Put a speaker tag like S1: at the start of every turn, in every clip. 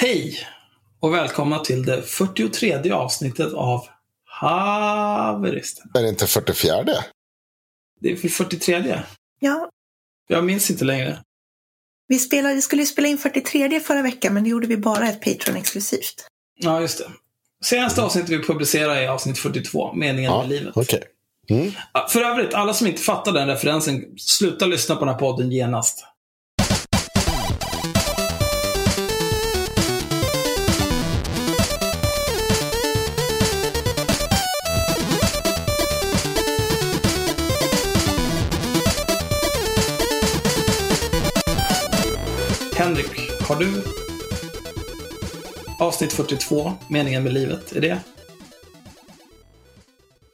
S1: Hej och välkomna till det 43 avsnittet av Haveristen.
S2: Är det inte 44?
S1: Det är för 43.
S3: Ja,
S1: Jag minns inte längre.
S3: vi, spelade, vi skulle ju spela in 43 förra veckan, men det gjorde vi bara ett Patreon-exklusivt.
S1: Ja, just det. Senaste avsnittet vi publicerar är avsnitt 42, Meningen
S2: Ja,
S1: med livet.
S2: okej. Mm.
S1: För övrigt, alla som inte fattar den referensen, sluta lyssna på den här podden genast. Har du avsnitt 42, Meningen med livet? Är det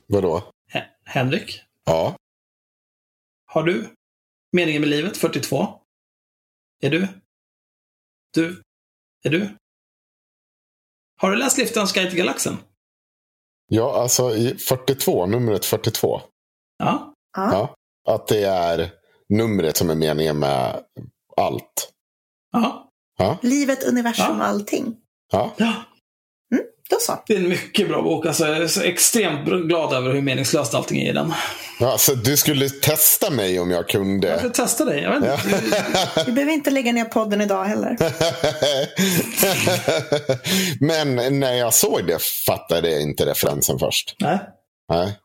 S2: Vadå?
S1: He- Henrik?
S2: Ja.
S1: Har du Meningen med livet 42? Är du? Du? Är du? Har du läst Liftans guide till galaxen?
S2: Ja, alltså i 42, numret 42.
S1: Ja.
S3: Ja.
S2: Ja. Att det är numret som är meningen med allt.
S1: Ja.
S2: Ja.
S3: Livet, universum
S1: Ja.
S3: och allting.
S2: Ja.
S1: ja.
S3: Då så.
S1: Det är en mycket bra bok. Alltså, jag är så extremt glad över hur meningslöst allting är i den.
S2: ja så du skulle testa mig om jag
S1: Jag
S2: kunde.
S1: ska testa dig. Jag vet inte. Du-
S3: Vi behöver inte lägga ner podden idag heller.
S2: Men när jag såg det fattade jag inte referensen först.
S1: Nej.
S2: Nej.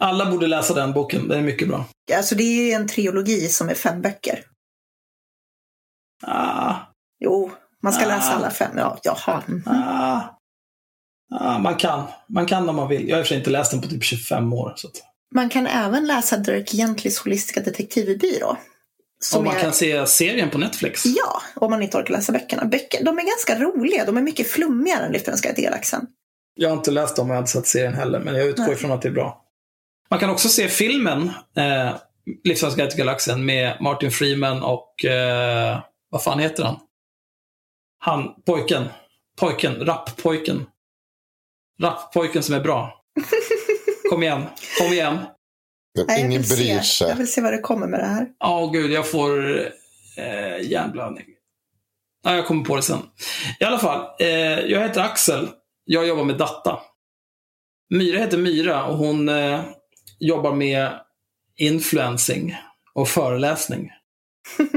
S1: Alla borde läsa den boken. Den är mycket bra.
S3: Alltså det är en trilogi som är fem böcker.
S1: Ah,
S3: Jo, man ska
S1: Ah.
S3: läsa alla fem. Ja, jaha. Mhm.
S1: ah, ah, man kan. Man kan om man vill. Jag har i och för sig inte läst den på typ 25 år. Så att...
S3: Man kan även läsa Dirk Gentlys holistiska detektivbyrå. Som
S1: Om man
S3: är...
S1: kan se serien på Netflix.
S3: Ja, om man inte orkar läsa böckerna. Böcker, de är ganska roliga. De är mycket flummigare än till galaxen.
S1: Jag har inte läst dem och jag har inte sett serien heller, men jag utgår
S3: Nej.
S1: ifrån att det är bra. Man kan också se filmen eh, till galaxen med Martin Freeman och eh, vad fan heter han? Han, pojken. Pojken, rapppojken. Rapppojken som är bra. Kom igen, kom igen.
S3: Nej, jag
S2: Ingen
S3: vill se.
S2: bryr
S3: Jag
S2: sig.
S3: vill se vad det kommer med det här.
S1: Åh gud, jag får eh, hjärnblödning. Ja, jag kommer på det sen. I alla fall, eh, jag heter Axel. Jag jobbar med data. Myra heter Myra och hon eh, jobbar med influencing och föreläsning.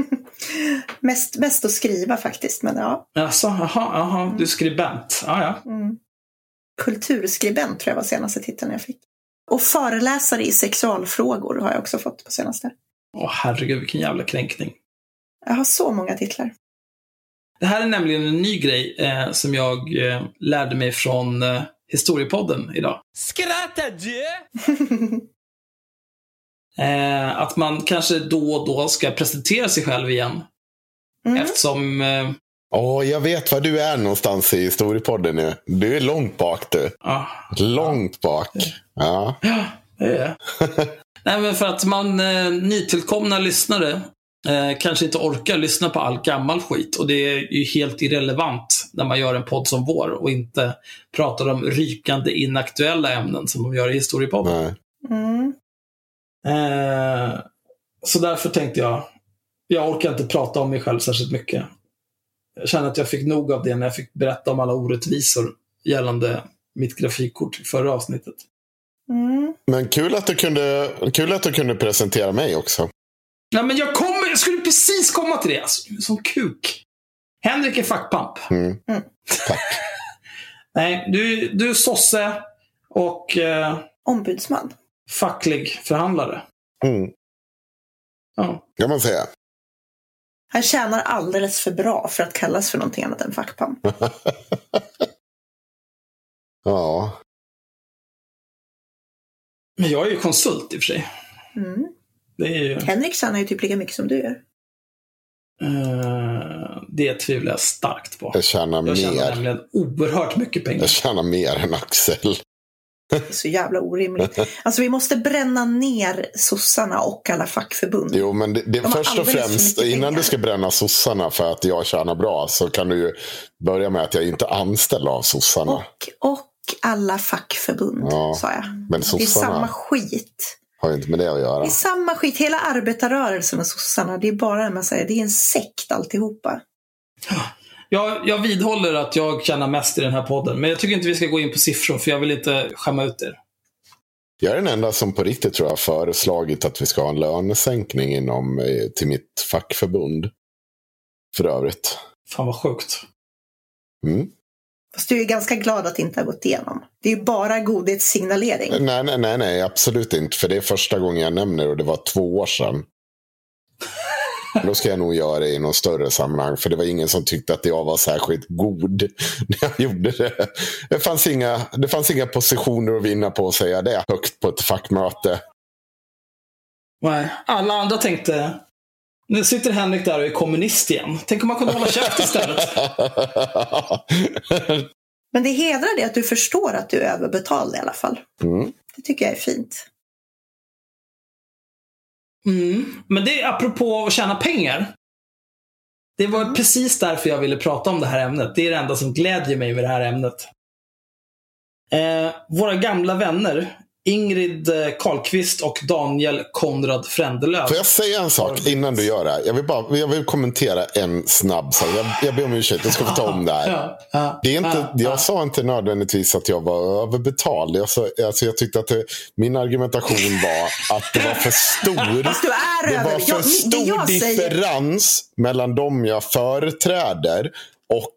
S3: mest, mest att skriva faktiskt, men ja.
S1: Alltså, jaha, jaha, du är skribent. Ja, ja.
S3: Mm. Kulturskribent tror jag var senaste titeln jag fick. Och föreläsare i sexualfrågor har jag också fått på senaste.
S1: Åh herregud, vilken jävla kränkning.
S3: Jag har så många titlar.
S1: Det här är nämligen en ny grej eh, som jag eh, lärde mig från eh, Historiepodden idag.
S4: Skratta du!
S1: Eh, att man kanske då och då ska presentera sig själv igen.
S3: Mm.
S1: Eftersom, eh,
S2: Åh, jag vet var du är någonstans i historiepodden nu. Du är långt bak du.
S1: ja,
S2: Långt bak. Ja.
S1: ja, det är det. Nej, men för att man, eh, nytillkomna lyssnare, eh, kanske inte orkar lyssna på all gammal skit. Och det är ju helt irrelevant när man gör en podd som vår och inte pratar om rykande inaktuella ämnen som de gör i Historiepodden.
S2: Nej.
S3: Mm.
S1: Eh, så därför tänkte jag, jag orkar inte prata om mig själv särskilt mycket. Jag känner att jag fick nog av det när jag fick berätta om alla orättvisor gällande mitt grafikkort i förra avsnittet.
S3: Mm.
S2: Men kul att, du kunde, kul att du kunde presentera mig också.
S1: Nej, men jag, kommer, jag skulle precis komma till det. Alltså, du är som kuk. Henrik är fackpamp.
S2: Mm. Tack.
S1: Nej, du, du är sosse och eh,
S3: Ombudsman.
S1: Facklig förhandlare.
S2: Mm.
S1: Ja.
S2: kan man säga.
S3: Han tjänar alldeles för bra för att kallas för någonting annat än fackpamp.
S2: Ja.
S1: Men jag är ju konsult i och för sig.
S3: Mm.
S1: Det är ju...
S3: Henrik tjänar ju typ lika mycket som du gör.
S1: Eh, det tvivlar jag starkt på.
S2: Jag tjänar
S1: Jag tjänar
S2: mer.
S1: nämligen oerhört mycket pengar.
S2: Jag tjänar mer än Axel.
S3: Det är så jävla orimligt. Alltså vi måste bränna ner sossarna och alla fackförbund.
S2: Jo, men det, det,
S3: De
S2: först och främst, innan
S3: pengar.
S2: du ska bränna sossarna för att jag tjänar bra, så kan du ju börja med att jag inte är anställd av sossarna.
S3: Och, och alla fackförbund,
S2: Ja,
S3: sa jag.
S2: Men
S3: Det är
S2: sossarna
S3: samma skit.
S2: har inte med det att
S3: Det
S2: göra.
S3: är samma skit. Hela arbetarrörelsen och sossarna, det är bara en massa, det är en sekt alltihopa.
S1: Jag, jag vidhåller att jag tjänar mest i den här podden. Men jag tycker inte vi ska gå in på siffror för jag vill inte skämma ut er.
S2: Jag är den enda som på riktigt tror jag har föreslagit att vi ska ha en lönesänkning inom, eh, till mitt fackförbund. För övrigt.
S1: Fan vad sjukt.
S2: Mm.
S3: Fast du är ganska glad att det inte har gått igenom. Det är ju bara godhetssignalering.
S2: Nej, nej, nej, nej, absolut inte. För det är första gången jag nämner och det var två år sedan. Då ska jag nog göra det i någon större sammanhang. För det var ingen som tyckte att jag var särskilt god när jag gjorde det. Det fanns inga, det fanns inga positioner att vinna på att säga det högt på ett fackmöte.
S1: Nej, alla andra tänkte, nu sitter Henrik där och är kommunist igen. Tänk om man kunde hålla käft istället.
S3: Men det hedrar dig att du förstår att du är överbetald i alla fall.
S2: Mm.
S3: Det tycker jag är fint.
S1: Mm. Men det är apropå att tjäna pengar. Det var precis därför jag ville prata om det här ämnet. Det är det enda som glädjer mig med det här ämnet. Eh, våra gamla vänner, Ingrid eh, Karlqvist och Daniel Konrad Frändelöv.
S2: Får jag säga en sak innan du gör det? Jag vill, bara, jag vill kommentera en snabb sak. Jag, jag ber om ursäkt, jag ska få ta om det här.
S1: Ja, ja,
S2: Det är inte,
S1: ja, ja.
S2: jag sa inte nödvändigtvis att jag var överbetald. Jag, sa, alltså jag tyckte att det, min argumentation var att det var för stor. Det var för
S3: Jag, det
S2: stor differens mellan dem jag företräder och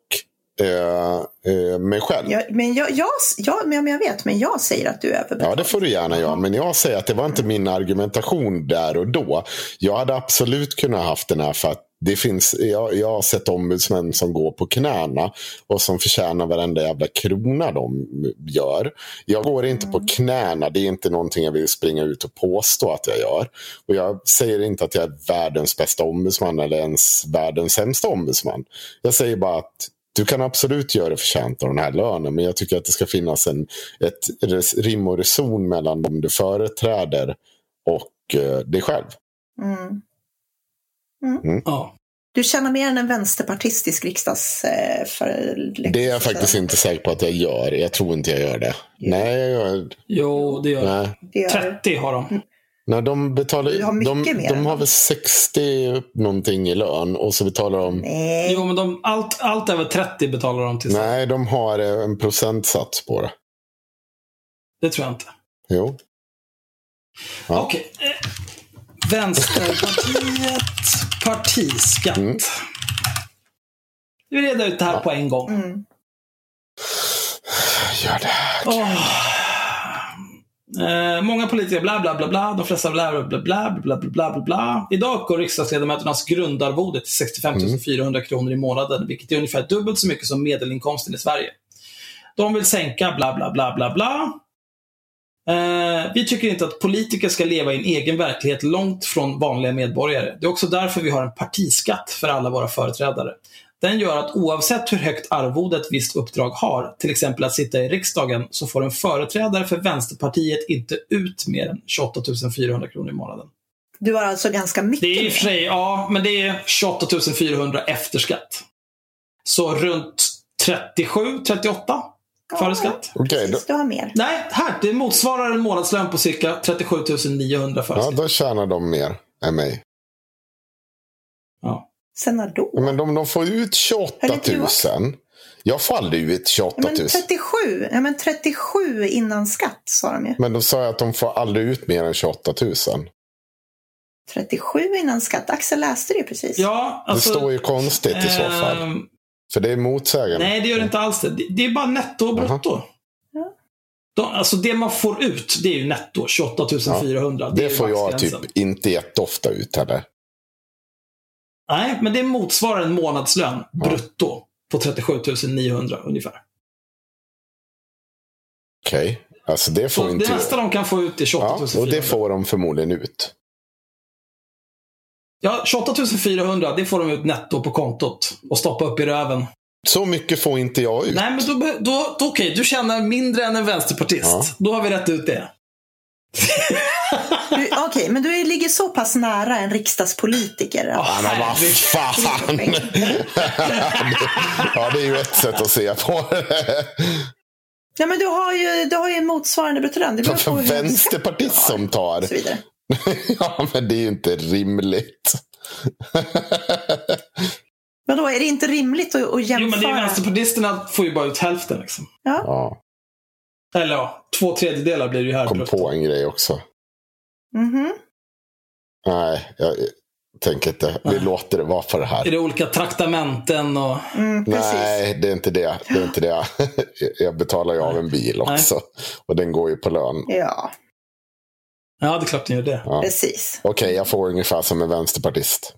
S2: eh, eh, mig själv.
S3: jag, men jag, jag, jag, men jag vet, men jag säger att du är överbetald.
S2: Ja, det får du gärna göra. Men jag säger att det var inte min argumentation där och då. Jag hade absolut kunnat haft den här för att det finns, jag, jag har sett ombudsmän som går på knäna och som förtjänar varenda jävla krona de gör. Jag går inte på knäna, det är inte någonting jag vill springa ut och påstå att jag gör. Och jag säger inte att jag är världens bästa ombudsman eller ens världens sämsta ombudsman. Jag säger bara att du kan absolut göra det förtjänt av den här lönen, men jag tycker att det ska finnas en, ett rim och reson mellan dem du företräder och eh, dig själv.
S3: Mm.
S1: Ja.
S3: Du tjänar mer än en vänsterpartistisk riksdags... Eh, för,
S2: Det är jag faktiskt inte säker på att jag gör. Jag tror inte jag gör det. Nej, jag gör,
S1: Jo, det gör
S2: nej.
S3: Det gör du.
S1: 30 har de.
S2: Nej, de betalar
S3: Du har mycket
S2: de,
S3: mer
S2: de har väl 60 någonting i lön och så betalar de
S3: Nej.
S1: Jo, men de, allt, allt över 30 betalar de till sig.
S2: Nej, de har en procentsats på det.
S1: Det tror jag inte.
S2: Jo. Ja.
S1: Okej. Eh, Vänsterpartiet partiskatt.
S2: Mm.
S1: Vi reder ut det här på en gång.
S3: Mm.
S2: Gör det.
S1: Åh. Eh, många politiker bla bla bla bla, de flesta bla bla bla bla bla bla bla. Idag uppgår riksdagsledamöternas grundarvode till 65 400 kronor i månaden, vilket är ungefär dubbelt så mycket som medelinkomsten i Sverige. De vill sänka bla bla bla bla bla. Eh, vi tycker inte att politiker ska leva i en egen verklighet långt från vanliga medborgare. Det är också därför vi har en partiskatt för alla våra företrädare. Den gör att oavsett hur högt arvode ett visst uppdrag har, till exempel att sitta i riksdagen, så får en företrädare för Vänsterpartiet inte ut mer än 28 400 kronor i månaden.
S3: Du har alltså ganska mycket
S1: Det är i och för sig, ja, men det är 28 400 efter skatt. Så runt 37, 38 före skatt.
S2: Okej, då,
S3: du har mer.
S1: Nej, här. Det motsvarar en månadslön på cirka 37 900 före
S2: ja,
S1: skatt.
S2: då tjänar de mer än mig.
S1: Ja.
S3: Sen när då?
S2: Men de, de får ut 28
S3: Eller du
S2: 000. Jag får aldrig ut 28
S3: Ja,
S2: 000.
S3: men 37, ja, men 37 innan skatt sa de ju.
S2: Men då sa jag att de får aldrig ut mer än 28 000.
S3: 37 innan skatt. Axel läste det ju precis.
S1: Ja,
S2: Det
S1: alltså,
S2: står ju konstigt i så fall.
S1: ehm,
S2: För det är motsägande.
S1: nej, det gör det inte alls det. Det- Det är bara netto och brutto.
S3: Ja.
S1: De, alltså det man får ut, det är ju netto. 28 400.
S2: det
S1: är
S2: får jag typ inte jätteofta ut heller.
S1: Nej, men det motsvarar en månadslön brutto på 37 900 ungefär.
S2: Okej. Alltså det får
S1: Så
S2: inte
S1: det mesta de kan få ut är 28
S2: Ja,
S1: 400.
S2: och det får de förmodligen ut.
S1: Ja, 28 400, det får de ut netto på kontot och stoppa upp i röven.
S2: Så mycket får inte jag ut.
S1: Nej, men då, då, då okej, du tjänar mindre än en vänsterpartist.
S2: Ja.
S1: Då har vi rätt ut det.
S3: Okej, men du är- ligger så pass nära en riksdagspolitiker.
S1: Ja,
S2: Ja, men vad fan! ja, det är ju ett sätt att se på det.
S3: Ja, men du har ju, du har ju en motsvarande bruttolön. Det beror på
S2: vänsterpartist som tar. ja, men det är ju inte rimligt.
S3: Men då är det inte rimligt att, att
S1: Jo,
S3: jämföra?
S1: men det är vänsterpartisterna får ju bara ut hälften. Liksom.
S2: Ja,
S1: Eller ja, två tredjedelar blir det ju här.
S2: kom på en grej också.
S3: Mhm.
S2: Nej, jag tänker inte. Vi låter det vara på det
S1: Är
S2: här.
S1: det olika traktamenten och...
S3: mm, precis.
S2: Nej, det är inte det. det, är inte det. Jag betalar ju av en bil också. Och den går ju på lön.
S3: Ja,
S1: Ja, det är klart ni gör det.
S2: Ja.
S3: precis.
S2: Okej, jag får ungefär som en vänsterpartist.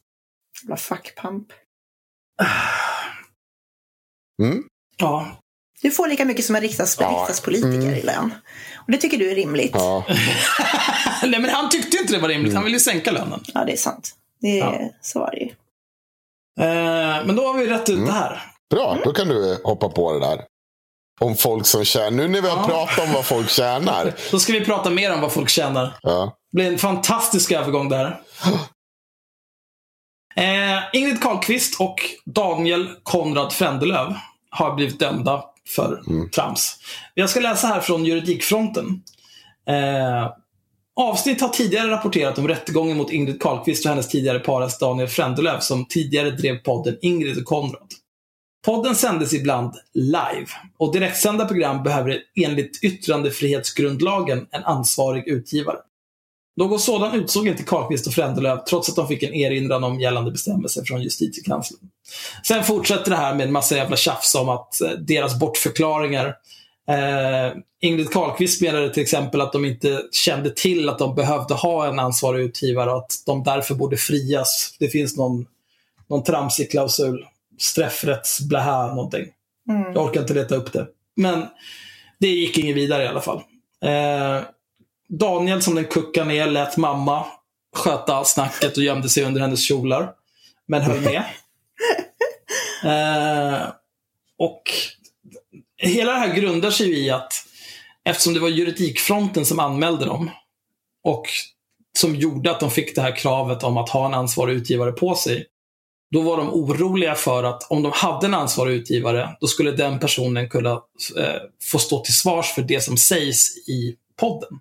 S3: Jävla fuckpump.
S2: Mm?
S1: Ja.
S3: Du får lika mycket som en riksdags,
S2: Ja.
S3: riksdagspolitiker
S2: Mm.
S3: i lön. Och det tycker du är rimligt?
S2: Ja.
S1: Nej, men han tyckte inte det var rimligt. Han ville ju sänka lönen.
S3: Ja, det är sant. Det är,
S1: Ja.
S3: Så var det ju.
S1: Eh, men då har vi rätt ut
S2: Mm.
S1: det här.
S2: Bra, då kan du hoppa på det där. Om folk som tjänar. Nu när vi har
S1: Ja.
S2: pratat om vad folk tjänar.
S1: Då ska vi prata mer om vad folk tjänar.
S2: Ja.
S1: Det blir en fantastisk övergång där. Eh, Ingrid Carlqvist och Daniel Konrad Frändelöv har blivit dömda för trams. Jag ska läsa här från juridikfronten. Eh, avsnitt har tidigare rapporterat om rättegången mot Ingrid Carlqvist och hennes tidigare paras Daniel Frändelöv som tidigare drev podden Ingrid och Konrad. Podden sändes ibland live och direktsända program behöver enligt yttrandefrihetsgrundlagen en ansvarig utgivare. Någon sådan utsåg inte Carlqvist och Frändelöv trots att de fick en erinran om gällande bestämmelser från justitiekanslern. Sen fortsätter det här med en massa jävla tjafs om att eh, deras bortförklaringar eh, Ingrid Carlqvist menade till exempel att de inte kände till att de behövde ha en ansvarig utgivare och att de därför borde frias. Det finns någon, någon tramsig klausul. Straffrättsblähä någonting.
S3: Mm.
S1: Jag orkar inte leta upp det. Men det gick inget vidare i alla fall. Eh, Daniel som den kuckade ner lät mamma sköta snacket och gömde sig under hennes kjolar. Men höll med. eh, och hela det här grundar sig i att eftersom det var juridikfronten som anmälde dem och som gjorde att de fick det här kravet om att ha en ansvarig utgivare på sig. Då var de oroliga för att om de hade en ansvarig utgivare, då skulle den personen kunna eh, få stå till svars för det som sägs i podden.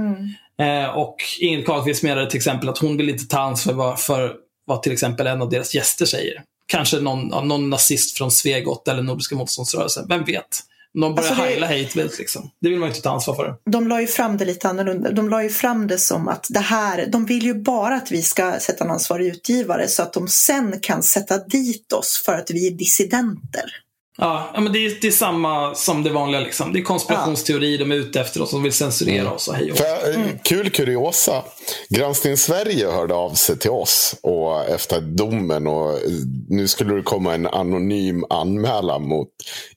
S3: Mm.
S1: Eh, och Ingrid Carlqvist menade till exempel att hon vill inte ta ansvar för, för vad till exempel en av deras gäster säger. Kanske någon, någon nazist från Svegot eller Nordiska motståndsrörelsen. Vem vet? De börjar
S3: Alltså
S1: heila hate liksom. Det vill man ju inte ta ansvar för.
S3: De la ju fram det lite annorlunda. De la ju fram det som att det här, de vill ju bara att vi ska sätta en ansvarig utgivare så att de sen kan sätta dit oss för att vi är dissidenter.
S1: Ja, ja men det är, det är samma som det vanliga. Liksom. Det är konspirationsteori, de är ute efter oss, de vill censurera oss och hej.
S2: För, eh, Kul kuriosa. Granskning Sverige hörde av sig till oss och efter domen. Och eh, nu skulle det komma en anonym anmälan mot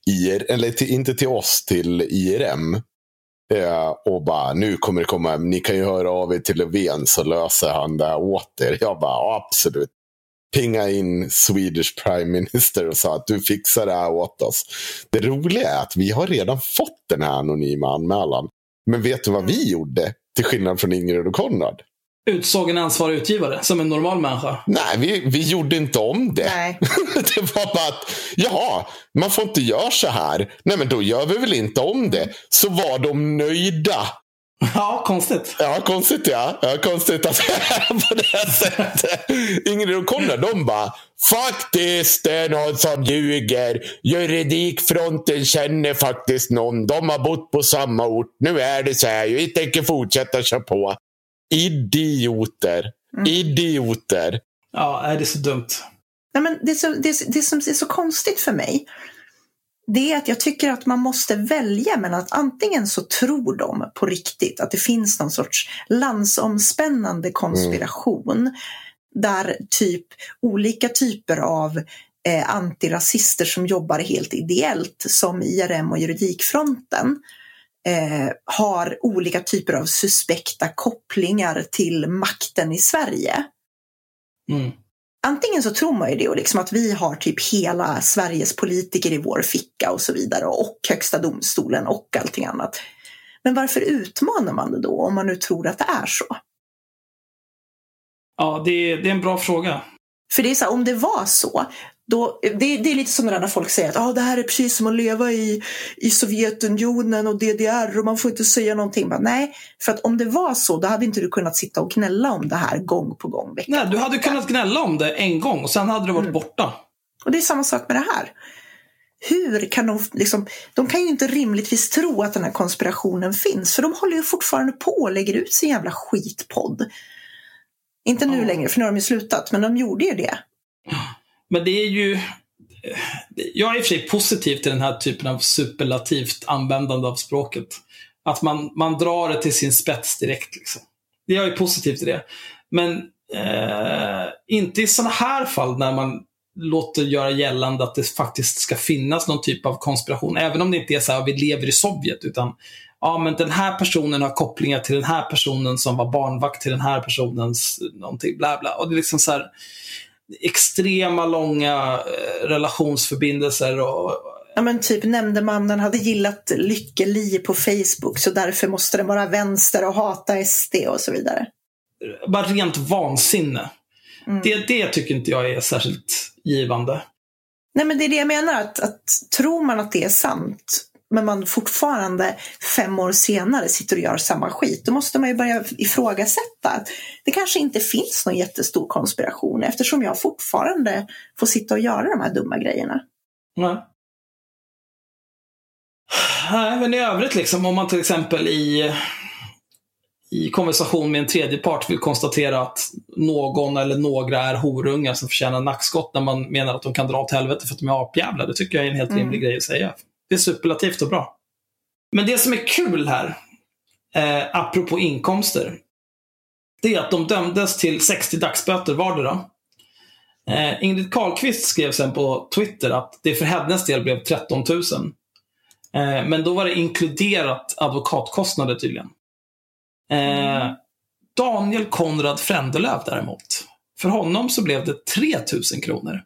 S2: IR, eller till, inte till oss, till IRM. Eh, och bara, nu kommer det komma, ni kan ju höra av er till Löfven så löser han det här åt er. Jag bara, ja, absolut. Pinga in Swedish Prime Minister och sa att du fixar det här åt oss. Det roliga är att vi har redan fått den här anonyma anmälan. Men vet du vad vi gjorde? Till skillnad från Ingrid och Konrad.
S1: Utsåg en ansvarig utgivare, som en normal människa.
S2: Nej, vi, vi gjorde inte om det.
S3: Nej.
S2: det var bara att, jaha, man får inte göra så här. Nej, men då gör vi väl inte om det. Så var de nöjda.
S1: Ja, konstigt.
S2: Ja, konstigt ja. ja konstigt att på det här sättet. Ingrid och Konrad, de bara, faktiskt det är någon som ljuger. Juridikfronten känner faktiskt någon. De har bott på samma ort. Nu är det så här. Vi tänker fortsätta köra på. Idioter. Idioter.
S1: Ja, nej, det är så dumt.
S3: Nej, men det, som, det, det som är så konstigt för mig det är att jag tycker att man måste välja mellan att antingen så tror de på riktigt att det finns någon sorts landsomspännande konspiration där typ olika typer av eh, antirasister som jobbar helt ideellt som IRM och Juridikfronten eh, har olika typer av suspekta kopplingar till makten i Sverige
S1: Mm.
S3: Antingen så tror man ju det och liksom att vi har typ hela Sveriges politiker i vår ficka och så vidare och högsta domstolen och allting annat. Men varför utmanar man det då om man nu tror att det är så?
S1: Ja, det är, det är en bra fråga.
S3: För det är så här, om det var så, då, det, det är lite som när folk säger att ah, det här är precis som att leva i, i Sovjetunionen och DDR och man får inte säga någonting. Men, nej, för att om det var så, då hade inte du kunnat sitta och gnälla om det här gång på gång. Vecka
S1: Nej, du hade
S3: vecka.
S1: kunnat gnälla om det en gång och sen hade det varit borta.
S3: Och det är samma sak med det här. Hur kan de, liksom, de kan ju inte rimligtvis tro att den här konspirationen finns, för de håller ju fortfarande på och lägger ut sin jävla skitpodd. Inte nu
S1: Ja.
S3: längre, för nu har de ju slutat, men de gjorde ju det.
S1: Men det är ju... Jag är i och för sig positiv till den här typen av superlativt användande av språket. Att man, man drar det till sin spets direkt. Liksom. Jag är positiv till det. Men eh, inte i sådana här fall när man låter göra gällande att det faktiskt ska finnas någon typ av konspiration. Även om det inte är så här att vi lever i Sovjet. Utan ja, men den här personen har kopplingar till den här personen som var barnvakt till den här personens någonting. Bla bla. Och det är liksom så här extrema långa eh, relationsförbindelser. Och,
S3: Ja, men typ nämndemannen hade gillat Lykke-Li på Facebook så därför måste den vara vänster och hata SD och så vidare.
S1: bara rent vansinne.
S3: Mm.
S1: Det, det tycker inte jag är särskilt givande.
S3: Nej men det är det jag menar, att, att tror man att det är sant men man fortfarande fem år senare sitter och gör samma skit, då måste man ju börja ifrågasätta att det kanske inte finns någon jättestor konspiration eftersom jag fortfarande får sitta och göra de här dumma grejerna.
S1: Nej. Nej, men i övrigt liksom, om man till exempel i, i konversation med en tredje part vill konstatera att någon eller några är horungar som förtjänar nackskott när man menar att de kan dra åt helvete för att de är apjävlar. Det tycker jag är en helt
S3: Mm.
S1: rimlig grej att säga. Det är superlativt och bra. Men det som är kul här, eh, apropå inkomster, det är att de dömdes till 60 dagsböter vardera. Eh, Ingrid Carlqvist skrev sen på Twitter att det för hennes del blev 13 000. Eh, men då var det inkluderat advokatkostnader tydligen. Eh, Daniel Konrad Frändelöv däremot. För honom så blev det 3 000 kronor.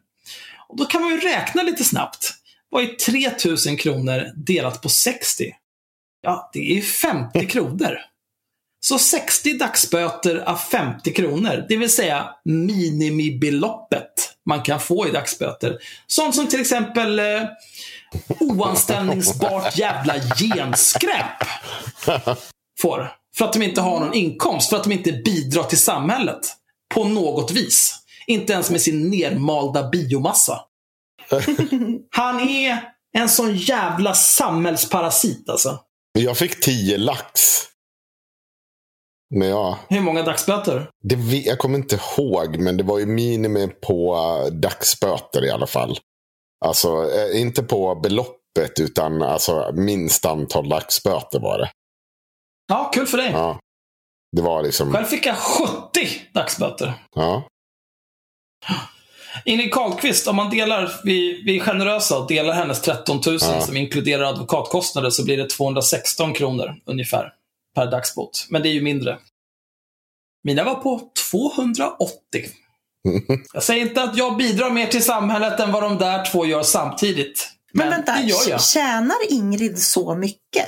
S1: Och då kan man ju räkna lite snabbt. Vad är 3 000 kronor delat på 60? Ja, det är 50 kronor. Så 60 dagsböter av 50 kronor, det vill säga minimibeloppet man kan få i dagsböter. Sånt som till exempel eh, oanställningsbart jävla genskräp får. För att de inte har någon inkomst, för att de inte bidrar till samhället. På något vis. Inte ens med sin nermalda biomassa. Han är en sån jävla samhällsparasit alltså.
S2: Jag fick 10 lax. Men ja,
S1: Hur många dagsböter?
S2: det, jag kommer inte ihåg, men det var ju minimum på eh, dagsböter i alla fall. Alltså, eh, inte på beloppet, utan alltså, minst antal dagsböter var det.
S1: Ja, kul för dig.
S2: Ja. Det var liksom,
S1: Själv fick jag 70 dagsböter.
S2: ja.
S1: Ingrid Carlqvist, om man delar, vi, vi är generösa och delar hennes 13 000
S2: Ja.
S1: som inkluderar advokatkostnader så blir det 216 kronor ungefär per dagsbot. Men det är ju mindre. Mina var på 280. Jag säger inte att jag bidrar mer till samhället än vad de där två gör samtidigt.
S3: Men,
S1: Men,
S3: vänta,
S1: det gör jag.
S3: tjänar Ingrid så mycket?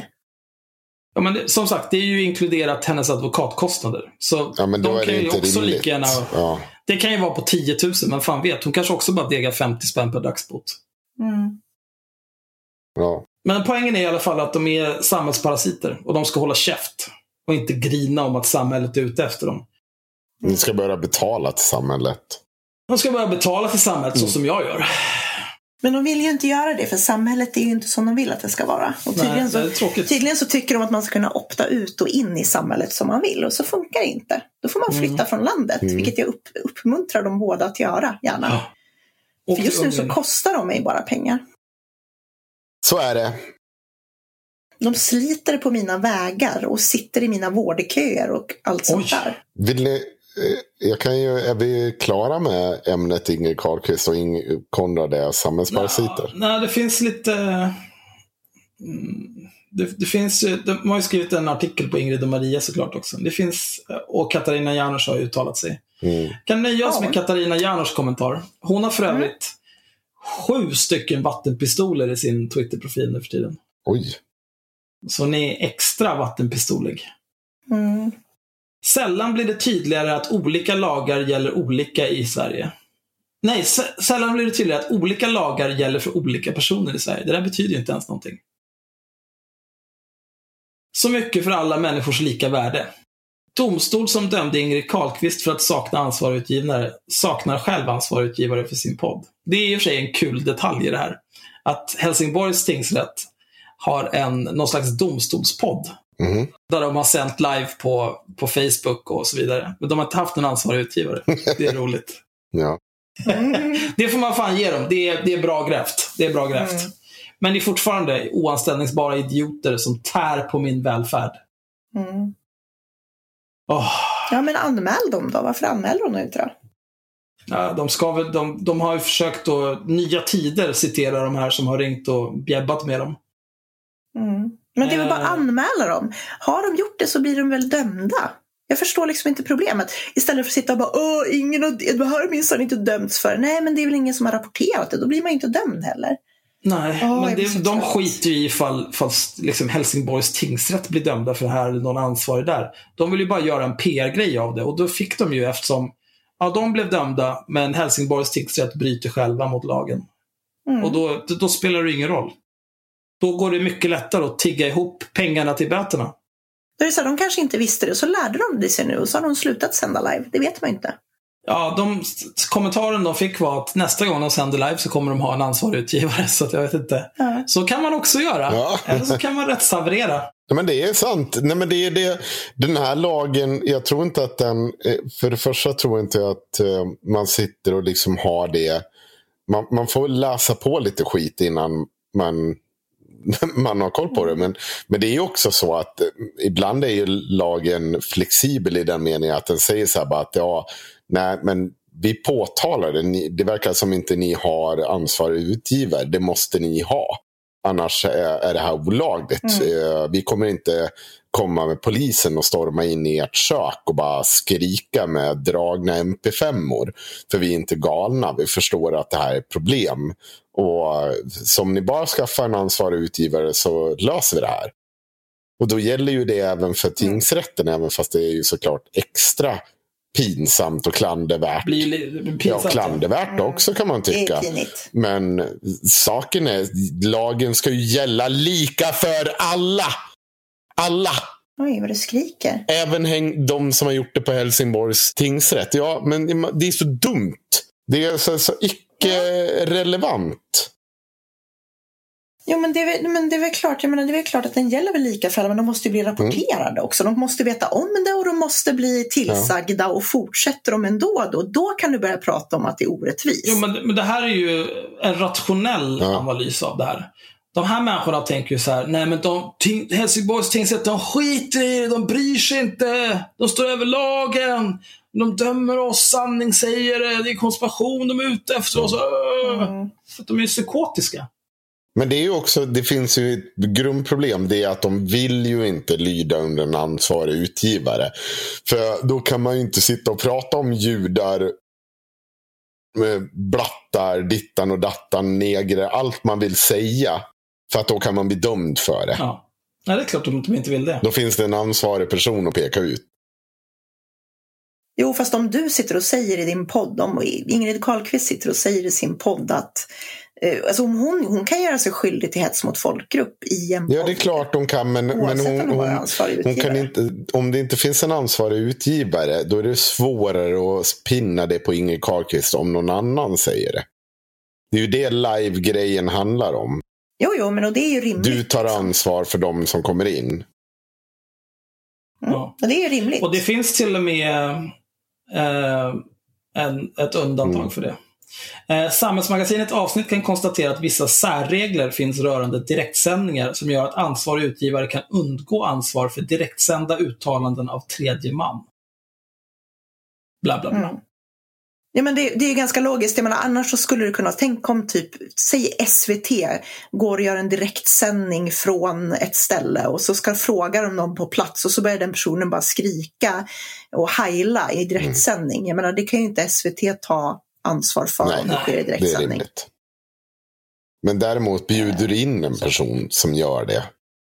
S1: Ja, men det, som sagt, det är ju inkluderat hennes advokatkostnader. Så
S2: ja, men då
S1: de
S2: är
S1: kan
S2: det
S1: ju
S2: inte
S1: också
S2: rimligt.
S1: lika gärna...
S2: Ja.
S1: Det kan ju vara på 10 000, men fan vet. Hon kanske också bara degar 50 spänn per dagsbot.
S3: Mm.
S2: Ja.
S1: Men poängen är i alla fall att de är samhällsparasiter och de ska hålla käft. Och inte grina om att samhället är ute efter dem.
S2: Ni ska börja betala till samhället.
S1: De ska börja betala till samhället
S2: Mm.
S1: så som jag gör.
S3: Men de vill ju inte göra det för samhället är ju inte som de vill att det ska vara. Och tydligen,
S1: Nej,
S3: så, tydligen så tycker de att man ska kunna opta ut och in i samhället som man vill och så funkar det inte. Då får man flytta från landet,
S2: Mm.
S3: vilket jag upp, uppmuntrar dem båda att göra gärna.
S1: Ja. Och
S3: För just nu så kostar de mig bara pengar.
S2: Så är det.
S3: De sliter på mina vägar och sitter i mina vårdköer och allt sånt
S1: Oj.
S3: där.
S2: Vill ni, jag kan ju, är vi klara med ämnet Ingrid Carlqvist och Konrad är samhällsparasiter?
S1: Nej, det finns lite... Mm, Det, det finns ju, de har ju skrivit en artikel på Ingrid och Maria såklart också. Det finns, och Katarina Janouch har uttalat sig.
S2: Mm.
S1: Kan nöja oss
S3: Ja.
S1: med Katarina Janouchs kommentar. Hon har för
S3: Mm.
S1: övrigt sju stycken vattenpistoler i sin Twitter-profil nu för tiden.
S2: Oj.
S1: Så hon är extra vattenpistolig.
S3: Mm.
S1: Sällan blir det tydligare att olika lagar gäller olika i Sverige. Nej, sällan blir det tydligare att olika lagar gäller för olika personer i Sverige. Det där betyder ju inte ens någonting. Så mycket för alla människors lika värde. Domstol som dömde Ingrid Carlqvist för att sakna ansvarig utgivare saknar själv ansvarig utgivare för sin podd. Det är i och för sig en kul detalj i det här. Att Helsingborgs tingsrätt har en, någon slags domstolspodd.
S2: Mhm.
S1: Där de har sänt live på, på Facebook och så vidare. Men de har inte haft någon ansvarig utgivare. Det är roligt.
S2: Ja.
S1: Det får man fan ge dem. Det är, det är bra grävt. Det är bra grävt.
S3: Mm.
S1: Men det är fortfarande oanställningsbara idioter som tär på min välfärd.
S3: Mm.
S1: Åh,
S3: Ja, men anmäl dem då. Varför anmäler de inte då?
S1: ja, de, ska väl, de, de har ju försökt att, Nya Tider citera de här som har ringt och bjäbbat med dem.
S3: Mm. Men det är väl bara att
S1: Eh.
S3: anmäla dem. Har de gjort det så blir de väl dömda. Jag förstår liksom inte problemet. Istället för att sitta och bara Åh, ingen har, det här minsann inte dömts för. Nej, men det är väl ingen som har rapporterat det. Då blir man ju inte dömd heller.
S1: Nej,
S3: Åh,
S1: men det, de skiter ju i ifall liksom Helsingborgs tingsrätt blir dömda för det här eller någon ansvarig där. De vill ju bara göra en PR-grej av det och då fick de ju eftersom ja, de blev dömda men Helsingborgs tingsrätt bryter själva mot lagen.
S3: Mm.
S1: Och då, då spelar det ingen roll. Då går det mycket lättare att tigga ihop pengarna till böterna.
S3: Då är det så här, de kanske inte visste det, så lärde de det sig nu och så har de slutat sända live. Det vet man inte.
S1: Ja, de, kommentaren de fick var att nästa gång de sänder live så kommer de ha en ansvarig utgivare. Så att jag vet inte.
S3: Ja.
S1: Så kan man också göra.
S2: Ja.
S1: Eller så kan man rättshaverera.
S2: Nej, men det är sant. Nej, men det är det. Den här lagen, jag tror inte att den... eh, För det första tror jag inte att eh, man sitter och liksom har det. Man, man får läsa på lite skit innan man, man har koll på det. Men, men det är ju också så att eh, ibland är ju lagen flexibel i den meningen att den säger så här att ja, nej men vi påtalar det. Ni, det verkar som inte ni har ansvarig utgivare. Det måste ni ha. Annars är, är det här olagligt. Eh, Vi kommer inte komma med polisen och storma in i ert kök och bara skrika med dragna MP5-or. För vi är inte galna. Vi förstår att det här är ett problem. Och som ni bara skaffar en ansvarig utgivare så löser vi det här. Och då gäller ju det även för tingsrätten, även fast det är ju såklart extra pinsamt och klandervärt.
S1: Li-
S2: Ja,
S1: pinsamt.
S2: klandervärt också kan man tycka. Men saken är, lagen ska ju gälla lika för alla. Alla.
S3: Oj, vad det skriker.
S2: Även häng, de som har gjort det på Helsingborgs tingsrätt. Ja, men det är så dumt. Det är så, så icke-relevant.
S3: Jo, men det, är, men det är väl klart, jag menar, det är väl klart att den gäller väl lika för alla, men de måste ju bli rapporterade också. De måste veta om det och de måste bli tillsagda och fortsätter de ändå då, då kan du börja prata om att det är orättvist.
S1: Jo, men, men det här är ju en rationell
S2: Ja.
S1: analys av det här. De här människorna tänker ju så här, nej men de, Helsingborgs tingsrätt, de skiter i det, de bryr sig inte. De står över lagen. De dömer oss sanningssägare, det är konspiration de är ute efter oss.
S3: Mm.
S1: För att de är psykotiska.
S2: Men det är ju också, det finns ju ett grundproblem. Det är att de vill ju inte lyda under en ansvarig utgivare. För då kan man ju inte sitta och prata om judar, eh, blattar, dittan och dattan, negrer, allt man vill säga. För att då kan man bli dömd för det.
S1: Ja. Nej, det är klart att de inte vill det.
S2: Då finns det en ansvarig person att peka ut.
S3: Jo, fast om du sitter och säger i din podd, om Ingrid Carlqvist sitter och säger i sin podd att eh, alltså om hon, hon kan göra sig skyldig till hets mot folkgrupp i en
S2: Ja,
S3: podd.
S2: det är klart de kan, men, men hon, hon, hon kan inte, om det inte finns en ansvarig utgivare, då är det svårare att pinna det på Ingrid Carlqvist om någon annan säger det. Det är ju det live-grejen handlar om.
S3: Jo, jo, men och det är ju rimligt.
S2: Du tar
S3: liksom.
S2: ansvar för de som kommer in.
S3: Mm.
S1: Ja.
S3: Och det är ju rimligt.
S1: Och det finns till och med en, ett undantag
S2: Mm.
S1: för det. Eh, Samhällsmagasinet avsnitt kan konstatera att vissa särregler finns rörande direktsändningar som gör att ansvarig utgivare kan undgå ansvar för direktsända uttalanden av tredje man. Bla, bla, bla.
S3: Mm. Ja, men det, det är ju ganska logiskt. Jag menar, annars så skulle du kunna, tänk om typ, säg SVT går och gör en direktsändning från ett ställe och så ska fråga de någon på plats och så börjar den personen bara skrika och heila i direktsändning. Jag menar, det kan ju inte SVT ta ansvar för
S2: Nej,
S3: om det sker i
S2: Det är
S3: direktsändning.
S2: rimligt. Men däremot bjuder du in en person som gör det.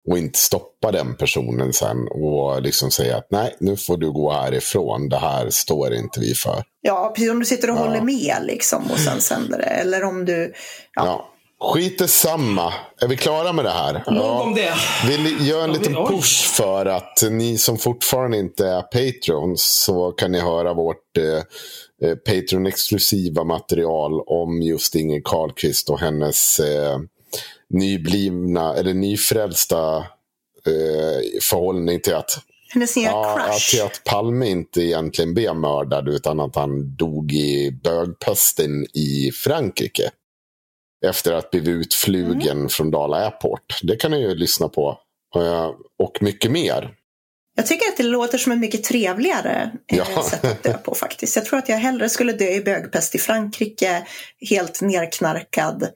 S2: Och inte stoppa den personen sen och liksom säga att nej, nu får du gå härifrån. Det här står inte vi för.
S3: Ja, precis om du sitter och
S2: Ja.
S3: håller med liksom och sen sänder det. Eller om du, ja,
S2: Ja. Skit samma. Är vi klara med det här?
S1: Nog om det.
S2: Vill göra en
S1: Ja, vi-
S2: liten push för att ni som fortfarande inte är Patrons så kan ni höra vårt eh, eh, Patreon-exklusiva material om just Inger Karlqvist och hennes eh, nyblivna eller nyfrälsta eh, förhållning till att,
S3: Hennes
S2: ja,
S3: crush.
S2: till att Palme inte egentligen blev mördad utan att han dog i bögpesten i Frankrike. Efter att blivit utflugen
S3: Mm.
S2: från Dala Airport. Det kan ni ju lyssna på. Eh, Och mycket mer.
S3: Jag tycker att det låter som en mycket trevligare eh,
S2: Ja.
S3: sätt att dö på faktiskt. Jag tror att jag hellre skulle dö i bögpest i Frankrike, helt nerknarkad,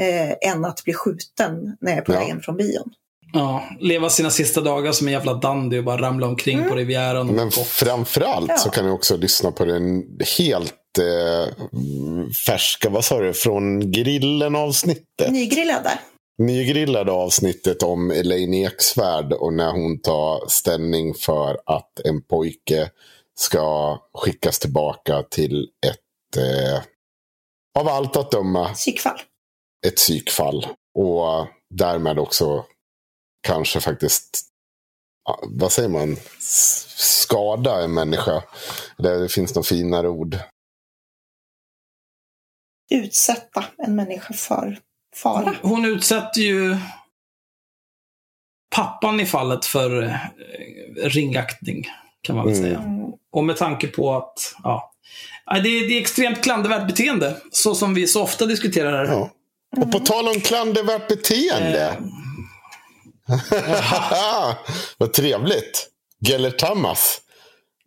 S3: eh, än att bli skjuten när jag är på
S2: Ja.
S3: väg hem från bion.
S1: Ja, leva sina sista dagar som en jävla dandy och bara ramla omkring på Rivieran.
S2: Men
S1: gott.
S2: framförallt
S3: Ja.
S2: så kan ni också lyssna på den helt eh, färska, vad sa du, från grillen-avsnittet.
S3: Nygrillade.
S2: Nygrillade avsnittet om Elaine Eksvärd och när hon tar ställning för att en pojke ska skickas tillbaka till ett, eh, av allt att döma,
S3: Psykfall.
S2: Ett psykfall. Och därmed också kanske faktiskt, ja, vad säger man, skada en människa. Det, finns något finare ord.
S3: Utsätta en människa för fara.
S1: Hon utsätter ju pappan i fallet för eh, ringaktning, kan man väl
S2: Mm.
S1: säga.
S3: Mm.
S1: Och med tanke på att, ja. Ja, Det är, det är extremt klandervärt beteende, så som vi så ofta diskuterar här.
S2: Ja. Och på tal om klandervärt beteende.
S1: Eh,
S2: Vad trevligt. Geller Tamas.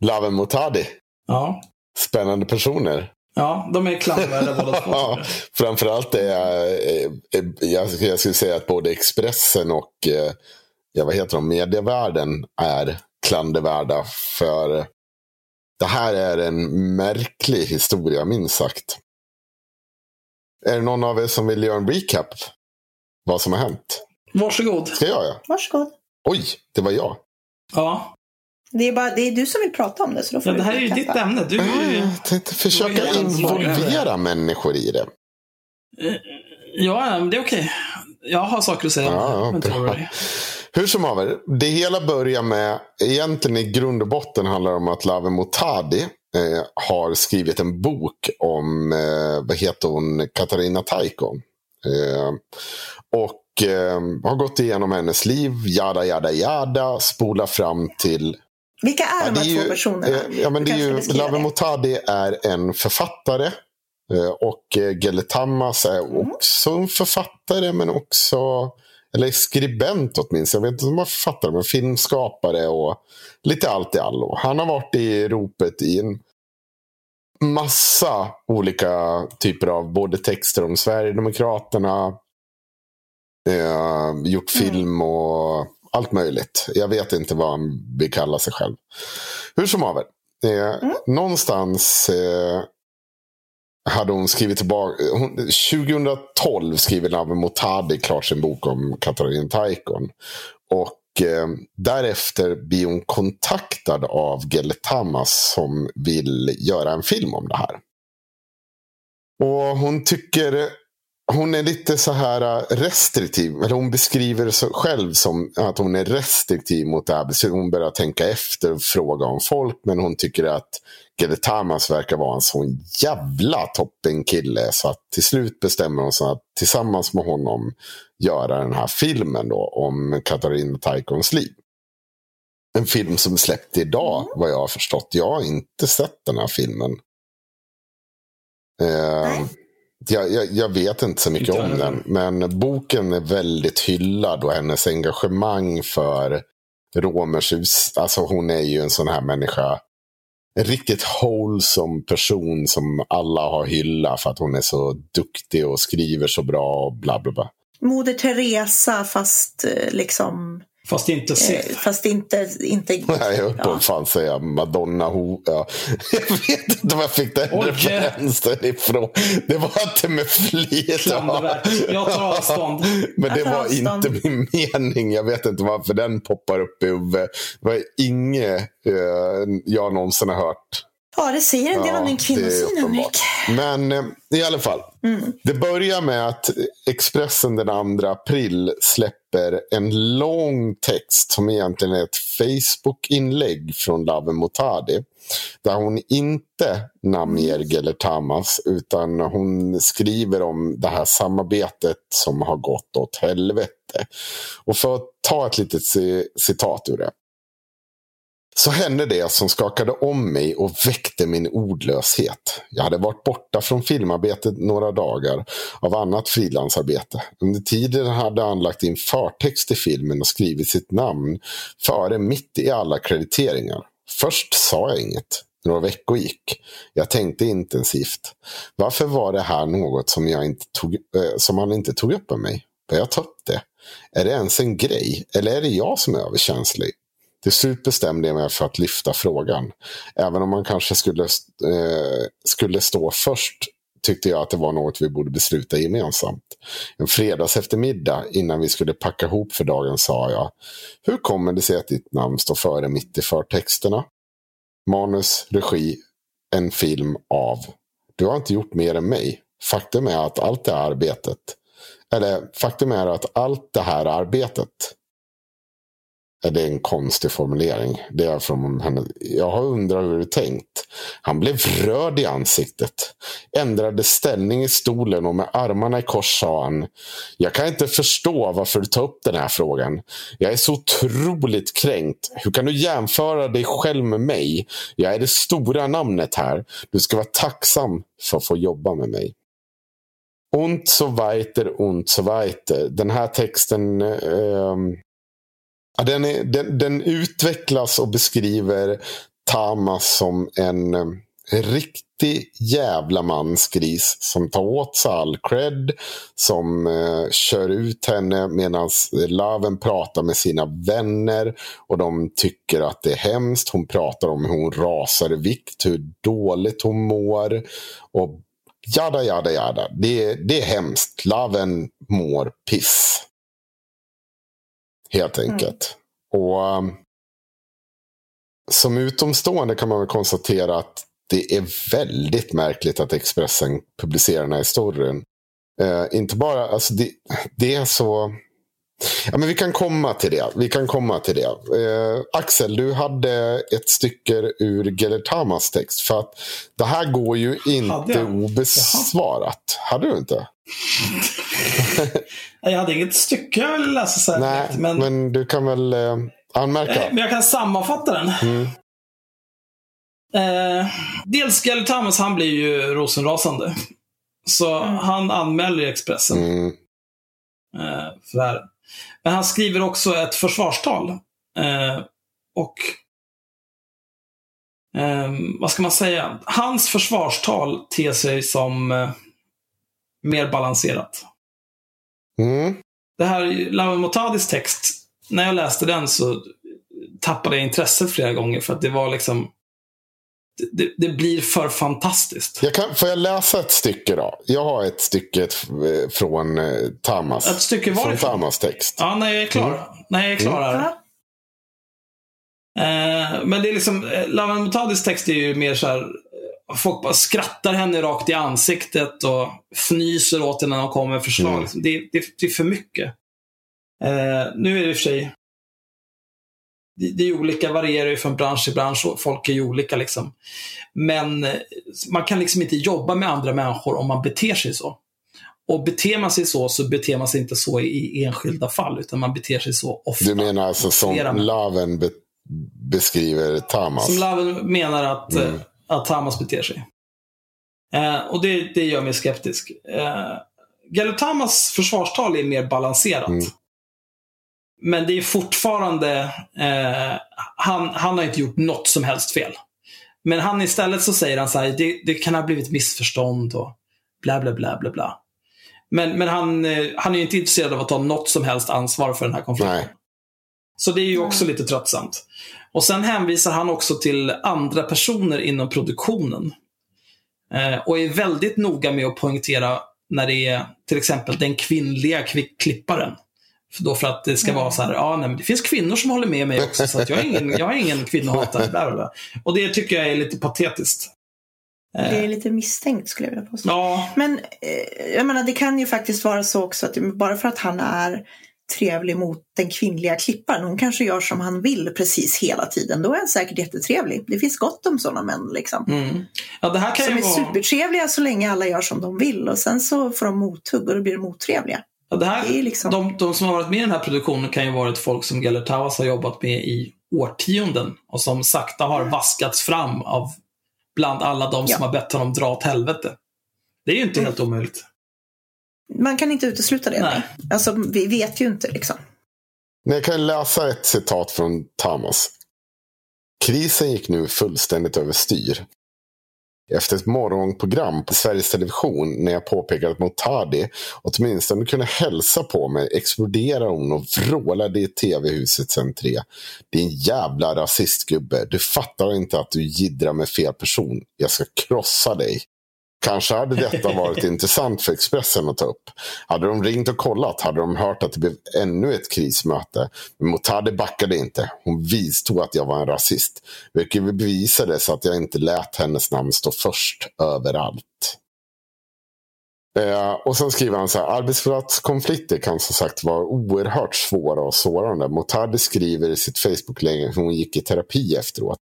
S2: Laven Motadi.
S1: ja.
S2: Spännande personer.
S1: ja, de är klandervärda båda två.
S2: Ja, framförallt är jag, eh, eh, jag, jag skulle säga att både Expressen och ja, vad heter de, medievärlden är klandervärda. För det här är en märklig historia, minst sagt. Är det någon av er som vill göra en recap? Vad som har hänt?
S1: Varsågod.
S2: Ska jag göra?
S3: Varsågod.
S2: Oj, det var jag.
S1: Ja.
S3: Det är, bara, det är du som vill prata om det. Så då får
S1: ja, det här är ju ditt ämne. Du.
S2: Jag tänkte försöka involvera människor i det.
S1: Ja, men det är okej. Jag har saker att säga.
S2: Ja, ja,
S1: worry.
S2: Hur som haver, det hela börjar med, egentligen i grund och botten handlar det om att Lave Motadi eh, har skrivit en bok om, eh, vad heter hon, Katarina Taikon. Eh, och eh, har gått igenom hennes liv, jada jada jada, spola fram till
S3: Vilka är
S2: Ja,
S3: de här
S2: är
S3: två
S2: ju-
S3: personerna?
S2: eh, Ja, men
S3: Du
S2: det är ju, Lave. Motadi är en författare. Och Gelle Tammas är
S3: Mm.
S2: också en författare, men också, eller skribent åtminstone. Jag vet inte om var författare, men filmskapare och lite allt i allo. Han har varit i ropet i en massa olika typer av både texter om Sverigedemokraterna, eh, gjort
S3: Mm.
S2: film och allt möjligt. Jag vet inte vad han vill kalla sig själv. Hur som haver. Eh,
S3: Mm.
S2: Någonstans eh, hade hon skrivit tillbaka. Hon, 2012 skriver Navi Motadi klart sin bok om Katarina Taikon. Och eh, därefter blir hon kontaktad av Geletamas som vill göra en film om det här. Och hon tycker hon är lite så här äh, restriktiv. Eller hon beskriver sig själv som att hon är restriktiv mot det här beslutet. Hon börjar tänka efter och fråga om folk. Men hon tycker att Gede Tamas verkar vara en sån jävla toppenkille. Så att till slut bestämmer hon sig att tillsammans med honom göra den här filmen då om Katarina Taikons liv. En film som släppte idag vad jag har förstått. Jag har inte sett den här filmen. Eh. Jag, jag, jag vet inte så mycket
S1: Inte
S2: om den. Men boken är väldigt hyllad och hennes engagemang för romers hus. Alltså hon är ju en sån här människa. En riktigt wholesome person som alla har hyllat för att hon är så duktig och skriver så bra och bla bla bla.
S3: Moder Teresa fast eh, liksom
S1: Fast inte
S3: eh,
S1: Sith.
S3: fast inte, inte
S2: Nej, jag höll på
S3: Ja.
S2: att fan säga Madonna. Ho, ja. Jag vet inte var jag fick den
S1: Oj.
S2: referensen ifrån. Det var inte med flit.
S1: Jag tar avstånd.
S2: Men det var
S3: avstånd.
S2: inte min mening. Jag vet inte varför den poppar upp i huvudet. Det var inget eh, jag någonsin har hört
S3: Ja, det säger en del om din kvinnosyn, Henrik.
S2: Men eh, i alla fall. Mm. Det börjar med att Expressen den 2 april släpper en lång text som egentligen är ett Facebook-inlägg från Lave Motadi. Där hon inte namnger Geller Tamas utan hon skriver om det här samarbetet som har gått åt helvete. Och för att ta ett litet citat ur det. Så hände det som skakade om mig och väckte min ordlöshet. Jag hade varit borta från filmarbetet några dagar av annat frilansarbete. Under tiden hade han lagt in förtext i filmen och skrivit sitt namn före mitt i alla krediteringar. Först sa jag inget. Några veckor gick. Jag tänkte intensivt. Varför var det här något som, jag inte tog, eh, som han inte tog upp med mig? Bör jag ta upp det? Är det ens en grej? Eller är det jag som är överkänslig? Till slut bestämde jag mig för att lyfta frågan. Även om man kanske skulle, eh, skulle stå först tyckte jag att det var något vi borde besluta gemensamt. En fredags eftermiddag innan vi skulle packa ihop för dagen sa jag. Hur kommer det sig att ditt namn står före mitt i förtexterna? Manus, regi, en film av. Du har inte gjort mer än mig. Faktum är att allt det här arbetet, eller faktum är att allt det här arbetet det är en konstig formulering. Det är från henne. Jag har undrat hur du tänkt. Han blev röd i ansiktet. Ändrade ställning i stolen och med armarna i kors sa han. Jag kan inte förstå varför du tar upp den här frågan. Jag är så otroligt kränkt. Hur kan du jämföra dig själv med mig? Jag är det stora namnet här. Du ska vara tacksam för att få jobba med mig. Und so weiter und so weiter. Den här texten eh, Ja, den, är, den, den, utvecklas och beskriver Tamas som en, en riktig jävla mansgris som tar åt sig all cred. Som eh, kör ut henne medan Laven pratar med sina vänner. Och de tycker att det är hemskt. Hon pratar om hur hon rasar i vikt, hur dåligt hon mår. Och jada, jada, jada. Det, det är hemskt. Laven mår piss. Helt enkelt. Mm. Och um, Som utomstående kan man väl konstatera att det är väldigt märkligt att Expressen publicerar den här historien. Uh, inte bara, alltså det, det, är så... Ja, men vi kan komma till det. Vi kan komma till det. Uh, Axel, du hade ett stycke ur Gellertamas text. För att det här går ju inte obesvarat. Jaha. Hade du inte?
S1: Jag hade inget stycke jag ville läsa så
S2: Nej, men, men du kan väl eh, anmärka?
S1: Men jag kan sammanfatta den. Mm. Eh, dels Gary Thomas, han blir ju rosenrasande. Så mm. han anmäler Expressen. Mm. Eh, för det här. Men han skriver också ett försvarstal. Eh, och eh, vad ska man säga? Hans försvarstal ter sig som eh, mer balanserat. Mm. Det här Lawen Motadis text, när jag läste den så tappade jag intresset flera gånger för att det var liksom det, det, blir för fantastiskt.
S2: Jag kan, får jag läsa ett stycke då? Jag har ett stycke från eh, Tamas.
S1: Ett stycke varifrån?
S2: Från Tamas text.
S1: Ja, när jag är klar. Mm. När jag är klar här. Mm. Eh, men det är liksom, eh, Lavan text är ju mer så här folk bara skrattar henne rakt i ansiktet och fnyser åt henne när hon kommer med förslag. Mm. Det, det, det, är för mycket. Eh, nu är det i och för sig det, det är olika, varierar ju från bransch till bransch och folk är ju olika. Liksom. Men eh, man kan liksom inte jobba med andra människor om man beter sig så. Och beter man sig så, så beter man sig inte så i enskilda fall, utan man beter sig så ofta.
S2: Du menar alltså som Laven be beskriver Tamas?
S1: Som Laven menar att mm att Tamas beter sig. Eh, och det, det gör mig skeptisk. Eh, Galutamas försvarstal är mer balanserat. Mm. Men det är fortfarande, eh, han, han har inte gjort något som helst fel. Men han istället så säger han så här, det, det kan ha blivit missförstånd och bla bla bla bla bla. Men, men han, eh, han är inte intresserad av att ta något som helst ansvar för den här konflikten. Nej. Så det är ju också lite tröttsamt. Och sen hänvisar han också till andra personer inom produktionen. Eh, och är väldigt noga med att poängtera när det är till exempel den kvinnliga klipparen. För då för att det ska vara så här, ja nej, men det finns kvinnor som håller med mig också, så att jag är ingen, jag är ingen kvinnohatare. Bla, bla, bla. Och det tycker jag är lite patetiskt.
S3: Det är lite misstänkt skulle jag vilja påstå.
S1: Ja,
S3: Men eh, jag menar, det kan ju faktiskt vara så också att bara för att han är trevlig mot den kvinnliga klipparen, hon kanske gör som han vill precis hela tiden, då är han säkert jättetrevlig. Det finns gott om sådana män liksom.
S1: mm. ja det här kan
S3: Som
S1: ju
S3: är
S1: vara...
S3: supertrevliga så länge alla gör som de vill och sen så får de mothugg och då blir de otrevliga.
S1: Ja, det här,
S3: Det är liksom-
S1: de, de som har varit med i den här produktionen kan ju ha varit folk som Geller Tauas har jobbat med i årtionden och som sakta har vaskats fram av bland alla de som
S3: Ja.
S1: har bett honom dra åt helvete. Det är ju inte helt omöjligt.
S3: Man kan inte utesluta det.
S1: Nej.
S3: Alltså, vi vet ju inte liksom.
S2: Men jag kan läsa ett citat från Thomas. Krisen gick nu fullständigt överstyr. Efter ett morgonprogram på Sveriges Television när jag påpekade att Motadi åtminstone kunde hälsa på mig exploderade hon och vrålade i tv-husets entré. Din jävla rasistgubbe, du fattar inte att du jiddrar med fel person. Jag ska krossa dig. Kanske hade detta varit intressant för Expressen att ta upp. Hade de ringt och kollat hade de hört att det blev ännu ett krismöte. Men Motadi backade inte. Hon vidstod att jag var en rasist. Vilket bevisade så att jag inte lät hennes namn stå först överallt. Eh, och sen skriver han så här. Arbetsplatskonflikter kan som sagt vara oerhört svåra och sårande. Motadi skriver i sitt Facebook-läge hur hon gick i terapi efteråt.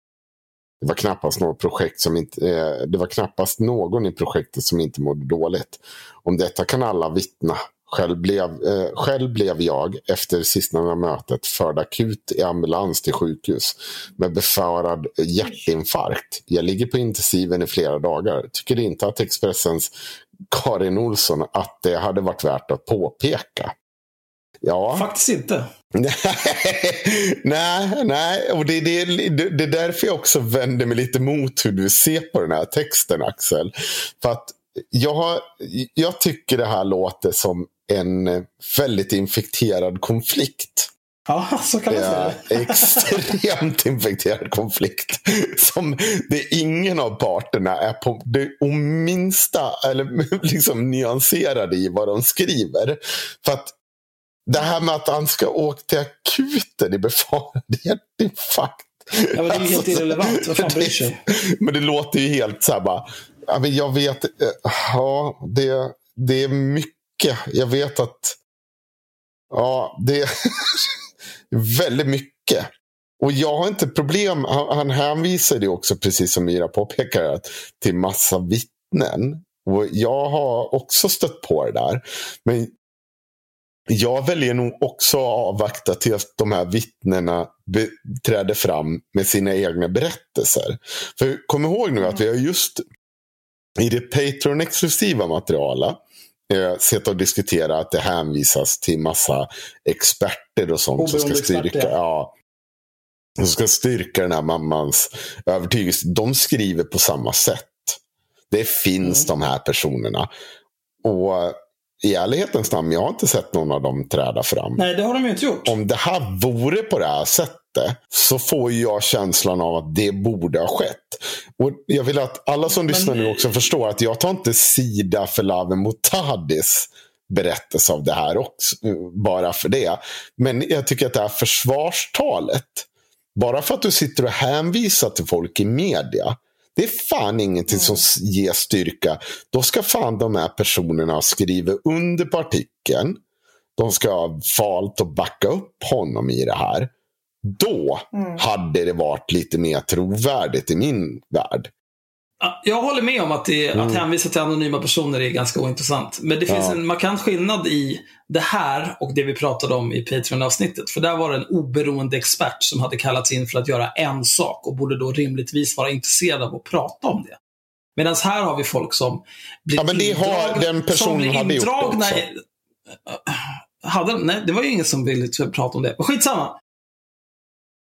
S2: Det var knappast något projekt som inte, eh, det var knappast någon i projektet som inte mådde dåligt. Om detta kan alla vittna. Själv blev, eh, själv blev jag efter sistnämnda mötet förd akut i ambulans till sjukhus med befarad hjärtinfarkt. Jag ligger på intensiven i flera dagar. Tycker inte att Expressens Karin Olsson att det hade varit värt att påpeka. Ja.
S1: Faktiskt inte.
S2: nej, nej. Och det, det, det, det är därför jag också vänder mig lite mot hur du ser på den här texten, Axel. För att jag, har, jag tycker det här låter som en väldigt infekterad konflikt.
S1: Ja, så kan man säga.
S2: Extremt infekterad konflikt. Som det ingen av parterna är på det minsta eller liksom nyanserade i vad de skriver. För att det här med att han ska åka till akuten i befarad hjärtinfarkt.
S1: Ja, men det är ju helt
S2: Alltså,
S1: irrelevant. Vad fan bryr sig?
S2: Men det låter ju helt så här bara. Jag vet. eh, Ja, det, det är mycket. Jag vet att. Ja, det är väldigt mycket. Och jag har inte problem. Han, han hänvisade ju också, precis som Mira påpekar, att, till massa vittnen. Och jag har också stött på det där. Men jag väljer nog också att avvakta tills de här vittnena träder fram med sina egna berättelser. För kom ihåg nu att vi har just i det Patreon-exklusiva materialet eh, sett och diskuterat att det hänvisas till massa experter och sånt som ska
S1: Oberoende
S2: styrka,
S1: experter,
S2: ja. som ska styrka den här mammans övertygelse. De skriver på samma sätt. Det finns
S1: Mm.
S2: de här personerna. Och i ärlighetens namn, jag har inte sett någon av dem träda fram
S1: Nej, det har de ju inte gjort.
S2: om det här vore på det här sättet så får jag känslan av att det borde ha skett. Och Jag vill att alla som
S1: Men-
S2: lyssnar nu också förstår att jag tar inte sida för Laven Motadis berättelse av det här också, bara för det. Men jag tycker att det här försvarstalet, bara för att du sitter och hänvisar till folk i media, det är fan ingenting som ger styrka. Då ska fan de här personerna skriva under på artikeln. De ska ha valt att backa upp honom i det här. Då
S3: Mm.
S2: hade det varit lite mer trovärdigt i min värld.
S1: Ja, Jag håller med om att, det, att hänvisa till anonyma personer är ganska ointressant. Men det finns
S2: Ja.
S1: en markant skillnad i det här och det vi pratade om i Patreon-avsnittet. För där var det en oberoende expert som hade kallats in för att göra en sak och borde då rimligtvis vara intresserad av att prata om det. Medan här har vi folk som blir
S2: Ja, men det har-
S1: indragna-
S2: den personen hade gjort det
S1: indragna
S2: också.
S1: Hade? Nej, det var ju ingen som ville prata om det. Men skitsamma.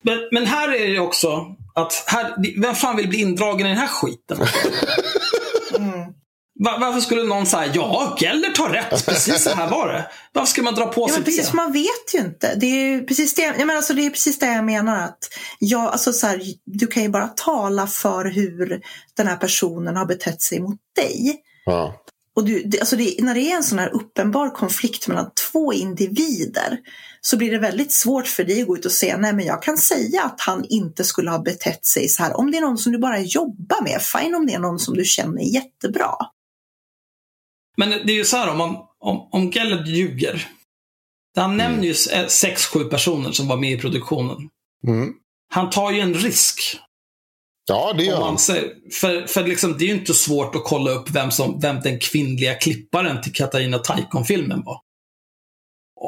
S1: Men, men här är det också att, här, vem fan vill bli indragen i den här skiten?
S3: Mm.
S1: Va- varför skulle någon säga ja, Gellert har rätt, precis så här var det. Varför ska man dra på
S3: Ja,
S1: sig
S3: precis,
S1: det?
S3: man vet ju inte. Det är ju precis det, jag menar, alltså, det är precis det jag menar. Att jag, alltså, så här, du kan ju bara tala för hur den här personen har betett sig mot dig.
S2: Ja.
S3: och du, det, alltså det, när det är en sån här uppenbar konflikt mellan två individer så blir det väldigt svårt för dig att gå ut och säga nej men jag kan säga att han inte skulle ha betett sig så här. Om det är någon som du bara jobbar med, fine om det är någon som du känner jättebra.
S1: Men det är ju så här om, man, om, om Gellert ljuger. Han mm. nämner ju sex, sju personer som var med i produktionen.
S2: Mm.
S1: Han tar ju en risk.
S2: Ja, det gör
S1: han. För, för liksom, det är ju inte svårt att kolla upp vem, som, vem den kvinnliga klipparen till Katarina Taikon-filmen var.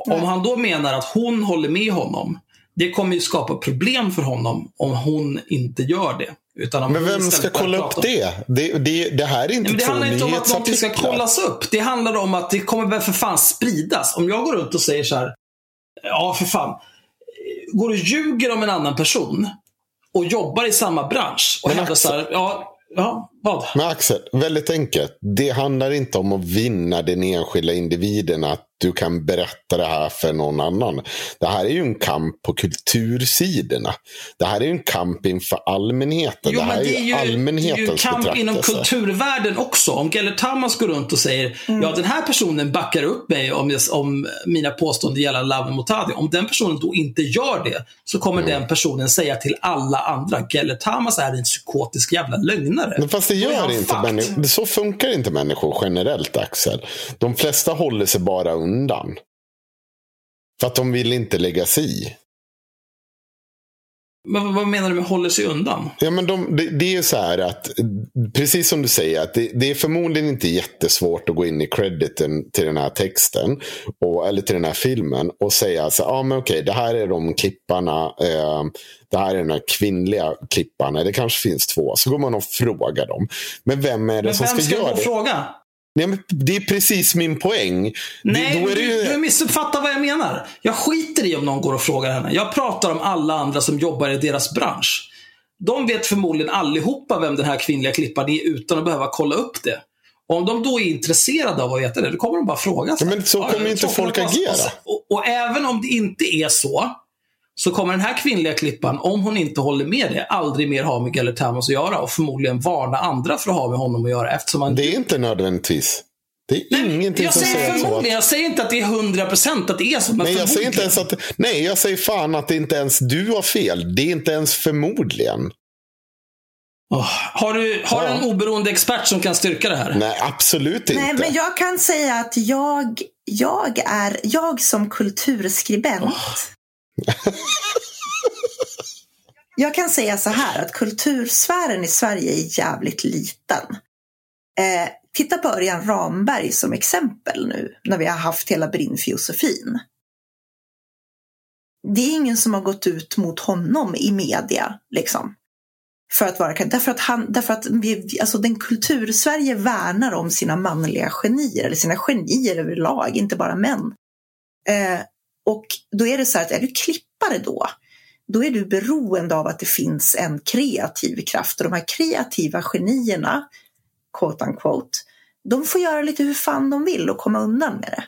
S1: Nej. Om han då menar att hon håller med honom, det kommer ju skapa problem för honom om hon inte gör det. Utan
S2: men vem ska kolla upp det? Det, det? det, här är inte Nej,
S1: Det handlar inte om att någonting ska kollas upp. Det handlar om att det kommer väl för fan spridas. Om jag går runt och säger så här, ja för fan. Går du och ljuger om en annan person och jobbar i samma bransch och hävdar så här, ja, Ja, vad?
S2: Men Axel, väldigt enkelt. Det handlar inte om att vinna den enskilda individen att du kan berätta det här för någon annan. Det här är ju en kamp på kultursidorna. Det här är ju en kamp inför allmänheten.
S1: Jo,
S2: det här
S1: det är ju,
S2: allmänhetens
S1: det är ju kamp inom kulturvärlden också. Om Gellert Tamas går runt och säger mm. ja den här personen backar upp mig om, om mina påståenden gällande Laven Motadi. Om den personen då inte gör det så kommer mm. den personen säga till alla andra Gellert Tamas är en psykotisk jävla lögnare.
S2: Men fast det gör inte människor. Så funkar inte människor generellt Axel. De flesta håller sig bara undan undan. För att de vill inte lägga sig i.
S1: Men vad menar du med håller sig undan?
S2: Ja, men de, det, det, är så här att, precis som du säger, att det, det, är förmodligen inte jättesvårt att gå in i crediten till den här texten. Och, eller till den här filmen och säga så ah, men okej, det här är de klipparna. Eh, det här är den här kvinnliga klippan. Det kanske finns två. Så går man och frågar dem. Men vem är det
S1: men
S2: som ska,
S1: ska
S2: göra det?
S1: Vem ska fråga?
S2: Nej, det är precis min poäng.
S1: Nej,
S2: det, det
S1: ju... du, missuppfattar vad jag menar. Jag skiter i om någon går och frågar henne. Jag pratar om alla andra som jobbar i deras bransch. De vet förmodligen allihopa vem den här kvinnliga klipparen är utan att behöva kolla upp det. Om de då är intresserade av att veta det, då kommer de bara fråga.
S2: Ja, men så kommer ja, inte folk agera.
S1: Och, och, även om det inte är så, så kommer den här kvinnliga klippan, om hon inte håller med det, aldrig mer ha med Gellert Tamas att göra och förmodligen varna andra för att ha med honom att göra. Eftersom han...
S2: Det är inte nödvändigtvis. Det är nej, ingenting
S1: jag
S2: som
S1: säger
S2: säger
S1: så. Jag säger inte att det är 100% att det är så.
S2: Men nej, jag säger inte ens att, nej, jag säger fan att det inte ens du har fel. Det är inte ens förmodligen.
S1: Oh, har du, har ja. en oberoende expert som kan styrka det här?
S2: Nej, absolut inte.
S3: Nej, men jag kan säga att jag, jag är, jag som kulturskribent oh. Jag kan säga så här att kultursfären i Sverige är jävligt liten. Eh, titta på Örjan Ramberg som exempel nu när vi har haft hela Brinn för Josefin. Det är ingen som har gått ut mot honom i media. Liksom. För att vara, därför att, han, därför att vi, alltså den kultursverige värnar om sina manliga genier, eller sina genier överlag, inte bara män. Eh, och då är det så här att är du klippare då, då är du beroende av att det finns en kreativ kraft. Och de här kreativa genierna, quote unquote, de får göra lite hur fan de vill och komma undan med det.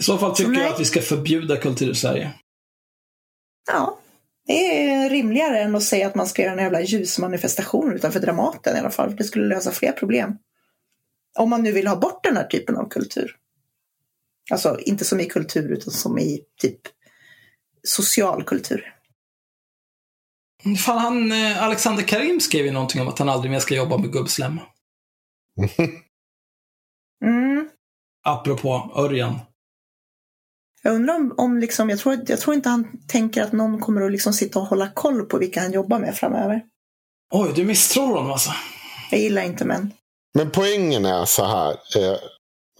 S1: I så fall tycker så jag att vi ska förbjuda kultur i Sverige.
S3: Ja, det är rimligare än att säga att man ska göra en jävla ljusmanifestation utanför Dramaten i alla fall. Det skulle lösa fler problem. Om man nu vill ha bort den här typen av kultur. Alltså inte som i kultur utan som i typ social kultur.
S1: Fan, han, eh, Alexander Karim skrev ju någonting om att han aldrig mer ska jobba med gubbslem.
S3: mm.
S1: Apropå Örjan.
S3: Jag undrar om, om liksom, jag tror, jag tror inte han tänker att någon kommer att liksom sitta och hålla koll på vilka han jobbar med framöver.
S1: Oj, du misstror honom alltså?
S3: Jag gillar inte män.
S2: Men poängen är så här. Eh,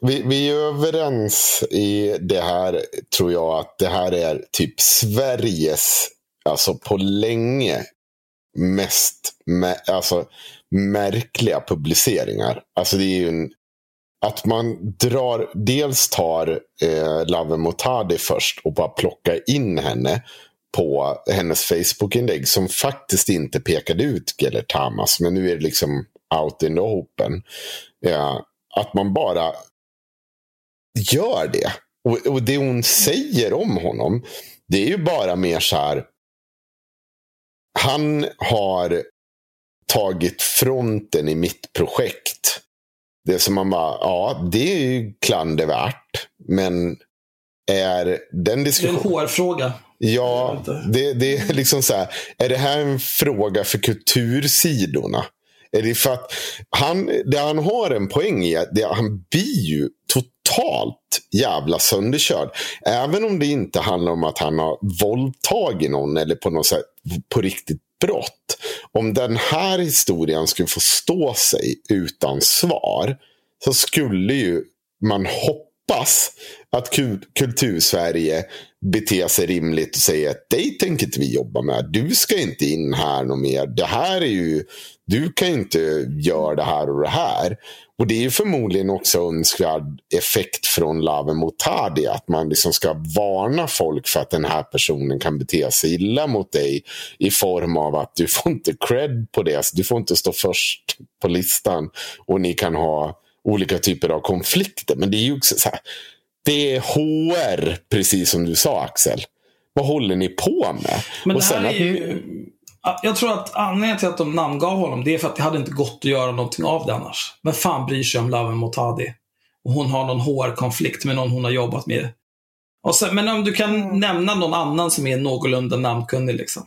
S2: vi, vi är överens i det här, tror jag, att det här är typ Sveriges, alltså på länge, mest alltså, märkliga publiceringar. Alltså det är ju en, att man drar, dels tar eh, Lave Motadi först och bara plockar in henne på hennes Facebook-inlägg som faktiskt inte pekade ut Gellert Tamas. Men nu är det liksom out in the open. Eh, att man bara gör det. Och, och det hon säger om honom, det är ju bara mer så här. Han har tagit fronten i mitt projekt. Det som man bara, ja, det är ju klandervärt. Men är den diskussionen...
S1: Det är en HR-fråga.
S2: Ja, det, det är liksom så här. Är det här en fråga för kultursidorna? Är det för att han, det han har en poäng i, det, han blir ju totalt Totalt jävla sönderkörd. Även om det inte handlar om att han har våldtagit någon eller på något sätt på riktigt brott. Om den här historien skulle få stå sig utan svar så skulle ju man hoppas att kultursverige beter sig rimligt och säger att dig tänker inte vi jobba med. Du ska inte in här något mer. Det här är ju, du kan inte göra det här och det här. Och det är förmodligen också önskvärd effekt från Lave Motadi. Att man liksom ska varna folk för att den här personen kan bete sig illa mot dig. I form av att du får inte cred på det. Du får inte stå först på listan. Och ni kan ha olika typer av konflikter. Men det är ju också så här, Det är HR, precis som du sa Axel. Vad håller ni på med?
S1: Men och det här är ju... Jag tror att anledningen till att de namngav honom, det är för att det hade inte gått att göra någonting av det annars. Vem fan bryr sig om Laven Motadi? Och hon har någon HR-konflikt med någon hon har jobbat med. Sen, men om du kan mm. nämna någon annan som är någorlunda namnkunnig liksom.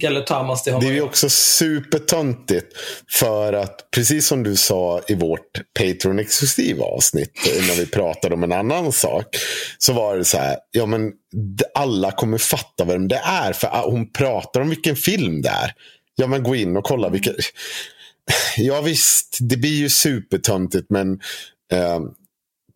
S1: Geller Tamas,
S2: det har Det är ju också supertöntigt. För att precis som du sa i vårt Patreon-exklusiva avsnitt. när vi pratade om en annan sak. Så var det så här. Ja men alla kommer fatta vem det är. För ah, hon pratar om vilken film det är. Ja men gå in och kolla vilken. Ja visst, det blir ju supertöntigt. Men eh,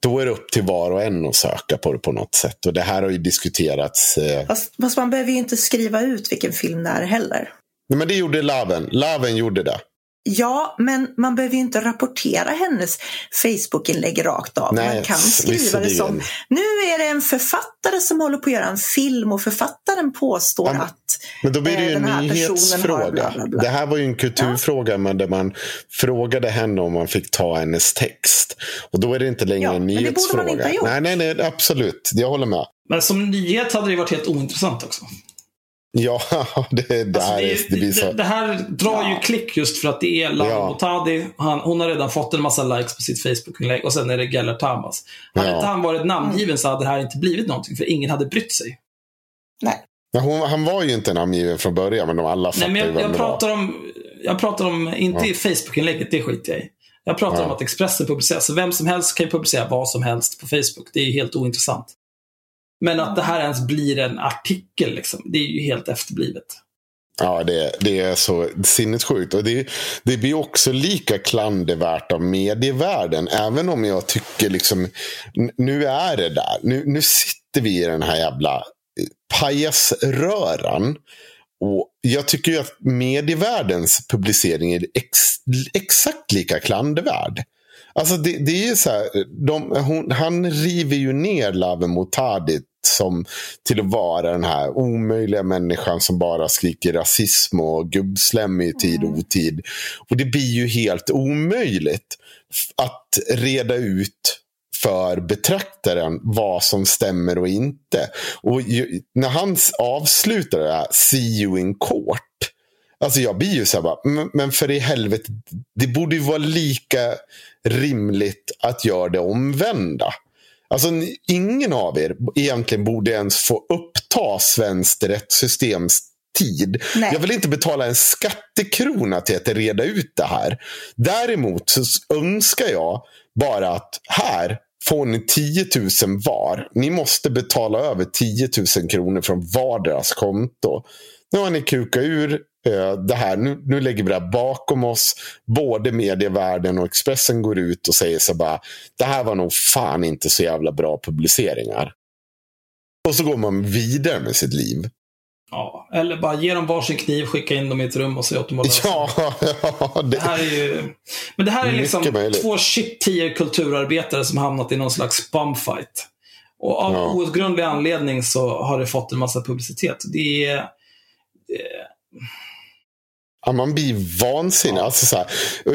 S2: då är det upp till var och en att söka på det på något sätt. Och det här har ju diskuterats. Eh...
S3: Fast, fast, man behöver ju inte skriva ut vilken film det är heller.
S2: Nej, men det gjorde Laven. Laven gjorde det.
S3: Ja, men man behöver ju inte rapportera hennes Facebook-inlägg rakt av. Nej, man kan skriva det som, nu är det en författare som håller på att göra en film och författaren påstår ja, att
S2: Men då blir det ju eh, en nyhetsfråga. Bla bla bla. Det här var ju en kulturfråga ja. men där man frågade henne om man fick ta hennes text. Och då är det inte längre ja, en nyhetsfråga. Men det borde man inte ha gjort. Nej, nej, nej, absolut. Jag håller med.
S1: Men som nyhet hade det varit helt ointressant också.
S2: Ja, det, det, alltså,
S1: det, det, så... det, här drar ja. ju klick just för att det är Laura ja. Motadi. Han, hon har redan fått en massa likes på sitt Facebook-inlägg och sen är det Geller Tamas. Hade ja. inte han varit namngiven så hade det här inte blivit någonting för ingen hade brytt sig.
S3: Nej.
S2: Ja, hon, han var ju inte namngiven från början men de alla
S1: fattade Nej, men jag, jag pratar om, jag pratar om, inte ja. Facebook-inlägget, det skiter jag i. Jag pratar om att Expressen publicerar. Så vem som helst kan ju publicera vad som helst på Facebook. Det är ju helt ointressant. Men att det här ens blir en artikel, liksom, det är ju helt efterblivet.
S2: Ja, det, det är så sinnessjukt. Och det, det blir också lika klandervärt av medievärlden. Även om jag tycker liksom, nu är det där. Nu, nu sitter vi i den här jävla eh, pajasröran. Och jag tycker ju att medievärldens publicering är ex, exakt lika klandervärd. Alltså det, det är så här, de, hon, han river ju ner Lave Motadi som till att vara den här omöjliga människan som bara skriker rasism och gubbslem i tid och mm. otid. Och det blir ju helt omöjligt att reda ut för betraktaren vad som stämmer och inte. Och ju, när han avslutar det här, see you in court. Alltså jag blir ju så här bara, men för i helvete, det borde ju vara lika rimligt att göra det omvända. Alltså ingen av er egentligen borde ens få uppta svenskt rättssystems tid. Nej. Jag vill inte betala en skattekrona till att reda ut det här. Däremot så önskar jag bara att här får ni 10 000 var. Ni måste betala över 10 000 kronor från varderas konto. Nu har ni kukat ur Eh, det här, nu, nu lägger vi det här bakom oss. Både medievärlden och Expressen går ut och säger så bara, det här var nog fan inte så jävla bra publiceringar. Och så går man vidare med sitt liv.
S1: Ja, eller bara ge dem varsin kniv, skicka in dem i ett rum och säga åt dem att
S2: ja, ja, det...
S1: det här är ju... Men det här är liksom två shit tio kulturarbetare som hamnat i någon slags bumfight. Och av ja. outgrundlig anledning så har det fått en massa publicitet. Det är...
S2: Ja, man blir vansinnig. Ja. Alltså, så här,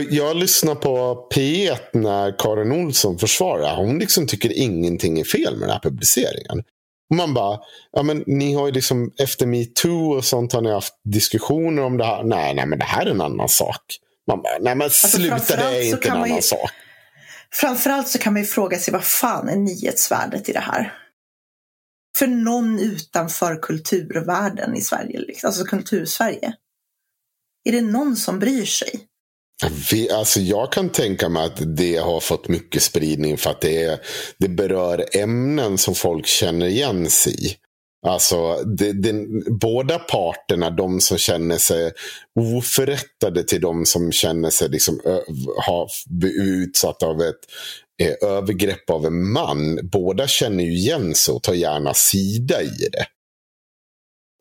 S2: jag lyssnar på P1 när Karin Olsson försvarar. Hon liksom tycker ingenting är fel med den här publiceringen. Och man bara, ja men ni har ju liksom efter metoo och sånt har ni haft diskussioner om det här. Nej, nej men det här är en annan sak. Man bara, nej men alltså, sluta det är inte en annan ju... sak.
S3: framförallt så kan man ju fråga sig vad fan är nyhetsvärdet i det här? För någon utanför kulturvärlden i Sverige, liksom. alltså kultursverige. Är det någon som bryr sig?
S2: Vi, alltså jag kan tänka mig att det har fått mycket spridning för att det, är, det berör ämnen som folk känner igen sig i. Alltså, det, det, båda parterna, de som känner sig oförrättade till de som känner sig liksom, ö, ha, utsatta av ett eh, övergrepp av en man. Båda känner ju igen sig och tar gärna sida i det.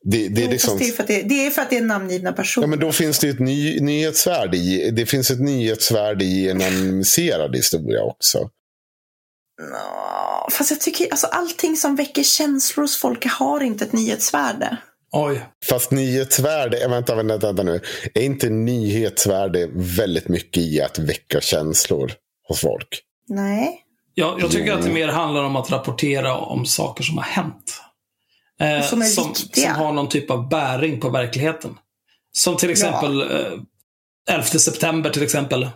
S3: Det, det, är liksom... det, är för att det, det är för att det är namngivna personer.
S2: Ja, men då finns det ett ny, nyhetsvärde i, det finns ett nyhetsvärde i en anonymiserad historia också.
S3: No, fast jag tycker alltså allting som väcker känslor hos folk har inte ett nyhetsvärde.
S1: Oj.
S2: Fast nyhetsvärde, vänta, vänta, vänta nu. Är inte nyhetsvärde väldigt mycket i att väcka känslor hos folk?
S3: Nej.
S1: Ja, jag tycker att det mer handlar om att rapportera om saker som har hänt. Eh, som, som, som, har någon typ av bäring på verkligheten. Som till exempel ja. eh, 11 september till exempel.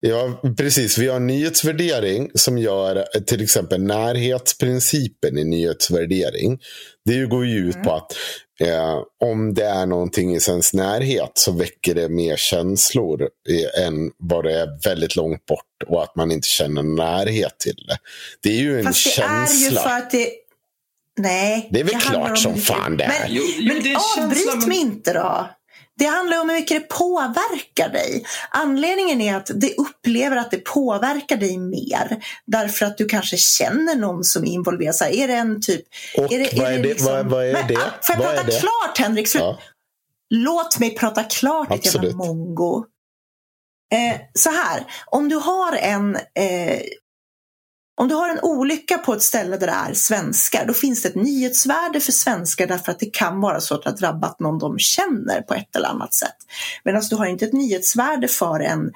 S2: Ja, precis. Vi har en nyhetsvärdering som gör eh, till exempel närhetsprincipen i nyhetsvärdering. Det går ju ut mm. på att eh, om det är någonting i ens närhet så väcker det mer känslor än vad det är väldigt långt bort och att man inte känner närhet till det. Det är ju en Fast det känsla. är ju
S3: för att det Nej.
S2: Det är väl klart som fan det är.
S3: Men, jo, jo, men avbryt mig inte då. Det handlar om hur mycket det påverkar dig. Anledningen är att det upplever att det påverkar dig mer. Därför att du kanske känner någon som är involverad. Så här, är det en typ...
S2: Och är det, vad är det? Liksom, vad, vad är men, det?
S3: Ah, får jag
S2: vad
S3: prata klart Henrik? Ja. Låt mig prata klart ditt jävla mongo. Eh, så här, om du har en eh, om du har en olycka på ett ställe där det är svenskar, då finns det ett nyhetsvärde för svenskar därför att det kan vara så att det har drabbat någon de känner på ett eller annat sätt. Medan du har inte ett nyhetsvärde för en,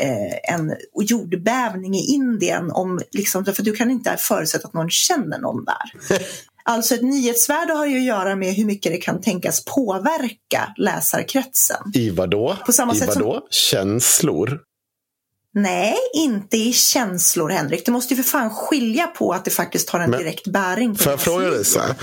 S3: eh, en jordbävning i Indien, om, liksom, för du kan inte förutsätta att någon känner någon där. Alltså ett nyhetsvärde har ju att göra med hur mycket det kan tänkas påverka läsarkretsen.
S2: I vadå? På samma I sätt vadå? Som... Känslor?
S3: Nej, inte i känslor Henrik. Du måste ju för fan skilja på att det faktiskt har en Men, direkt bäring.
S2: Får jag fråga dig så här?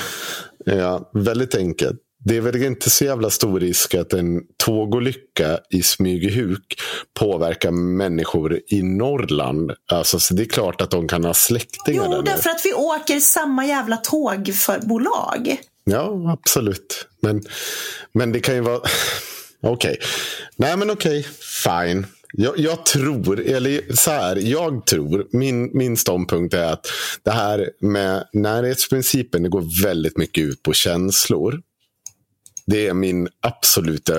S2: Ja, väldigt enkelt. Det är väl inte så jävla stor risk att en tågolycka i Smygehuk påverkar människor i Norrland. Alltså, så det är klart att de kan ha släktingar
S3: jo, där Jo, därför att vi åker samma jävla tågbolag.
S2: Ja, absolut. Men, men det kan ju vara... Okej. Okay. Nej, men okej. Okay. Fine. Jag, jag, tror, eller så här, jag tror, min, min ståndpunkt är att det här med närhetsprincipen det går väldigt mycket ut på känslor. Det är min absoluta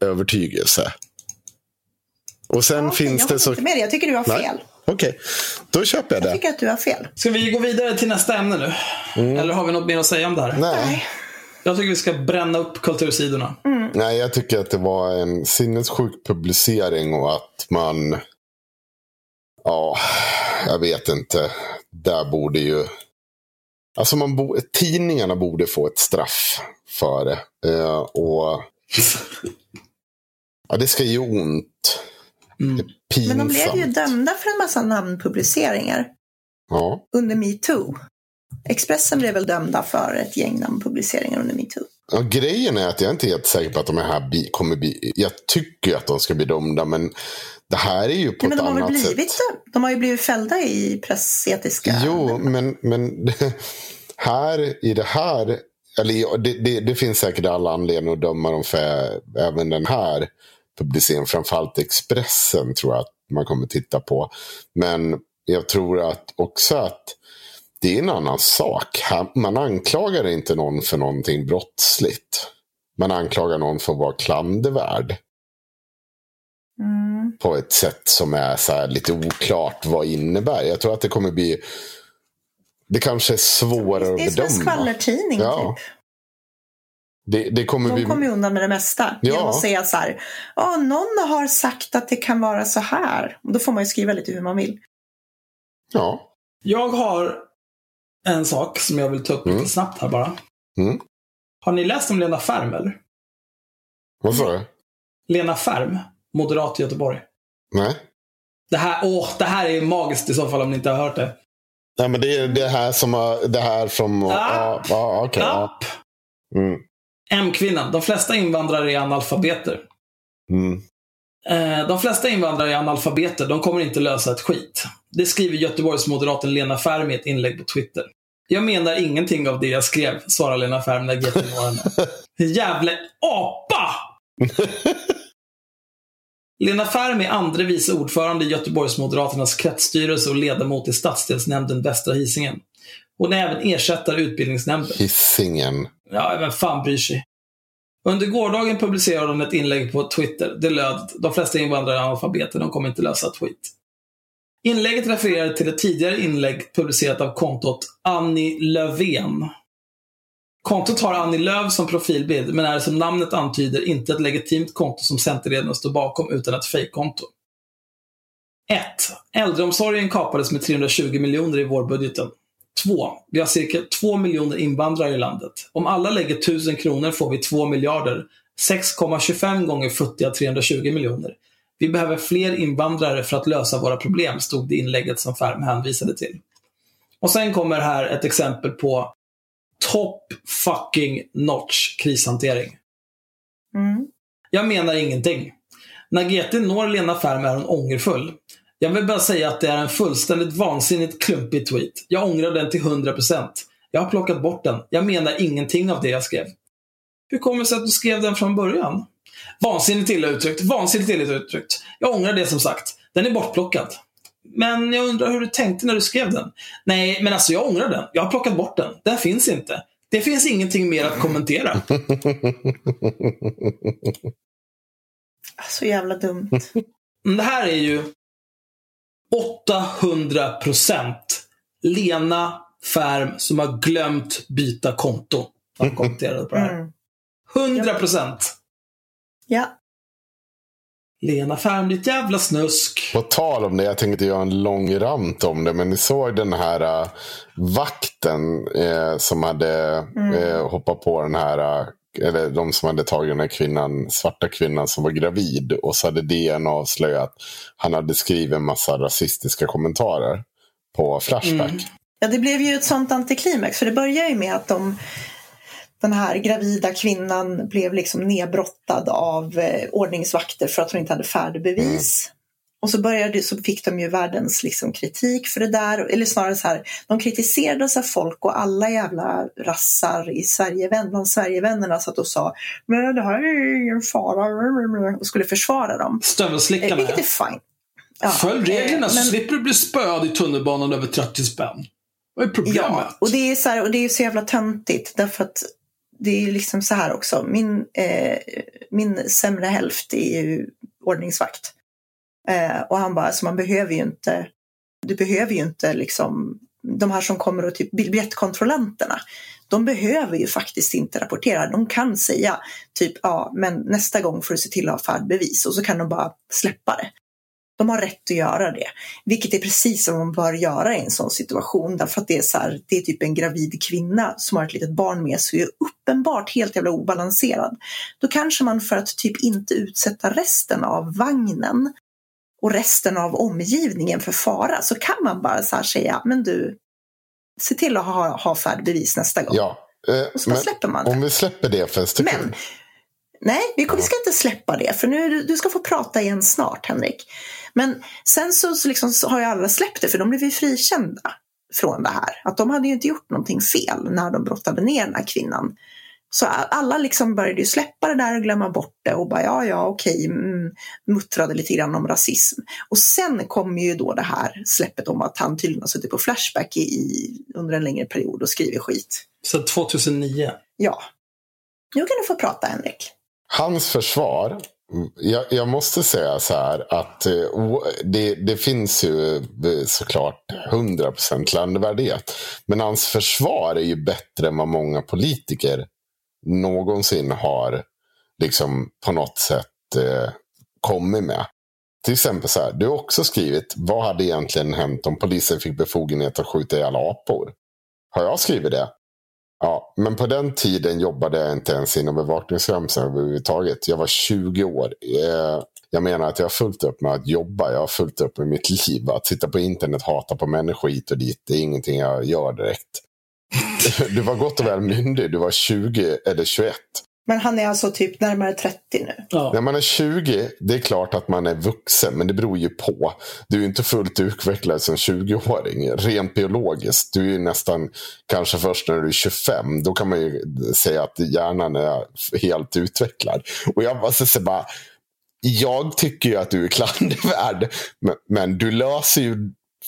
S2: övertygelse. Och sen ja, okay, finns
S3: jag
S2: det så...
S3: inte med det. Jag tycker du har fel.
S2: Okej, okay. då köper jag det.
S3: Jag tycker att du har fel.
S1: Ska vi gå vidare till nästa ämne nu? Mm. Eller har vi något mer att säga om det här?
S2: Nej.
S1: Jag tycker vi ska bränna upp kultursidorna.
S2: Mm. Nej, jag tycker att det var en sinnessjuk publicering och att man... Ja, jag vet inte. Där borde ju... Alltså man bo, tidningarna borde få ett straff för det. Eh, och... Ja, det ska ju ont.
S3: Mm. Men de blev ju dömda för en massa namnpubliceringar.
S2: Ja.
S3: Under metoo. Expressen blev väl dömda för ett gäng namnpubliceringar under metoo.
S2: Ja, grejen är att jag inte är helt säker på att de här kommer bli... Jag tycker att de ska bli dömda, men det här är ju på
S3: Nej,
S2: ett annat
S3: blivit, sätt. De har ju blivit fällda i pressetiska...
S2: Jo, men, men här i det här... Eller det, det, det, finns säkert alla anledningar att döma dem för även den här publiceringen. Framförallt Expressen tror jag att man kommer titta på. Men jag tror att också att det är en annan sak. Man anklagar inte någon för någonting brottsligt. Man anklagar någon för att vara klandervärd.
S3: Mm.
S2: På ett sätt som är så lite oklart vad innebär. Jag tror att det kommer bli... Det kanske är svårare att bedöma. Det är som
S3: en skvallertidning
S2: ja. typ. Det, det kommer
S3: De
S2: bli...
S3: kommer undan med det mesta. Ja. Genom att säga så här. Oh, någon har sagt att det kan vara så här. Och då får man ju skriva lite hur man vill.
S2: Ja.
S1: Jag har en sak som jag vill ta upp mm. lite snabbt här bara.
S2: Mm.
S1: Har ni läst om Lena Färm eller?
S2: Vad sa du?
S1: Lena Färm, moderat i Göteborg.
S2: Nej.
S1: Det här, åh, det här är magiskt i så fall om ni inte har hört det.
S2: Nej, men det är det här som det här. Ja, ja, okej. ja.
S1: App.
S2: Mm,
S1: M-kvinnan. De flesta invandrare är analfabeter.
S2: mm.
S1: Eh, De flesta invandrare är analfabeter. De kommer inte lösa ett skit. Det skriver Göteborgsmoderaten Lena Färm i ett inlägg på Twitter. Jag menar ingenting av det jag skrev, svarar Lena Färm när GT når henne. Jävla apa! Lena Färm är andre vice ordförande i Göteborgsmoderaternas kretsstyrelse och ledamot i stadsdelsnämnden Västra Hisingen. Hon är även ersättare i utbildningsnämnden.
S2: Hisingen.
S1: Ja, vem fan bryr sig? Under gårdagen publicerade hon ett inlägg på Twitter. Det löd “De flesta invandrare är analfabeter, de kommer inte lösa ett skit”. Inlägget refererar till ett tidigare inlägg publicerat av kontot Annie Löfven. Kontot har Annie Lööf som profilbild, men är som namnet antyder inte ett legitimt konto som Centerledaren står bakom, utan ett fejkkonto. 1. Äldreomsorgen kapades med 320 miljoner i vårbudgeten. 2. Vi har cirka 2 miljoner invandrare i landet. Om alla lägger 1000 kronor får vi 2 miljarder. 6,25 gånger futtiga 320 miljoner. Vi behöver fler invandrare för att lösa våra problem, stod det i inlägget som Färm hänvisade till. Och sen kommer här ett exempel på top fucking notch krishantering.
S3: Mm.
S1: Jag menar ingenting. När GT når Lena Färm är hon ångerfull. Jag vill bara säga att det är en fullständigt vansinnigt klumpig tweet. Jag ångrar den till 100%. Jag har plockat bort den. Jag menar ingenting av det jag skrev. Hur kommer det sig att du skrev den från början? Vansinnigt illa uttryckt. Vansinnigt illa uttryckt. Jag ångrar det som sagt. Den är bortplockad. Men jag undrar hur du tänkte när du skrev den? Nej, men alltså jag ångrar den. Jag har plockat bort den. Den finns inte. Det finns ingenting mer att kommentera.
S3: Så jävla dumt.
S1: Men det här är ju 800% Lena Färm som har glömt byta konto. Han kommenterade på det här.
S3: Mm.
S1: 100%!
S3: Ja.
S1: Lena Färm, ditt jävla snusk.
S2: På tal om det, jag tänkte göra en lång rant om det. Men ni såg den här uh, vakten uh, som hade uh, hoppat på den här. Uh, eller de som hade tagit den här kvinnan, svarta kvinnan som var gravid. Och så hade DN avslöjat att han hade skrivit en massa rasistiska kommentarer på Flashback.
S1: Mm.
S3: ja, det blev ju ett sånt antiklimax. För det börjar ju med att de, den här gravida kvinnan blev liksom nedbrottad av eh, ordningsvakter för att hon inte hade färdigbevis. Och så, började, så fick de ju världens liksom kritik för det där. Eller snarare så här, de kritiserades av folk och alla jävla rassar i Sverigevän, bland Sverigevännerna satt och sa Men det här är ingen fara och skulle försvara dem. Eh,
S1: Stövelslickarna.
S3: Vilket är fine. Ja,
S1: Följ reglerna
S3: eh,
S1: så
S3: men-
S1: slipper du bli spöad i tunnelbanan över 30 spänn. Vad är problemet?
S3: Ja, och det är så här, och det är så jävla töntigt därför att det är ju liksom så här också. Min, eh, min sämre hälft är ju ordningsvakt. Eh, och han bara, så man behöver ju inte, du behöver ju inte liksom, de här som kommer och typ biljettkontrollanterna, de behöver ju faktiskt inte rapportera. De kan säga typ, ja, men nästa gång får du se till att ha färdbevis och så kan de bara släppa det. De har rätt att göra det. Vilket är precis vad man bör göra i en sån situation. Därför att det är, så här, det är typ en gravid kvinna som har ett litet barn med sig och är uppenbart helt jävla obalanserad. Då kanske man för att typ inte utsätta resten av vagnen och resten av omgivningen för fara så kan man bara så säga, men du, se till att ha, ha färdbevis nästa gång.
S2: Ja, eh,
S3: Och så släpper man det.
S2: om vi släpper det för en sekund.
S3: Men, nej, vi, vi ska inte släppa det, för nu, du ska få prata igen snart, Henrik. Men sen så, så, liksom, så har ju alla släppt det, för de blev ju frikända från det här. Att de hade ju inte gjort någonting fel när de brottade ner den här kvinnan. Så alla liksom började ju släppa det där och glömma bort det och bara ja, ja, okej, mm, muttrade lite grann om rasism. Och sen kom ju då det här släppet om att han tydligen har suttit på Flashback i, i, under en längre period och skrivit skit.
S1: Så 2009.
S3: Ja. Nu kan du få prata, Henrik.
S2: Hans försvar. Jag, jag måste säga så här att eh, det, det finns ju eh, såklart 100% landvärdighet. Men hans försvar är ju bättre än vad många politiker någonsin har liksom på något sätt eh, kommit med. Till exempel så här, du har också skrivit vad hade egentligen hänt om polisen fick befogenhet att skjuta ihjäl apor? Har jag skrivit det? Ja, men på den tiden jobbade jag inte ens inom bevakningsrörelsen överhuvudtaget. Jag var 20 år. Eh, jag menar att jag har fullt upp med att jobba. Jag har fullt upp med mitt liv. Att sitta på internet, hata på människor hit och dit. Det är ingenting jag gör direkt. Du var gott och väl myndig. Du var 20 eller 21.
S3: Men han är alltså typ närmare 30 nu.
S1: Ja.
S2: När man är 20, det är klart att man är vuxen, men det beror ju på. Du är inte fullt utvecklad som 20-åring, rent biologiskt. Du är nästan kanske först när du är 25. Då kan man ju säga att hjärnan är helt utvecklad. Och jag måste säga bara, jag tycker ju att du är klandervärd, men, men du löser ju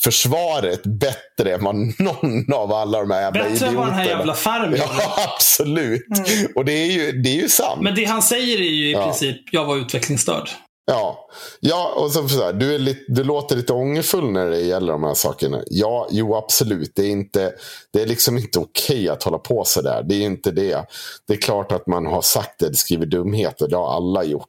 S2: försvaret bättre än vad någon av alla de här jävla
S1: Bättre än vad den här
S2: idioterna.
S1: jävla farmen
S2: Ja, absolut. Och det är, ju, det är ju sant.
S1: Men det han säger är ju i
S2: Ja.
S1: princip, jag var utvecklingsstörd.
S2: Ja, ja och så, så här, du, är lite, du låter lite ångerfull när det gäller de här sakerna. Ja, jo absolut. Det är, inte, det är liksom inte okej att hålla på så där. Det är inte det. Det är klart att man har sagt det, skrivit dumheter. Det har alla gjort.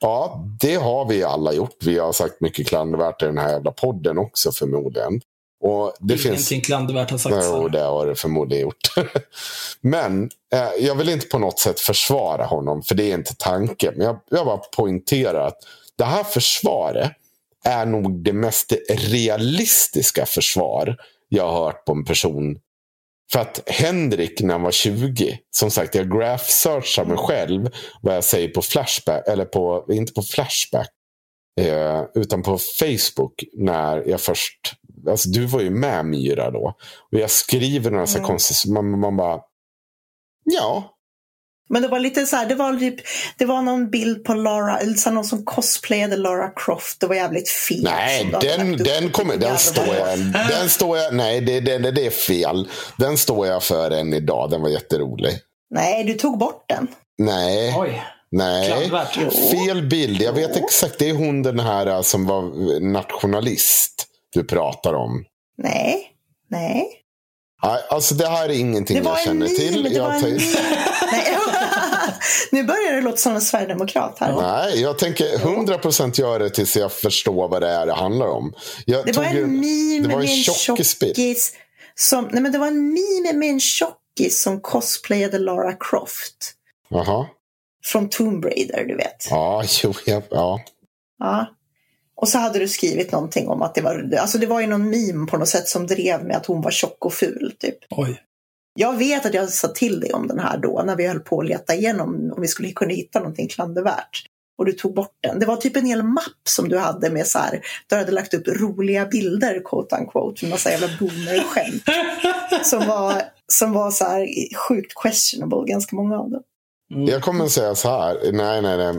S2: Ja, det har vi alla gjort. Vi har sagt mycket klandervärt i den här jävla podden också förmodligen. Och det finns...
S1: Ingenting klandervärt har sagts.
S2: Jo, det har det förmodligen gjort. Men eh, jag vill inte på något sätt försvara honom, för det är inte tanken. Men jag, jag bara poängterar att det här försvaret är nog det mest realistiska försvar jag har hört på en person. För att Henrik när han var 20, som sagt jag graph-searchar mig själv vad jag säger på Flashback, eller på, inte på Flashback, eh, utan på Facebook när jag först Alltså, du var ju med Myra då. Och jag skriver några så
S3: Mm.
S2: konstiga... Man, man bara... Ja.
S3: Men det var lite så här, det var typ, det var någon bild på Lara, eller någon som cosplayade Lara Croft. Det var jävligt fel.
S2: Nej, den, den, kommer, den, står jag, den står jag... Nej, det, det, det är fel. Den står jag för än idag. Den var jätterolig.
S3: Nej, du tog bort den.
S2: Nej,
S1: Oj,
S2: nej. Fel bild. Jag vet exakt. Det är hon den här eh, som var nationalist du pratar om.
S3: Nej, nej.
S2: Nej, Alltså det här är ingenting
S3: var
S2: jag
S3: en
S2: känner till.
S3: Det var
S2: Jag
S3: en
S2: tar-
S3: meme. Nej. nu börjar det låta som en sverigedemokrat här.
S2: Nej, jag tänker 100% göra det tills jag förstår vad det är det handlar om. Jag
S3: Det var
S2: ju-
S3: en meme
S2: det var en
S3: med en
S2: tjockisbild.
S3: tjockis som, nej men det var en meme med en tjockis som cosplayade Lara Croft.
S2: Jaha.
S3: Från Tomb Raider, du vet.
S2: Ja, jo, ja, ja.
S3: Ja. Och så hade du skrivit någonting om att det var, alltså det var ju någon meme på något sätt som drev med att hon var tjock och ful. Typ.
S1: Oj.
S3: Jag vet att jag sa till dig om den här då, när vi höll på att leta igenom om vi skulle kunna hitta någonting klandervärt. Och du tog bort den. Det var typ en hel mapp som du hade med så här, du hade lagt upp roliga bilder, quote unquote, med massa jävla boomer-skämt. som var, som var så här sjukt questionable, ganska många av dem.
S1: Mm.
S2: Jag kommer säga så här. Nej, nej, nej.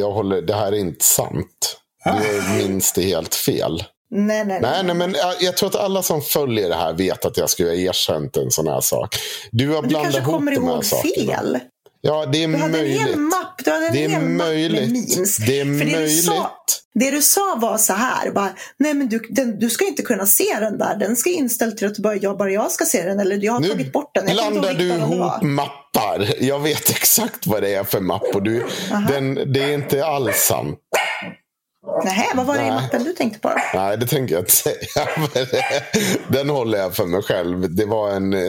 S2: Jag håller, det här är inte sant. Du minns det helt fel.
S3: Nej, nej,
S2: Nej, nej, men jag, tror att alla som följer det här vet att jag skulle ha erkänt en sån här sak. Du har
S3: Men du
S2: blandat
S3: kanske
S2: ihop
S3: kommer
S2: de här
S3: ihåg
S2: sakerna.
S3: fel.
S2: Ja, det är
S3: Du hade en hel
S2: möjligt.
S3: mapp, du hade en
S2: Det är
S3: hel mapp med
S2: möjligt.
S3: memes.
S2: Det är
S3: För det du
S2: möjligt.
S3: sa- Det du sa var så här, bara, nej men du, den, du ska inte kunna se den där, den ska inställd till att bara jag, bara jag ska se den, eller jag har
S2: Nu
S3: tagit bort den. Jag kommer inte
S2: blandar
S3: ihåg
S2: du ihop mappar. Jag vet exakt vad det är för mapp. Och du, den, det är inte alls sant.
S3: Nej, vad var det i
S2: Nej.
S3: mappen du tänkte på? Då?
S2: Nej, det tänker jag inte säga. Den håller jag för mig själv. Det var en eh,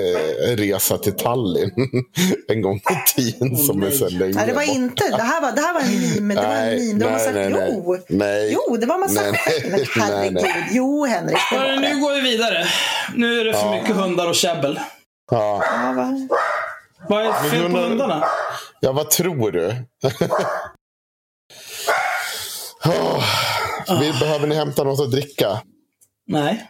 S2: resa till Tallinn en gång i tiden. som är så länge
S3: Nej, det var inte. Det här var, det här var en meme. Det var en
S2: Nej,
S3: meme. Det var massa,
S2: nej, nej,
S3: jo.
S2: nej.
S3: jo, det var massa
S2: Nej,
S3: skämt. Men
S2: nej,
S3: herregud.
S2: nej.
S3: Jo, Henrik. Det var
S1: Hörru, nu
S3: det.
S1: går vi vidare. Nu är det för mycket hundar och käbbel.
S2: Ja.
S3: Ja, va?
S1: Vad är fel på
S2: hundar-
S1: hundarna?
S2: ja, vad tror du? Åh, vi, behöver ni hämta något att dricka?
S1: Nej.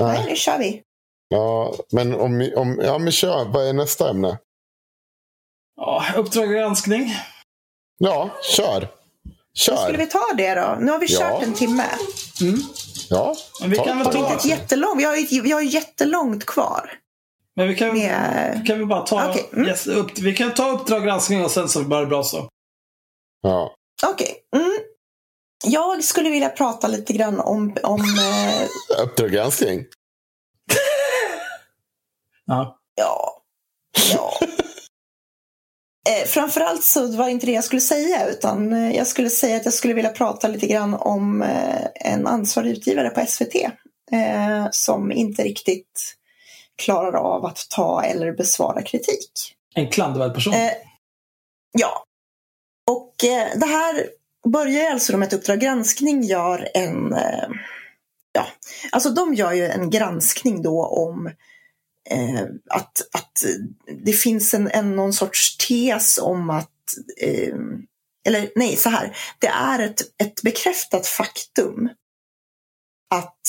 S3: Nej, nu kör vi.
S2: Ja, men om, om ja, men kör. Vad är nästa ämne?
S1: Ja, uppdrag granskning.
S2: Ja, kör.
S3: Skulle
S2: Kör.
S3: vi ta det då? Nu har vi
S2: Ja.
S3: kört en timme.
S2: Ja,
S1: Men vi
S2: ta-
S1: kan väl ta-
S3: inte ett jättelångt? Vi har, ju- vi har ju jättelångt kvar.
S1: Men vi kan,
S3: Med...
S1: kan vi bara ta...
S3: Okej, mm.
S1: Yes, upp, vi kan ta uppdrag granskning och sen så blir det bra så.
S2: ja.
S3: Okej. Mm. Jag skulle vilja prata lite grann om, om eh,
S2: Uppdrag granskning.
S1: Ja.
S3: ja, ja. Eh, framförallt så var det inte det jag skulle säga utan eh, jag skulle säga att jag skulle vilja prata lite grann om eh, en ansvarig utgivare på SVT eh, som inte riktigt klarar av att ta eller besvara kritik.
S1: En klandervärd person.
S3: Eh, ja. Och eh, det här börjar alltså med att Uppdrag granskning gör en... Eh, ja, alltså de gör ju en granskning då om eh, att, att det finns en, en, någon sorts tes om att eh, eller nej, så här. Det är ett, ett bekräftat faktum att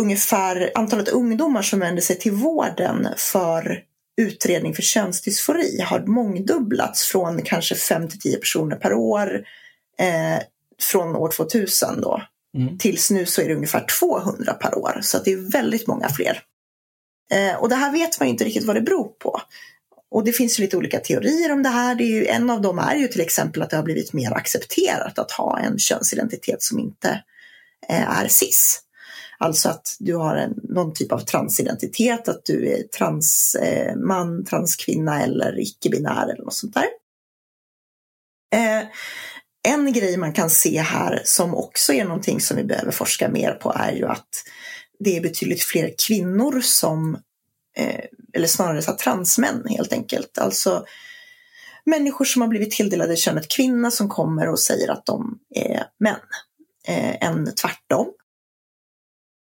S3: ungefär antalet ungdomar som vänder sig till vården för utredning för könsdysfori har mångdubblats från kanske 5 till 10 personer per år eh, från år 2000 då. Mm. Tills nu så är det ungefär 200 per år, så det är väldigt många fler. Eh, och det här vet man inte riktigt vad det beror på. Och det finns lite olika teorier om det här. Det är ju, en av dem är ju till exempel att det har blivit mer accepterat att ha en könsidentitet som inte eh, är cis. Alltså att du har en, någon typ av transidentitet, att du är transman, eh, transkvinna eller icke-binär eller något sånt där. Eh, en grej man kan se här som också är någonting som vi behöver forska mer på är ju att det är betydligt fler kvinnor som, eh, eller snarare så transmän helt enkelt, alltså människor som har blivit tilldelade könet kvinna som kommer och säger att de är män, eh, än tvärtom.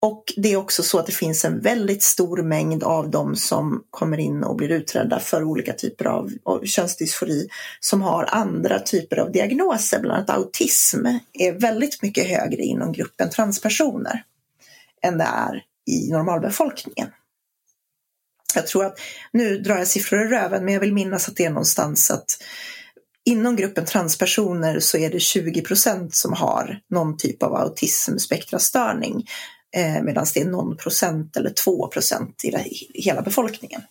S3: Och det är också så att det finns en väldigt stor mängd av de som kommer in och blir utredda för olika typer av, av könsdysfori som har andra typer av diagnoser, bland annat autism är väldigt mycket högre inom gruppen transpersoner än det är i normalbefolkningen. Jag tror att, nu drar jag siffror i röven, men jag vill minnas att det är någonstans att inom gruppen transpersoner så är det 20 procent som har någon typ av autismspektrastörning eh, medan det är någon procent eller två procent i hela befolkningen.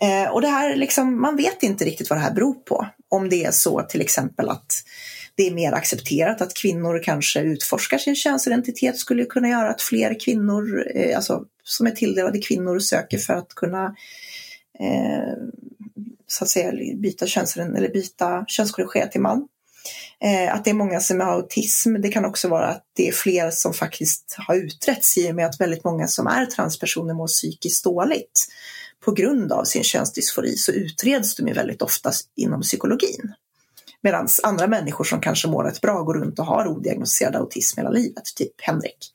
S3: Eh, och det här, liksom, man vet inte riktigt vad det här beror på. Om det är så till exempel att det är mer accepterat att kvinnor kanske utforskar sin könsidentitet skulle kunna göra att fler kvinnor, eh, alltså som är tilldelade kvinnor, söker för att kunna eh, så att säga byta, köns, eller byta könskorrigera till man. Eh, att det är många som har autism. Det kan också vara att det är fler som faktiskt har utretts i och med att väldigt många som är transpersoner mår psykiskt dåligt. På grund av sin könsdysfori så utreds de ju väldigt ofta inom psykologin. Medan andra människor som kanske mår rätt bra går runt och har odiagnostiserad autism hela livet, typ Henrik.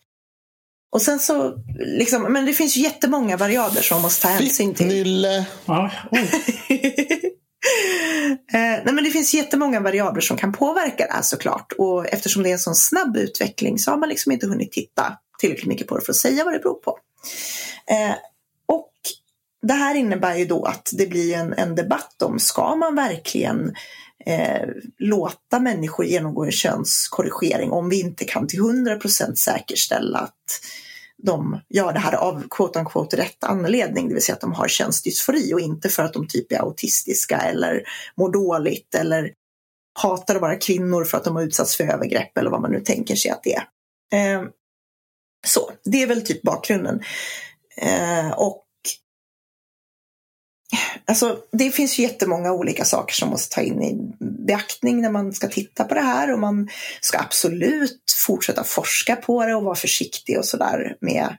S3: Och sen så, liksom, men det finns ju jättemånga variabler som man måste ta hänsyn till.
S2: Nylle.
S3: Eh, nej, men det finns jättemånga variabler som kan påverka det här såklart. Och eftersom det är en sån snabb utveckling så har man liksom inte hunnit titta tillräckligt mycket på det för att säga vad det beror på. Eh, och det här innebär ju då att det blir en, en debatt om, ska man verkligen eh, låta människor genomgå en könskorrigering om vi inte kan till 100% säkerställa att de gör det här av quote unquote rätt anledning, det vill säga att de har könsdysfori och inte för att de typ är autistiska eller mår dåligt eller hatar att vara kvinnor för att de har utsatts för övergrepp eller vad man nu tänker sig att det är. Eh, så, det är väl typ bakgrunden. Eh, och Alltså, det finns ju jättemånga olika saker som måste ta in i beaktning när man ska titta på det här och man ska absolut fortsätta forska på det och vara försiktig och sådär med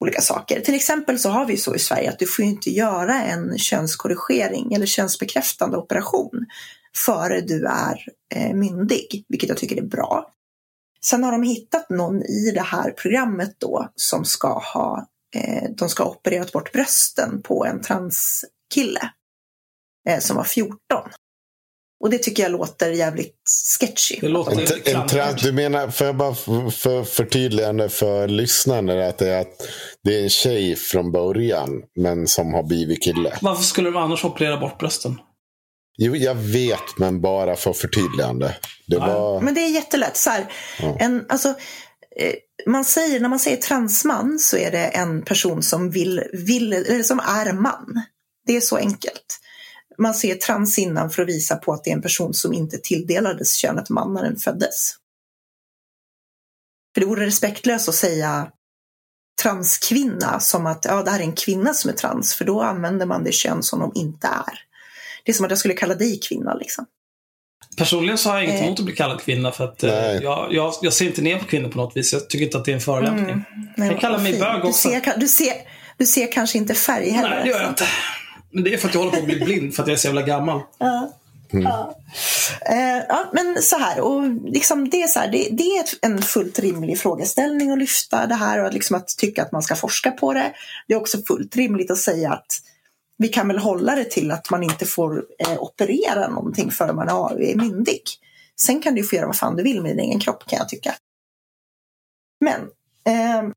S3: olika saker. Till exempel så har vi så i Sverige att du får inte göra en könskorrigering eller könsbekräftande operation före du är eh, myndig, vilket jag tycker är bra. Sen har de hittat någon i det här programmet då som ska ha de ska ha opererat bort brösten på en transkille eh, som var 14. Och det tycker jag låter jävligt sketchy.
S1: Det låter
S2: en, en trans, Du menar, får jag bara för, förtydligande för lyssnarna att det är, att det är en tjej från början men som har blivit kille.
S1: Varför skulle de annars operera bort brösten?
S2: Jo, jag vet, men bara för förtydligande. Det var...
S3: Men det är jättelätt. Så här, ja. en, alltså, eh, Eh, man säger, när man säger transman så är det en person som, vill, vill, eller som är man. Det är så enkelt. Man ser trans innan för att visa på att det är en person som inte tilldelades könet man när den föddes. För det vore respektlöst att säga transkvinna som att ja, det här är en kvinna som är trans, för då använder man det kön som de inte är. Det är som att jag skulle kalla dig kvinna. Liksom.
S1: Personligen så har jag inget eh. emot att bli kallad kvinna för att eh, jag, jag, jag, ser inte ner på kvinnor på något vis. Jag tycker inte att det är en förolämpning. Mm, jag kallar mig bög också.
S3: Du ser, du ser, Du ser kanske inte färg heller.
S1: Nej, det gör jag inte. Men det är för att jag håller på att bli blind för att jag är så jävla gammal.
S3: Ja. Mm. Ja. Eh, ja, men så här, och liksom det, är så här, det, det, är en fullt rimlig frågeställning att lyfta det här och liksom att tycka att man ska forska på det. Det är också fullt rimligt att säga att vi kan väl hålla det till att man inte får eh, operera någonting förrän man är myndig. Sen kan du få göra vad fan du vill med din egen kropp kan jag tycka. Men eh,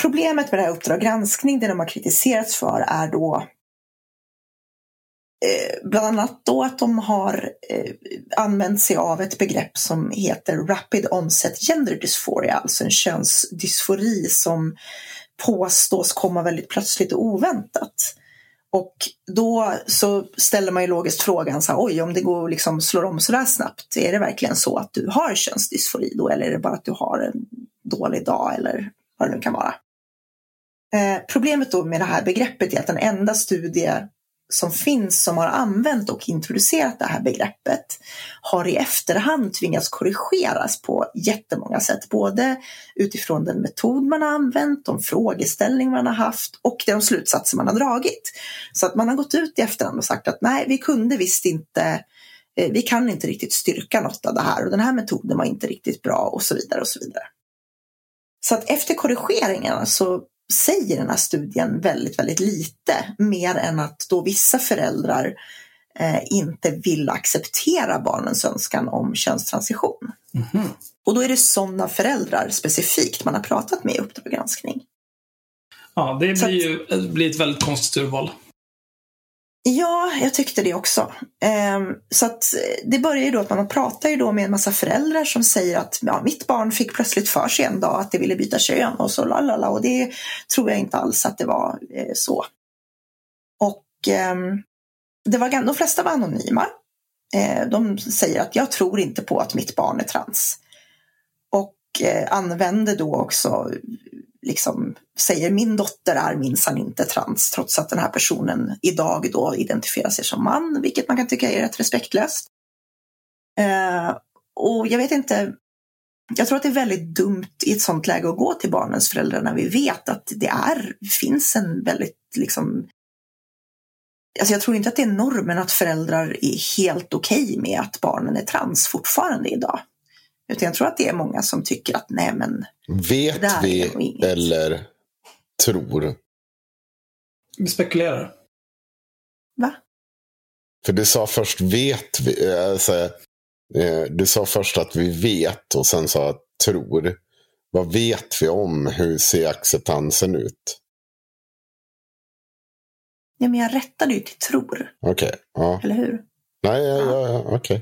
S3: problemet med det här Uppdrag granskning, det de har kritiserats för är då eh, bland annat då att de har eh, använt sig av ett begrepp som heter Rapid Onset Gender Dysphoria, alltså en könsdysfori som påstås komma väldigt plötsligt och oväntat. Och då så ställer man ju logiskt frågan, så här, oj om det går att liksom slår om sådär snabbt, är det verkligen så att du har könsdysfori då eller är det bara att du har en dålig dag eller vad det nu kan vara? Eh, problemet då med det här begreppet är att den enda studie som finns som har använt och introducerat det här begreppet har i efterhand tvingats korrigeras på jättemånga sätt. Både utifrån den metod man har använt, de frågeställningar man har haft och de slutsatser man har dragit. Så att man har gått ut i efterhand och sagt att nej, vi kunde visst inte eh, vi kan inte riktigt styrka något av det här och den här metoden var inte riktigt bra och så vidare och så vidare. Så att efter korrigeringarna så säger den här studien väldigt, väldigt lite. Mer än att då vissa föräldrar eh, inte vill acceptera barnens önskan om könstransition. Mm -hmm. Och då är det sådana föräldrar specifikt man har pratat med i Uppdrag granskning.
S1: Ja, det blir ju blir ett väldigt konstigt urval.
S3: Ja, jag tyckte det också. Ehm, så att eh, det börjar ju då att man pratar ju då med en massa föräldrar som säger att ja, mitt barn fick plötsligt för sig en dag att det ville byta kön och så lalala och det tror jag inte alls att det var eh, så. Och ehm, det var, de flesta var anonyma. Eh, de säger att jag tror inte på att mitt barn är trans. Och använde då också liksom säger min dotter är minsann inte trans trots att den här personen idag då identifierar sig som man, vilket man kan tycka är rätt respektlöst. Eh, och jag vet inte, jag tror att det är väldigt dumt i ett sånt läge att gå till barnens föräldrar när vi vet att det är, finns en väldigt liksom Alltså jag tror inte att det är normen att föräldrar är helt okej okay med att barnen är trans fortfarande idag. Utan jag tror att det är många som tycker att nej men.
S2: Vet vi eller tror?
S1: Vi spekulerar.
S3: Va?
S2: För du sa först vet vi. Alltså, du sa först att vi vet och sen sa att tror. Vad vet vi om? Hur ser acceptansen ut?
S3: Ja, men jag rättade ju till tror.
S2: Okej. Okay, ja.
S3: Eller hur?
S2: Nej, ja, ja, ja okej. Okay.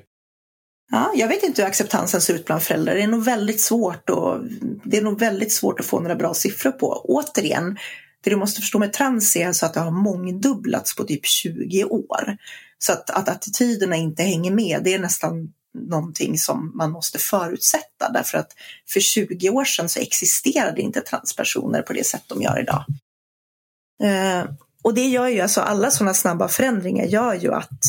S3: Ja, jag vet inte hur acceptansen ser ut bland föräldrar. Det är nog väldigt svårt, och, det är nog väldigt svårt att få några bra siffror på. Återigen, det du måste förstå med trans är alltså att det har mångdubblats på typ 20 år. Så att, att attityderna inte hänger med, det är nästan någonting som man måste förutsätta. Därför att för 20 år sedan så existerade inte transpersoner på det sätt de gör idag. Eh, och det gör ju alltså alla sådana snabba förändringar gör ju att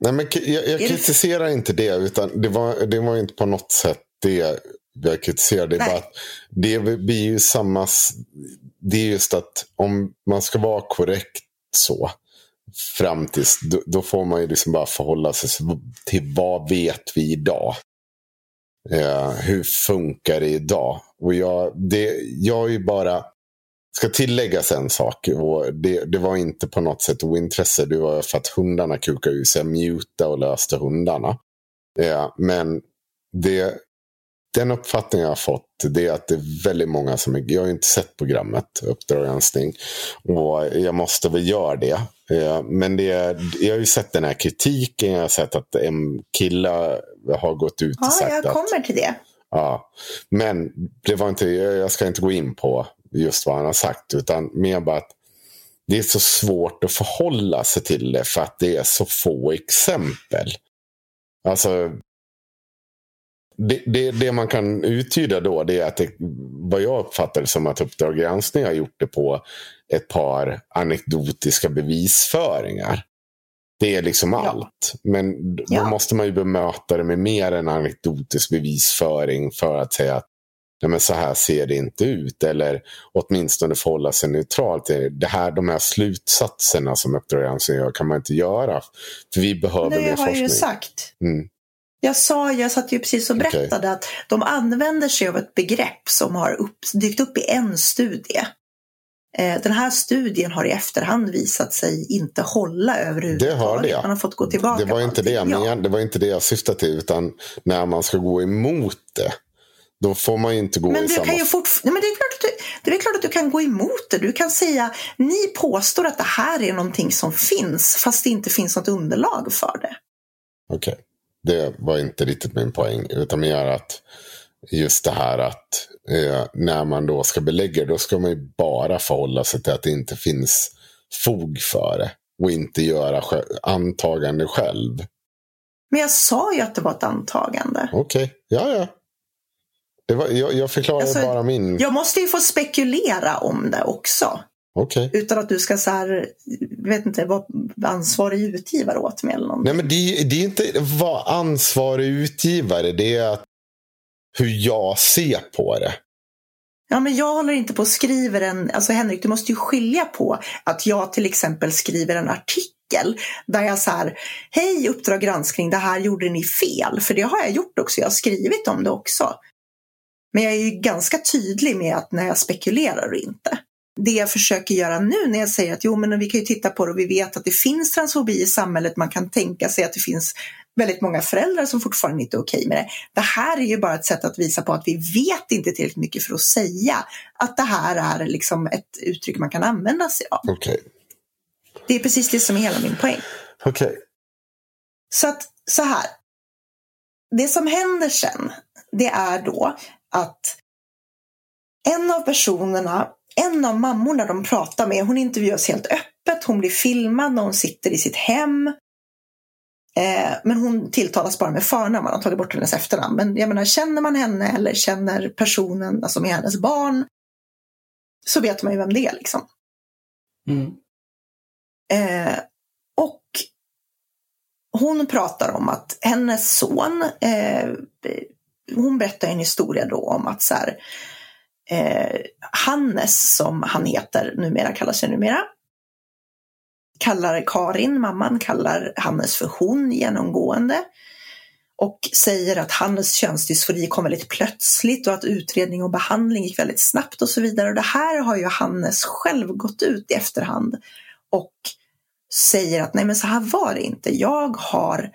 S2: Nej, men jag, jag kritiserar inte det. Utan det var, det var inte på något sätt det jag kritiserade. Det, bara att det blir ju samma... Det är just att om man ska vara korrekt så. Fram tills, då, då får man ju liksom bara förhålla sig till vad vet vi idag. Eh, hur funkar det idag? Och jag, det, jag är ju bara ska tilläggas en sak. Och det, det, var inte på något sätt ointresse. Det var för att hundarna kukade ur sig. Muta och löste hundarna. Ja, men det, den uppfattningen jag har fått det är att det är väldigt många som... Är, jag har inte sett programmet Uppdrag granskning. Och jag måste väl göra det. Ja, men det, jag har ju sett den här kritiken. Jag har sett att en kille har gått ut och
S3: ja,
S2: sagt
S3: att... Ja, jag kommer till det.
S2: Ja, men det var inte, jag ska inte gå in på just vad han har sagt. Utan mer bara att det är så svårt att förhålla sig till det för att det är så få exempel. Alltså, det, det, det man kan uttyda då det är att det, vad jag uppfattar som att Uppdrag granskning har gjort det på ett par anekdotiska bevisföringar. Det är liksom ja. allt. Men då ja. måste man ju bemöta det med mer än anekdotisk bevisföring för att säga att nej men så här ser det inte ut. Eller åtminstone förhålla sig neutralt. Det här, de här slutsatserna som Uppdrag granskning gör kan man inte göra. För vi behöver
S3: Nej,
S2: mer
S3: jag har
S2: forskning.
S3: ju sagt.
S2: Mm.
S3: Jag sa, jag satt ju precis och berättade att de använder sig av ett begrepp som har upp, dykt upp i en studie. Eh, Den här studien har i efterhand visat sig inte hålla överhuvudtaget.
S2: Det hörde jag.
S3: Man har fått gå tillbaka.
S2: Det var, inte det, men
S3: Ja.
S2: jag, det var inte det jag syftade till. Utan när man ska gå emot det. Då får man ju inte gå
S3: Men
S2: i samma...
S3: kan ju fortf- Nej, men det, är klart att du, det är klart att du kan gå emot det. Du kan säga, ni påstår att det här är någonting som finns, fast det inte finns något underlag för det.
S2: Okej. Det var inte riktigt min poäng. Utan mer att just det här att eh, när man då ska belägga då ska man ju bara förhålla sig till att det inte finns fog för det. Och inte göra sj- antagande själv.
S3: Men jag sa ju att det var ett antagande.
S2: Okej, ja ja. Var, jag, jag förklarar
S3: Alltså,
S2: bara min...
S3: Jag måste ju få spekulera om det också.
S2: Okej.
S3: Utan att du ska så här, vet inte, vara ansvarig utgivare åt mig eller någonting.
S2: Nej men det, det är inte vad ansvarig utgivare. Det är att hur jag ser på det.
S3: Ja, men jag håller inte på och skriver en, alltså Henrik, du måste ju skilja på att jag till exempel skriver en artikel där jag så här, hej Uppdrag granskning, det här gjorde ni fel. För det har jag gjort också, jag har skrivit om det också. Men jag är ju ganska tydlig med att när jag spekulerar och inte. Det jag försöker göra nu när jag säger att jo men vi kan ju titta på det och vi vet att det finns transfobi i samhället, man kan tänka sig att det finns väldigt många föräldrar som fortfarande inte är okej med det. Det här är ju bara ett sätt att visa på att vi vet inte tillräckligt mycket för att säga att det här är liksom ett uttryck man kan använda sig av.
S2: Okej.
S3: Det är precis det som är hela min poäng.
S2: Okej.
S3: Så att så här. Det som händer sen, det är då att en av personerna, en av mammorna de pratar med, hon intervjuas helt öppet, hon blir filmad när hon sitter i sitt hem. Eh, men hon tilltalas bara med förnamn, man har tagit bort hennes efternamn. Men jag menar, känner man henne eller känner personen, alltså med hennes barn, så vet man ju vem det är liksom.
S1: Mm.
S3: Eh, och hon pratar om att hennes son, eh, hon berättar en historia då om att så här, eh, Hannes, som han heter numera, kallar sig numera, kallar Karin, mamman, kallar Hannes för hon genomgående. Och säger att Hannes könsdysfori kom väldigt plötsligt och att utredning och behandling gick väldigt snabbt och så vidare. Och det här har ju Hannes själv gått ut i efterhand och säger att nej men så här var det inte. Jag har eh,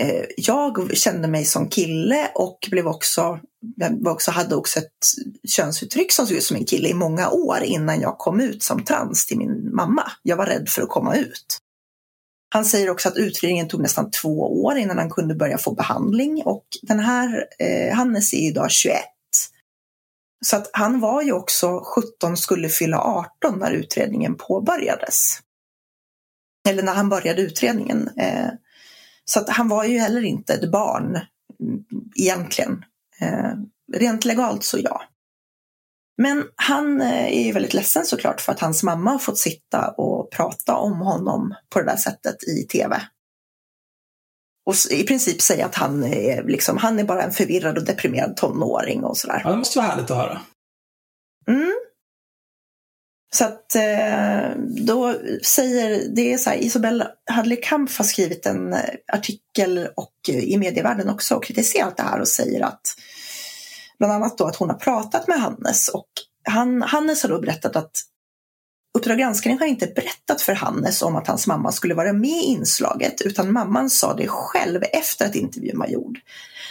S3: Eh, jag kände mig som kille och blev också, jag också, hade också ett könsuttryck som såg ut som en kille i många år innan jag kom ut som trans till min mamma. Jag var rädd för att komma ut. Han säger också att utredningen tog nästan två år innan han kunde börja få behandling och den här eh, Hannes är idag 21. Så att han var ju också 17, skulle fylla 18 när utredningen påbörjades. Eller när han började utredningen. Eh, så att han var ju heller inte ett barn mm, egentligen. Eh, rent legalt så ja. Men han eh, är ju väldigt ledsen såklart för att hans mamma har fått sitta och prata om honom på det där sättet i tv. Och i princip säga att han är, liksom, han är bara en förvirrad och deprimerad tonåring och sådär.
S1: Ja, det måste vara härligt att höra.
S3: Så att eh, då säger, det är så här, Isabel Hadley-Kampf har skrivit en eh, artikel och eh, i medievärlden också och kritiserat det här och säger att bland annat då att hon har pratat med Hannes och han, Hannes har då berättat att Uppdrag granskning har inte berättat för Hannes om att hans mamma skulle vara med i inslaget utan mamman sa det själv efter att intervjun var gjord.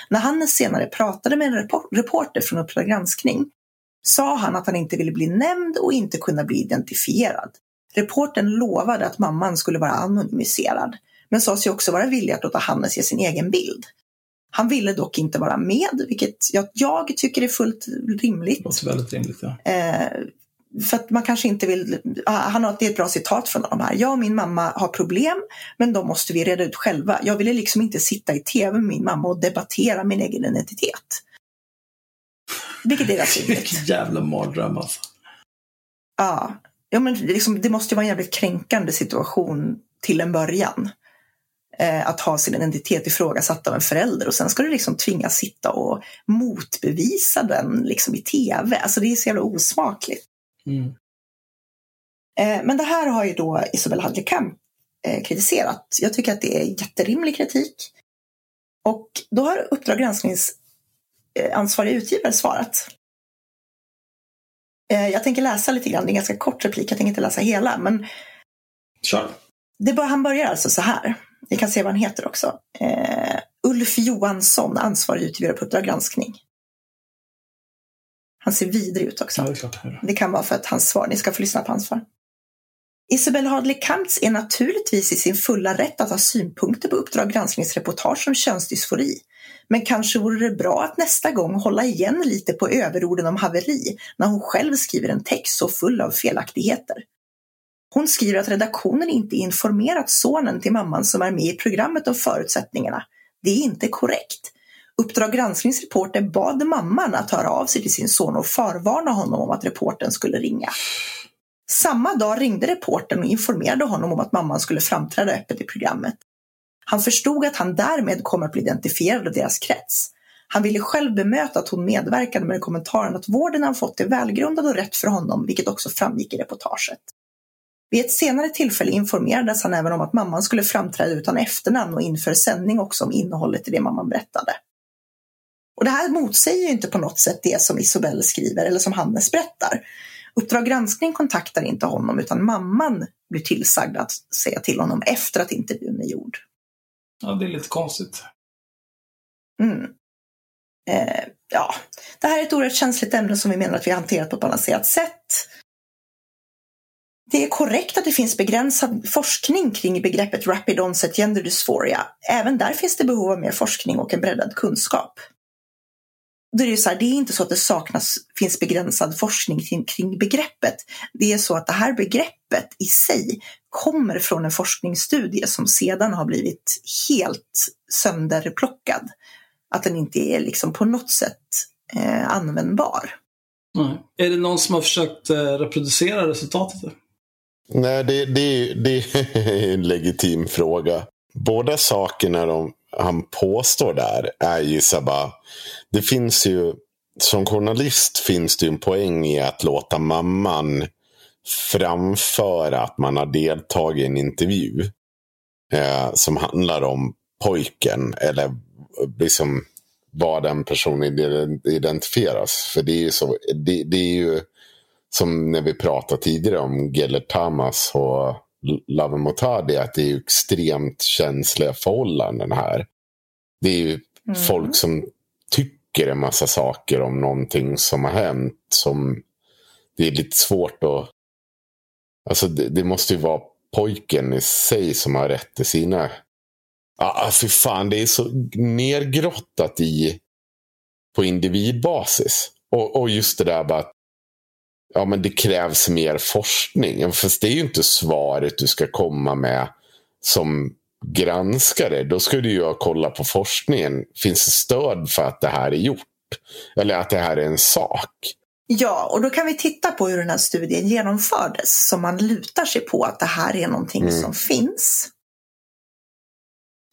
S3: När Hannes senare pratade med en reporter från Uppdrag granskning sa han att han inte ville bli nämnd och inte kunna bli identifierad. Reporten lovade att mamman skulle vara anonymiserad, men sa sig också vara villig att låta Hannes ge sin egen bild. Han ville dock inte vara med, vilket jag, jag tycker är fullt rimligt.
S1: Det låter väldigt rimligt. Ja.
S3: Eh, för att man kanske inte vill, ah, han har, det är ett bra citat från honom här. Jag och min mamma har problem, men de måste vi reda ut själva. Jag ville liksom inte sitta i tv med min mamma och debattera min egen identitet. Vilket är rätt.
S1: Vilken jävla mardröm alltså.
S3: Ja, ja men det, liksom, det måste ju vara en jävligt kränkande situation till en början. eh, att ha sin identitet ifrågasatt av en förälder och sen ska du liksom tvingas sitta och motbevisa den liksom i tv. Alltså det är så jävla osmakligt.
S1: Mm.
S3: Eh, men det här har ju då Isabel Hadley Kamp eh, kritiserat. Jag tycker att det är jätterimlig kritik. Och då har Uppdrag gransknings ansvarig utgivare svarat. Eh, jag tänker läsa lite grann, det är en ganska kort replik, jag tänker inte läsa hela. Men
S1: Kör.
S3: det bör, han börjar alltså så här. Vi kan se vad han heter också. Eh, Ulf Johansson, ansvarig utgivare på Uppdrag granskning. Han ser vidrig ut också.
S1: Ja, det.
S3: Det kan vara för att hans svar, ni ska få lyssna på hans svar. Isabel Hadley Kamps är naturligtvis i sin fulla rätt att ha synpunkter på Uppdrag granskningsreportage om könsdysfori. Men kanske vore det bra att nästa gång hålla igen lite på överorden om haveri när hon själv skriver en text så full av felaktigheter. Hon skriver att redaktionen inte informerat sonen till mamman som är med i programmet om förutsättningarna. Det är inte korrekt. Uppdrag gransknings reporter bad mamman att höra av sig till sin son och förvarna honom om att reporten skulle ringa. Samma dag ringde reportern och informerade honom om att mamman skulle framträda öppet i programmet. Han förstod att han därmed kommer att bli identifierad av deras krets. Han ville själv bemöta att hon medverkade med kommentaren att vården han fått är välgrundad och rätt för honom, vilket också framgick i reportaget. Vid ett senare tillfälle informerades han även om att mamman skulle framträda utan efternamn och inför sändning också om innehållet i det mamman berättade. Och det här motsäger ju inte på något sätt det som Isobel skriver eller som Hannes berättar. Uppdrag granskning kontaktar inte honom utan mamman blir tillsagd att säga till honom efter att intervjun är gjord.
S1: Ja, det är lite konstigt.
S3: Mm. Eh, ja, det här är ett oerhört känsligt ämne som vi menar att vi har hanterat på ett balanserat sätt. Det är korrekt att det finns begränsad forskning kring begreppet Rapid Onset Gender Dysphoria. Även där finns det behov av mer forskning och en breddad kunskap. Då är det, så här, det är inte så att det saknas, finns begränsad forskning kring, kring begreppet. Det är så att det här begreppet i sig kommer från en forskningsstudie som sedan har blivit helt sönderplockad. Att den inte är liksom på något sätt eh, användbar.
S1: Nej. Är det någon som har försökt eh, reproducera resultatet?
S2: Nej, det, det, det är en legitim fråga. Båda sakerna de, han påstår där är ju så bara. Det finns ju, som journalist finns det ju en poäng i att låta mamman framföra att man har deltagit i en intervju. Eh, som handlar om pojken eller eh, liksom vad den personen identifieras. För det är ju så, det, det är ju som när vi pratade tidigare om Gellert Tamas och Lave Motadi, att det är extremt känsliga förhållanden här. Det är ju mm. folk som tycker en massa saker om någonting som har hänt som det är lite svårt att... Alltså det, det måste ju vara pojken i sig som har rätt till sina... Ah, för fan, det är så nergrottat i på individbasis. Och, och just det där att ja, men det krävs mer forskning. Fast det är ju inte svaret du ska komma med som granskare. Då ska du ju kolla på forskningen. Finns det stöd för att det här är gjort? Eller att det här är en sak?
S3: Ja, och då kan vi titta på hur den här studien genomfördes. Så man lutar sig på att det här är någonting mm. som finns.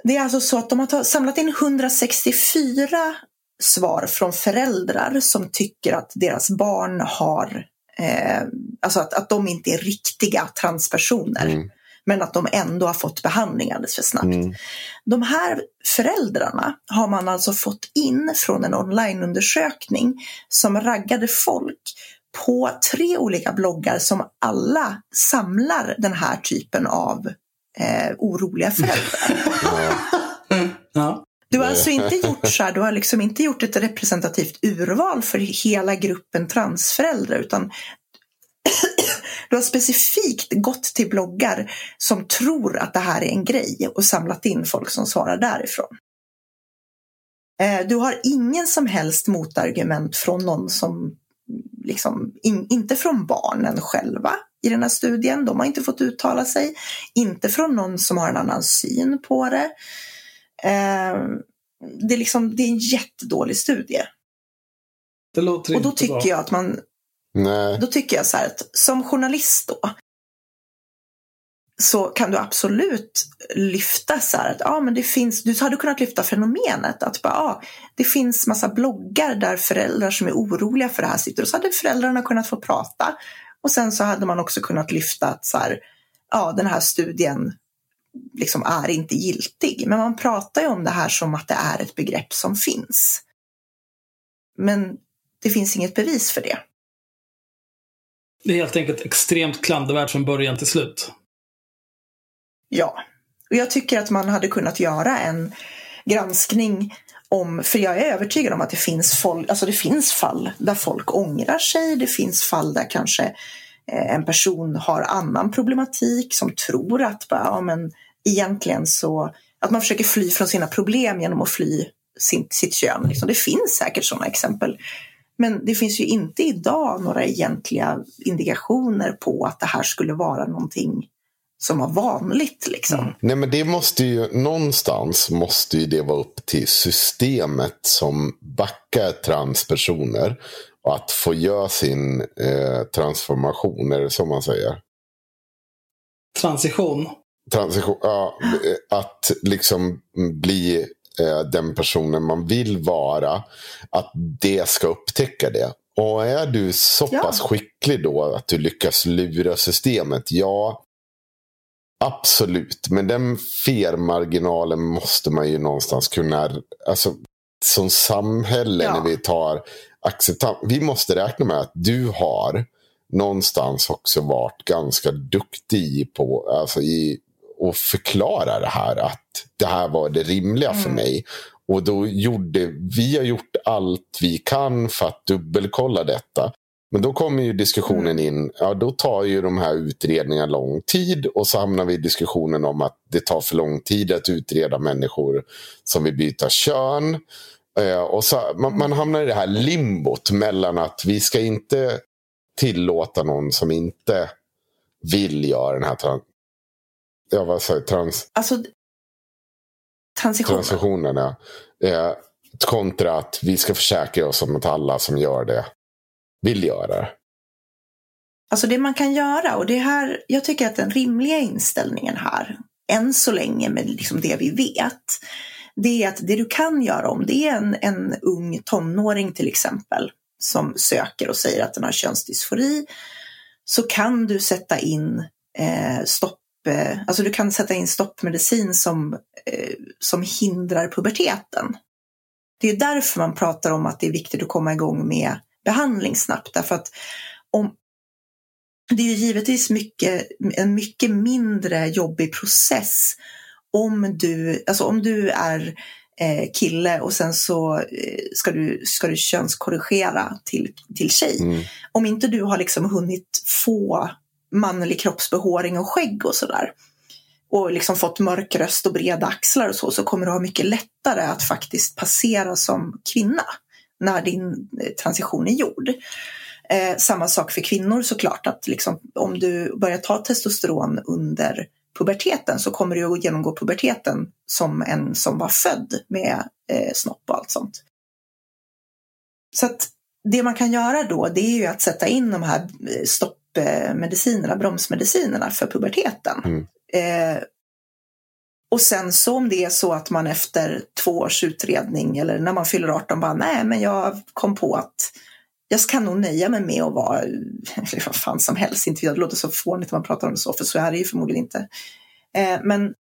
S3: Det är alltså så att de har samlat in 164 svar från föräldrar som tycker att deras barn har eh, alltså att, att de inte är riktiga transpersoner. Mm. Men att de ändå har fått behandling alldeles för snabbt. Mm. De här föräldrarna har man alltså fått in från en onlineundersökning som raggade folk på tre olika bloggar som alla samlar den här typen av eh, oroliga föräldrar.
S1: ja.
S3: Du har alltså inte gjort så här, du har liksom inte gjort ett representativt urval för hela gruppen transföräldrar utan du har specifikt gått till bloggar som tror att det här är en grej och samlat in folk som svarar därifrån. Eh, du har ingen som helst motargument från någon som, liksom, in, inte från barnen själva i den här studien, de har inte fått uttala sig. Inte från någon som har en annan syn på det. Eh, det, är liksom, det är en jättedålig studie.
S1: Det låter
S3: och då
S1: inte
S3: tycker
S1: bra.
S3: jag att man
S2: Nej.
S3: Då tycker jag så här att som journalist då så kan du absolut lyfta så här att ja, men det finns, du hade kunnat lyfta fenomenet att bara, ja, det finns massa bloggar där föräldrar som är oroliga för det här sitter och så hade föräldrarna kunnat få prata och sen så hade man också kunnat lyfta att så här, ja, den här studien liksom är inte giltig. Men man pratar ju om det här som att det är ett begrepp som finns. Men det finns inget bevis för det.
S1: Det är helt enkelt extremt klandervärt från början till slut.
S3: Ja, och jag tycker att man hade kunnat göra en granskning om, för jag är övertygad om att det finns, folk, alltså det finns fall där folk ångrar sig, det finns fall där kanske eh, en person har annan problematik som tror att ja, men egentligen så, att man försöker fly från sina problem genom att fly sin, sitt kön. Liksom. Det finns säkert sådana exempel. Men det finns ju inte idag några egentliga indikationer på att det här skulle vara någonting som var vanligt. Liksom. Mm.
S2: Nej men det måste ju, någonstans måste ju det vara upp till systemet som backar transpersoner. Att få göra sin eh, transformation, är det så man säger?
S1: Transition?
S2: Transition, ja. Att liksom bli eh, den personen man vill vara. Att det ska upptäcka det. Och är du så pass ja. skicklig då att du lyckas lura systemet, ja, Absolut, men den felmarginalen måste man ju någonstans kunna, alltså som samhälle ja. när vi tar acceptans. Vi måste räkna med att du har någonstans också varit ganska duktig på, alltså i att förklara det här. Att det här var det rimliga mm. för mig. Och då gjorde, vi har gjort allt vi kan för att dubbelkolla detta. Men då kommer ju diskussionen mm. in, ja då tar ju de här utredningarna lång tid och så hamnar vi i diskussionen om att det tar för lång tid att utreda människor som vill byta kön. Eh, och så, man, man, hamnar i det här limbot mellan att vi ska inte tillåta någon som inte vill göra den här. Ja, vad säger trans...
S3: Alltså, transitionen.
S2: Transitionen, ja. Eh, kontra att vi ska försäkra oss om att alla som gör det vill göra.
S3: Alltså det man kan göra, och det här, jag tycker att den rimliga inställningen här, än så länge med liksom det vi vet, det är att det du kan göra om det är en, en ung tonåring till exempel som söker och säger att den har könsdysfori, så kan du sätta in eh, stopp Alltså du kan sätta in stoppmedicin som, eh, som hindrar puberteten. Det är därför man pratar om att det är viktigt att komma igång med behandling snabbt. Därför att om, det är givetvis mycket, en mycket mindre jobbig process om du, alltså om du är eh, kille och sen så eh, ska, du, ska du könskorrigera till, till tjej. Mm. Om inte du har liksom hunnit få manlig kroppsbehåring och skägg och sådär och liksom fått mörk röst och breda axlar och så, så kommer du ha mycket lättare att faktiskt passera som kvinna när din eh, transition är gjord. Eh, samma sak för kvinnor såklart, att liksom, om du börjar ta testosteron under puberteten så kommer du att genomgå puberteten som en som var född med eh, snopp och allt sånt. Så att det man kan göra då det är ju att sätta in de här eh, stopp stoppmedicinerna, bromsmedicinerna för puberteten. Mm. Eh, och sen så om det är så att man efter två års utredning eller när man fyller 18 bara nej men jag kom på att jag kan nog nöja mig med att vara vad fan som helst. Inte, det låter så fånigt när man pratar om det så för så är det ju förmodligen inte. Eh, men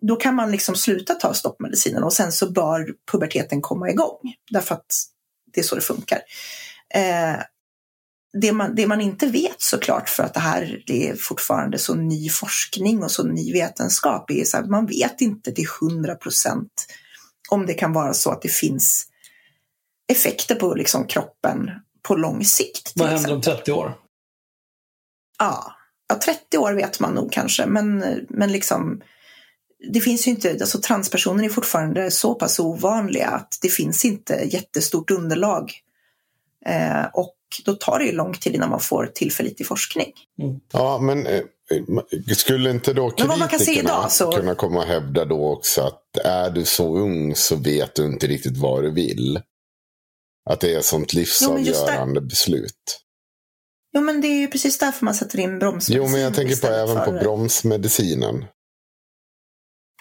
S3: då kan man liksom sluta ta stoppmedicinen och sen så bör puberteten komma igång. Därför att det är så det funkar. Eh, det man, det man inte vet såklart, för att det här det är fortfarande så ny forskning och så ny vetenskap, är så att man vet inte till hundra procent om det kan vara så att det finns effekter på liksom kroppen på lång sikt.
S1: Vad händer om 30 år?
S3: Ja, ja, 30 år vet man nog kanske, men, men liksom det finns ju inte, alltså transpersoner är fortfarande så pass ovanliga att det finns inte jättestort underlag. Eh, och då tar det ju lång tid innan man får tillförlitlig forskning.
S2: Mm. Ja, men eh, skulle inte då kritikerna idag, så... kunna komma och hävda då också att är du så ung så vet du inte riktigt vad du vill? Att det är ett sånt livsavgörande jo, beslut.
S3: Jo, men det är ju precis därför man sätter in bromsmedicin.
S2: Jo, men jag tänker på även på
S3: för-
S2: bromsmedicinen.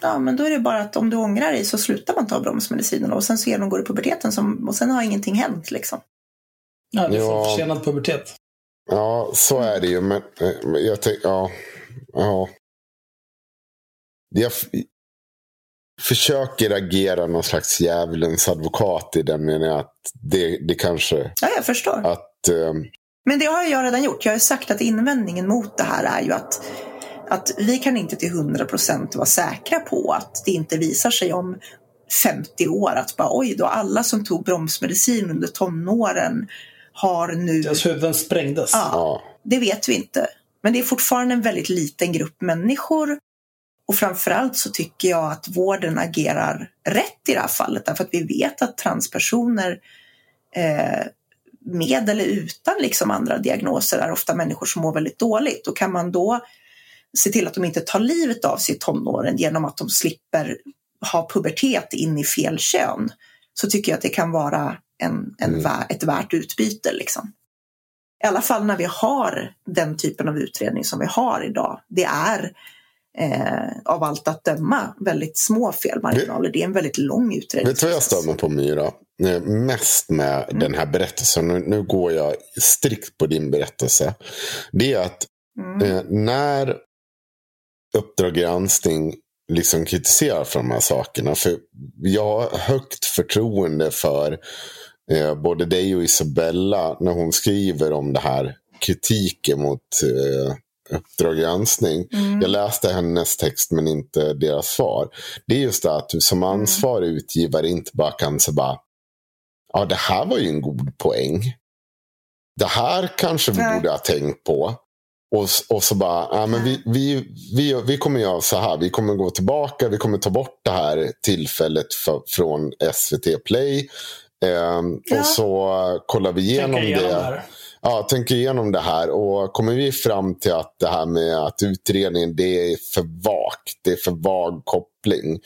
S3: Ja, men då är det bara att om du ångrar dig så slutar man ta bromsmedicinen och sen så genomgår du puberteten som, och sen har ingenting hänt liksom.
S1: Ja, du får
S2: Ja.
S1: försenad pubertet.
S2: Ja, så är det ju. Men men jag tänker, ja. ja. Jag försöker agera någon slags djävulens advokat i den meningen att det, det kanske
S3: Ja, jag förstår.
S2: att eh,
S3: Men det har jag redan gjort. Jag har sagt att invändningen mot det här är ju att, att vi kan inte till 100% vara säkra på att det inte visar sig om 50 år att bara oj då, alla som tog bromsmedicin under tonåren har nu...
S1: Deras huvuden sprängdes.
S3: Ja,
S2: ja.
S3: det vet vi inte. Men det är fortfarande en väldigt liten grupp människor. Och framförallt så tycker jag att vården agerar rätt i det här fallet. Därför att vi vet att transpersoner eh, med eller utan liksom andra diagnoser är ofta människor som mår väldigt dåligt. Och kan man då se till att de inte tar livet av sig i tonåren genom att de slipper ha pubertet in i fel kön så tycker jag att det kan vara en, en
S2: Mm.
S3: ett värt utbyte. Liksom. I alla fall när vi har den typen av utredning som vi har idag. Det är eh, av allt att döma väldigt små felmarginaler. Det är en väldigt lång utredning.
S2: Vet du vad jag stör mig på Myra? Mest med
S3: Mm.
S2: den här berättelsen. Nu, nu går jag strikt på din berättelse. Det är att
S3: Mm.
S2: eh, när Uppdrag granskning liksom kritiserar för de här sakerna. För jag har högt förtroende för eh, både dig och Isabella när hon skriver om det här kritiken mot eh, Uppdrag granskning.
S3: Mm.
S2: Jag läste hennes text men inte deras svar. Det är just det att du som ansvarig utgivare inte bara kan säga bara Ja, det här var ju en god poäng. Det här kanske vi
S3: Nej.
S2: borde ha tänkt på. Och, och så bara, ja, men vi, vi, vi, vi kommer göra så här. Vi kommer gå tillbaka. Vi kommer ta bort det här tillfället för, från SVT Play. Ehm,
S3: Ja.
S2: Och så kollar vi igenom
S1: Tänka igenom
S2: det.
S1: det här.
S2: Ja, tänker igenom det här och kommer vi fram till att det här med att utredningen det är för vagt, det är för vag koppling.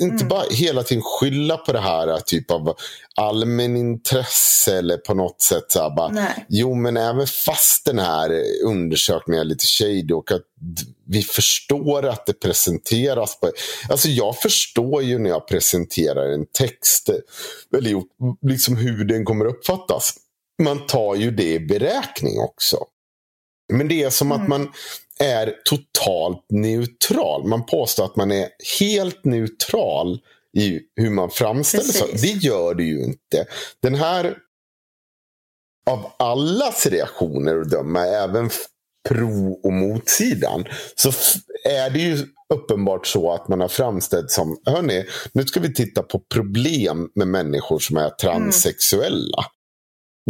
S2: Inte
S3: Mm.
S2: bara hela tiden skylla på det här typ av allmänintresse eller på något sätt så här bara. Jo, men även fast den här undersökningen är lite shady och att vi förstår att det presenteras på... Alltså jag förstår ju när jag presenterar en text, eller liksom hur den kommer uppfattas. Man tar ju det i beräkning också. Men det är som att
S3: Mm.
S2: man är totalt neutral. Man påstår att man är helt neutral i hur man framställer sig. Det gör det ju inte. Den här av allas reaktioner att döma, även pro och motsidan, så är det ju uppenbart så att man har framställt som, hörni, nu ska vi titta på problem med människor som är transsexuella.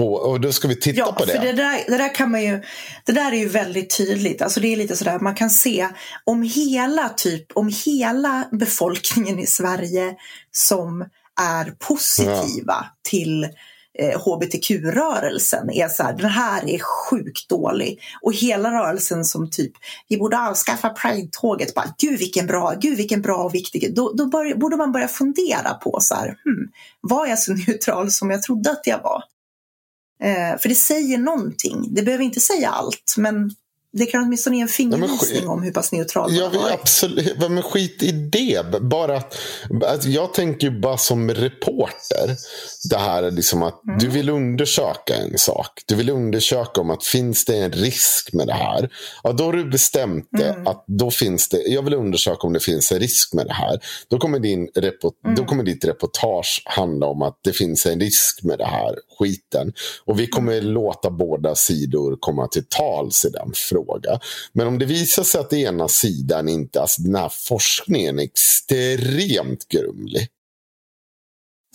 S2: Och, och då ska vi titta
S3: Ja,
S2: på det.
S3: för det där, det där kan man ju, det där är ju väldigt tydligt. Alltså det är lite sådär, man kan se om hela typ, om hela befolkningen i Sverige som är positiva till eh, hbtq-rörelsen är så här, den här är sjukt dålig. Och hela rörelsen som typ, vi borde avskaffa Pride-tåget, bara gud vilken bra, gud vilken bra och viktig. Då, då bör, borde man börja fundera på så här, hmm, var jag så neutral som jag trodde att jag var? Eh, för det säger någonting. Det behöver inte säga allt, men det kan åtminstone ge en fingervisning om hur pass neutral man varit.
S2: absolut. Men skit i det. Bara att, att jag tänker bara som reporter. Det här är liksom att
S3: Mm.
S2: du vill undersöka en sak. Du vill undersöka om att finns det en risk med det här. Ja, då har du bestämt det.
S3: Mm.
S2: Att då finns det, jag vill undersöka om det finns en risk med det här. Då kommer, din repo,
S3: Mm.
S2: då kommer ditt reportage handla om att det finns en risk med det här skiten. Och vi kommer
S3: Mm.
S2: låta båda sidor komma till tals i den frågan. Men om det visar sig att ena sidan inte, alltså den här forskningen är extremt grumlig.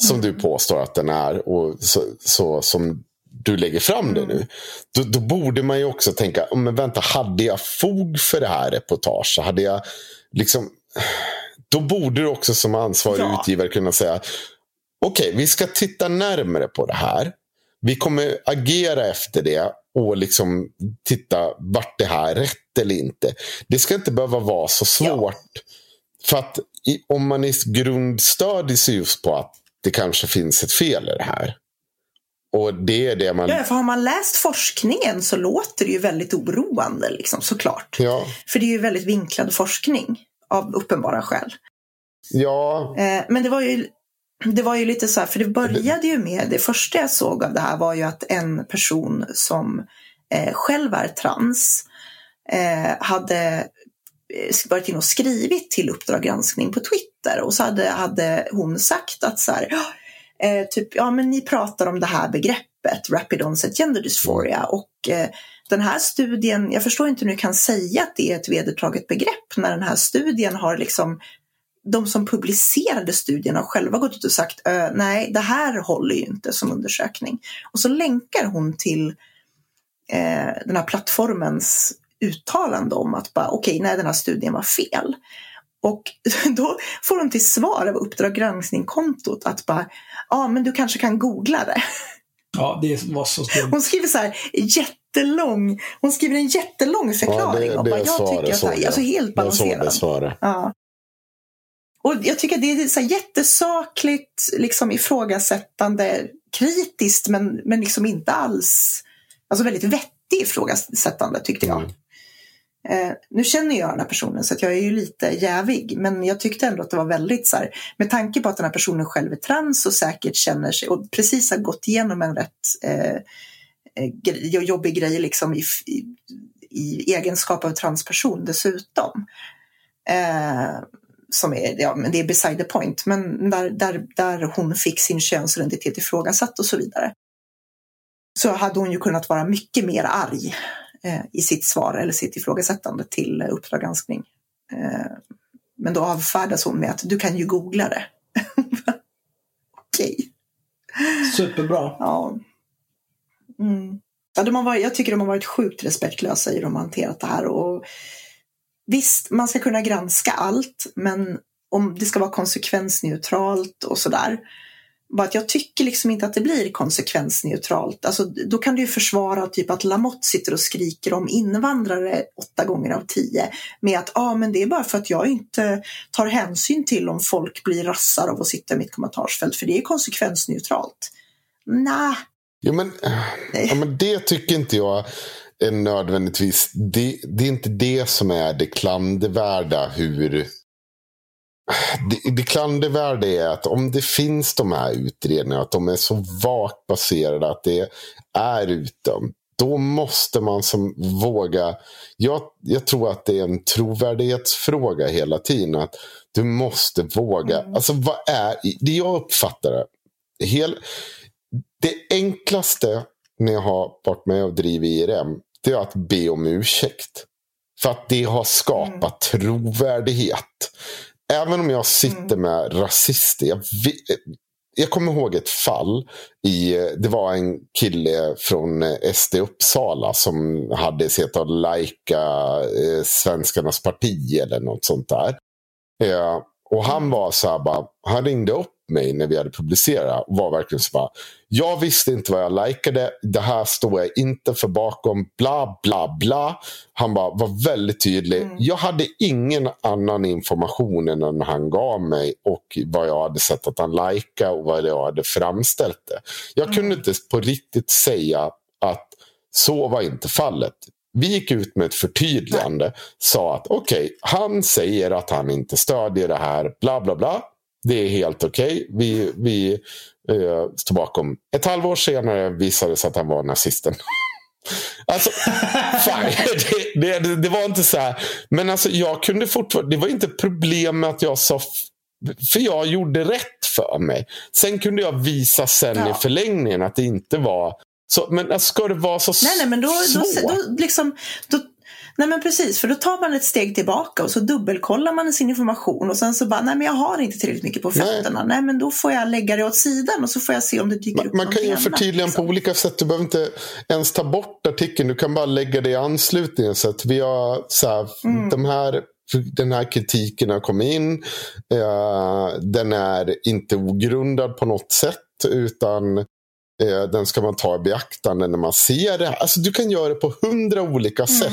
S2: Som
S3: Mm.
S2: du påstår att den är och så, så som du lägger fram det
S3: Mm.
S2: nu. Då, då borde man ju också tänka, "Oh, men vänta, hade jag fog för det här reportaget? Hade jag liksom... Då borde du också som ansvarig
S3: Ja.
S2: utgivare kunna säga, okej, vi ska titta närmare på det här. Vi kommer agera efter det och liksom titta vart det här är rätt eller inte. Det ska inte behöva vara så svårt. För att om man är grundstödig sig just på att det kanske finns ett fel i det här. och det är det man...
S3: Ja, för har man läst forskningen så låter det ju väldigt oroande, liksom, såklart.
S2: Ja.
S3: För det är ju väldigt vinklad forskning av uppenbara skäl.
S2: Ja.
S3: Eh, men det var ju det var ju lite så här, för det började ju med, det första jag såg av det här var ju att en person som eh, själv är trans eh, hade eh, varit inne och skrivit till Uppdrag granskning på Twitter och så hade, hade hon sagt att så här, eh, typ, ja men ni pratar om det här begreppet, Rapid Onset Gender Dysphoria och eh, den här studien, jag förstår inte hur ni kan säga att det är ett vedertaget begrepp när den här studien har liksom de som publicerade studien har själva gått ut och sagt nej, det här håller ju inte som undersökning. Och så länkar hon till eh, den här plattformens uttalande om att bara okej, okay, nej, den här studien var fel. Och då får hon till svar av Uppdrag granskning-kontot att bara, ja, men du kanske kan googla det.
S1: Ja, det var så skumt.
S3: Hon skriver så här jättelång, hon skriver en jättelång förklaring.
S2: Ja, det,
S3: det
S2: och bara,
S3: jag
S2: svaret,
S3: tycker att det här, alltså helt balanserad. Ja. Och jag tycker att det är så jättesakligt, liksom ifrågasättande, kritiskt men, men liksom inte alls, alltså väldigt vettig ifrågasättande tyckte jag. Mm. Eh, nu känner jag den här personen så jag är ju lite jävig men jag tyckte ändå att det var väldigt så här, med tanke på att den här personen själv är trans och säkert känner sig och precis har gått igenom en rätt eh, eh jobbig grej liksom i, i, i, egenskap av transperson dessutom. Eh, som är, ja, men det är beside the point, men där, där, där hon fick sin könsidentitet ifrågasatt och så vidare. Så hade hon ju kunnat vara mycket mer arg eh, i sitt svar eller sitt ifrågasättande till eh, Uppdrag granskning. Eh, men då avfärdas hon med att du kan ju googla det. Okej.
S1: Superbra.
S3: Ja. Mm. Ja, de har varit, jag tycker de har varit sjukt respektlösa i hur de har hanterat det här. Och Visst, man ska kunna granska allt, men om det ska vara konsekvensneutralt och sådär. Bara att jag tycker liksom inte att det blir konsekvensneutralt. Alltså, då kan du ju försvara typ att Lamotte sitter och skriker om invandrare åtta gånger av tio med att ah, men det är bara för att jag inte tar hänsyn till om folk blir rassar av att sitta i mitt kommentarsfält för det är konsekvensneutralt. Nah.
S2: Ja, men, ja, men det tycker inte jag är nödvändigtvis, det, det, är inte det som är det klandervärda hur det, det klandervärda är att om det finns de här utredningarna, att de är så vagt baserade att det är utdömt. Då måste man som våga, jag, jag tror att det är en trovärdighetsfråga hela tiden. Att du måste våga, mm. alltså vad är, det jag uppfattar det, hel, det enklaste när jag har varit med och drivit IRM, det är att be om ursäkt. För att det har skapat mm. trovärdighet. Även om jag sitter mm. med rasister. Jag, jag kommer ihåg ett fall. I, det var en kille från SD Uppsala som hade sett att lajka eh, Svenskarnas parti eller något sånt där. Eh, och han mm. var så här bara, han ringde upp mig när vi hade publicerat var verkligen så bara. Jag visste inte vad jag likade. Det här står jag inte för bakom. Bla bla bla. Han bara var väldigt tydlig. Mm. Jag hade ingen annan information än den han gav mig och vad jag hade sett att han likade och vad jag hade framställt det. Jag mm. kunde inte på riktigt säga att så var inte fallet. Vi gick ut med ett förtydligande. Sa att okej, okay, han säger att han inte stödjer det här. Bla bla bla. Det är helt okej. Okay. Vi, vi eh, står bakom. Ett halvår senare visade det sig att han var nazisten. Alltså, fine. Det, det, det, var inte så här. Men alltså, jag kunde fortfarande, det var inte problem med att jag sa för jag gjorde rätt för mig. Sen kunde jag visa sen ja. i förlängningen att det inte var så. Men alltså, ska det vara så
S3: nej, nej, men då, svårt? Då, då, liksom, då, Nej men precis, för då tar man ett steg tillbaka och så dubbelkollar man sin information och sen så bara, nej men jag har inte tillräckligt mycket på fötterna. Nej, nej men då får jag lägga det åt sidan och så får jag se om det dyker
S2: man,
S3: upp
S2: Man kan ju förtydliga liksom. på olika sätt. Du behöver inte ens ta bort artikeln. Du kan bara lägga det i anslutningen. Så att vi har så här, mm. de här den här kritiken har kommit in. Eh, den är inte ogrundad på något sätt. Utan eh, den ska man ta i beaktande när man ser det. Alltså, du kan göra det på hundra olika mm. sätt.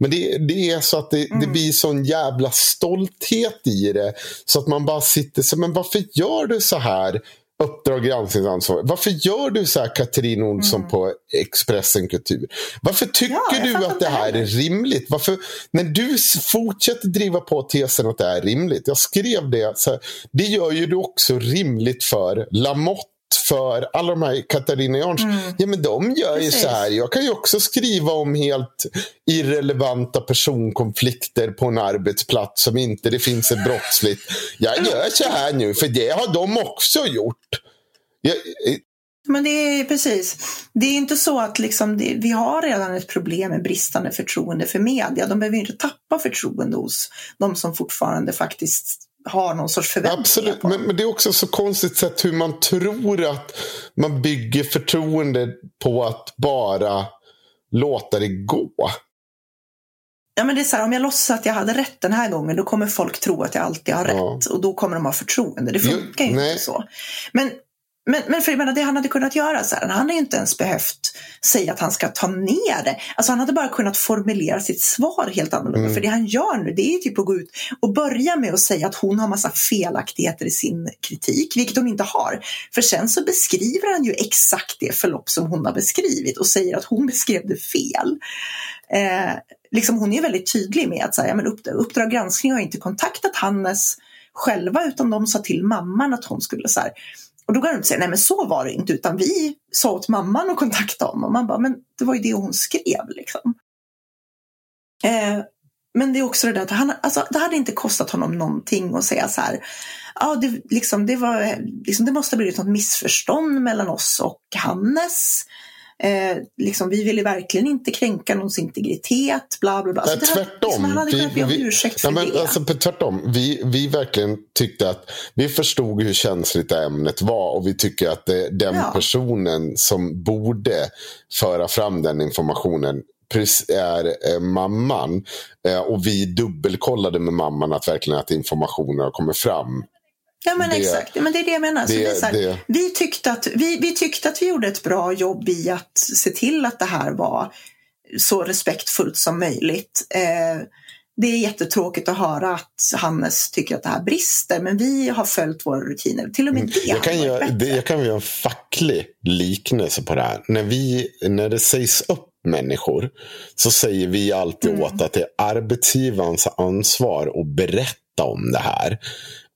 S2: Men det, det, är så att det, mm. det blir sån jävla stolthet i det. Så att man bara sitter så men varför gör du så här? Uppdrag granskningsansvar. Varför gör du så här Katrin Olsson mm. på Expressen Kultur? Varför tycker ja, du att det här är rimligt? Varför, när du fortsätter driva på tesen att det är rimligt. Jag skrev det. Så här, det gör ju du också rimligt för Lamotte för alla de här Katarina Jansson. Mm. Ja men de gör Precis. ju så här. Jag kan ju också skriva om helt irrelevanta personkonflikter på en arbetsplats som inte det finns ett brottsligt. Jag gör så här nu för det har de också gjort. Jag,
S3: men det är precis. Det är inte så att liksom det, vi har redan ett problem med bristande förtroende för media. De behöver inte tappa förtroende hos de som fortfarande faktiskt har någon sorts förväntningar
S2: Absolut, på. Men, men det är också så konstigt sätt hur man tror att man bygger förtroende på att bara låta det gå.
S3: Ja, men det är så här, om jag låtsas att jag hade rätt den här gången, då kommer folk tro att jag alltid har ja. rätt. Och då kommer de ha förtroende. Det funkar ju inte så. Men men, men för jag menar, det han hade kunnat göra, så här, han hade inte ens behövt säga att han ska ta ner det. Alltså han hade bara kunnat formulera sitt svar helt annorlunda. Mm. För det han gör nu, det är typ att gå ut och börja med att säga att hon har massa felaktigheter i sin kritik, vilket hon inte har. För sen så beskriver han ju exakt det förlopp som hon har beskrivit och säger att hon beskrev det fel. Eh, liksom hon är väldigt tydlig med att säga, men Uppdrag granskning har inte kontaktat Hannes själva utan de sa till mamman att hon skulle så här, och då går de och säger, nej men så var det inte, utan vi sa åt mamman att kontakta honom. Och man bara, men det var ju det hon skrev liksom. Eh, men det är också det där att han, alltså, det hade inte kostat honom någonting att säga så här, ja det, liksom, det, var, liksom, det måste ha blivit något missförstånd mellan oss och Hannes. Eh, liksom, vi ville verkligen inte kränka någons integritet. Bla, bla, bla.
S2: Nej, så tvärtom. Hade, liksom, han hade kunnat be om ursäkt för nej, men, det. Alltså, tvärtom. Vi, vi verkligen tyckte att vi förstod hur känsligt det ämnet var och vi tycker att det, den ja. personen som borde föra fram den informationen är eh, mamman. Eh, och vi dubbelkollade med mamman att verkligen att informationen har kommit fram.
S3: Ja men det, exakt, men det är det jag menar. Det, det här, vi, tyckte att, vi, vi tyckte att vi gjorde ett bra jobb i att se till att det här var så respektfullt som möjligt. Eh, det är jättetråkigt att höra att Hannes tycker att det här brister, men vi har följt våra rutiner. Till och med mm. det
S2: jag kan, göra, det, jag kan göra en facklig liknelse på det här. När, vi, när det sägs upp människor så säger vi alltid mm. åt att det är arbetsgivarens ansvar att berätta om det här.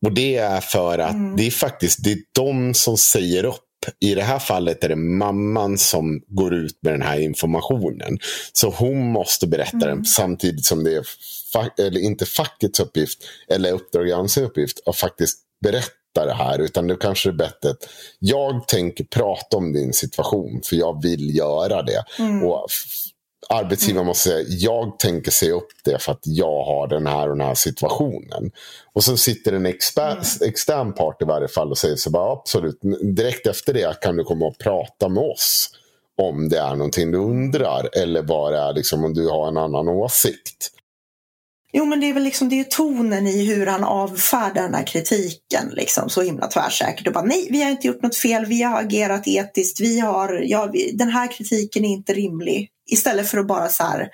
S2: Och det är för att mm. det är faktiskt det är de som säger upp. I det här fallet är det mamman som går ut med den här informationen. Så hon måste berätta mm. den samtidigt som det är, eller inte fackets uppgift eller uppdragets uppgift att faktiskt berätta det här. Utan det kanske är bättre att jag tänker prata om din situation för jag vill göra det. Mm. Och arbetsgivaren måste säga jag tänker se upp det för att jag har den här och den här situationen. Och så sitter en exper, mm. extern part i varje fall och säger så bara absolut, direkt efter det kan du komma och prata med oss om det är någonting du undrar eller bara liksom om du har en annan åsikt.
S3: Jo men det är väl liksom det är tonen i hur han avfärdar den här kritiken liksom så himla tvärsäkert och bara nej vi har inte gjort något fel, vi har agerat etiskt, vi har, ja, vi, den här kritiken är inte rimlig. Istället för att bara så här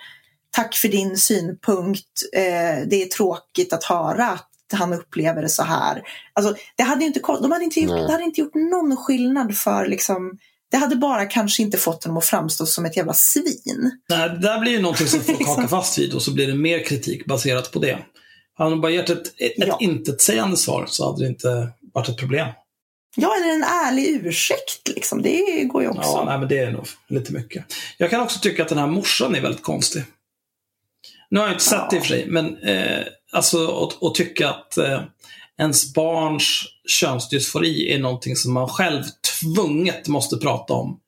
S3: tack för din synpunkt, eh, det är tråkigt att höra att han upplever det så här. Alltså, det hade inte, de hade inte gjort, det hade inte gjort någon skillnad för liksom det hade bara kanske inte fått honom att framstå som ett jävla svin.
S1: Nej, det där blir ju någonting som folk hakar fast vid och så blir det mer kritik baserat på det. Hade han bara gett ett, ett, ja. intetsägande svar så hade det inte varit ett problem.
S3: Ja, eller en ärlig ursäkt. Liksom. Det går ju också.
S1: Ja, nej, men det är nog lite mycket. Jag kan också tycka att den här morsan är väldigt konstig. Nu har jag inte sett ja. det i och för sig, men eh, alltså att tycka att eh, ens barns könsdysfori är någonting som man själv tvunget måste prata om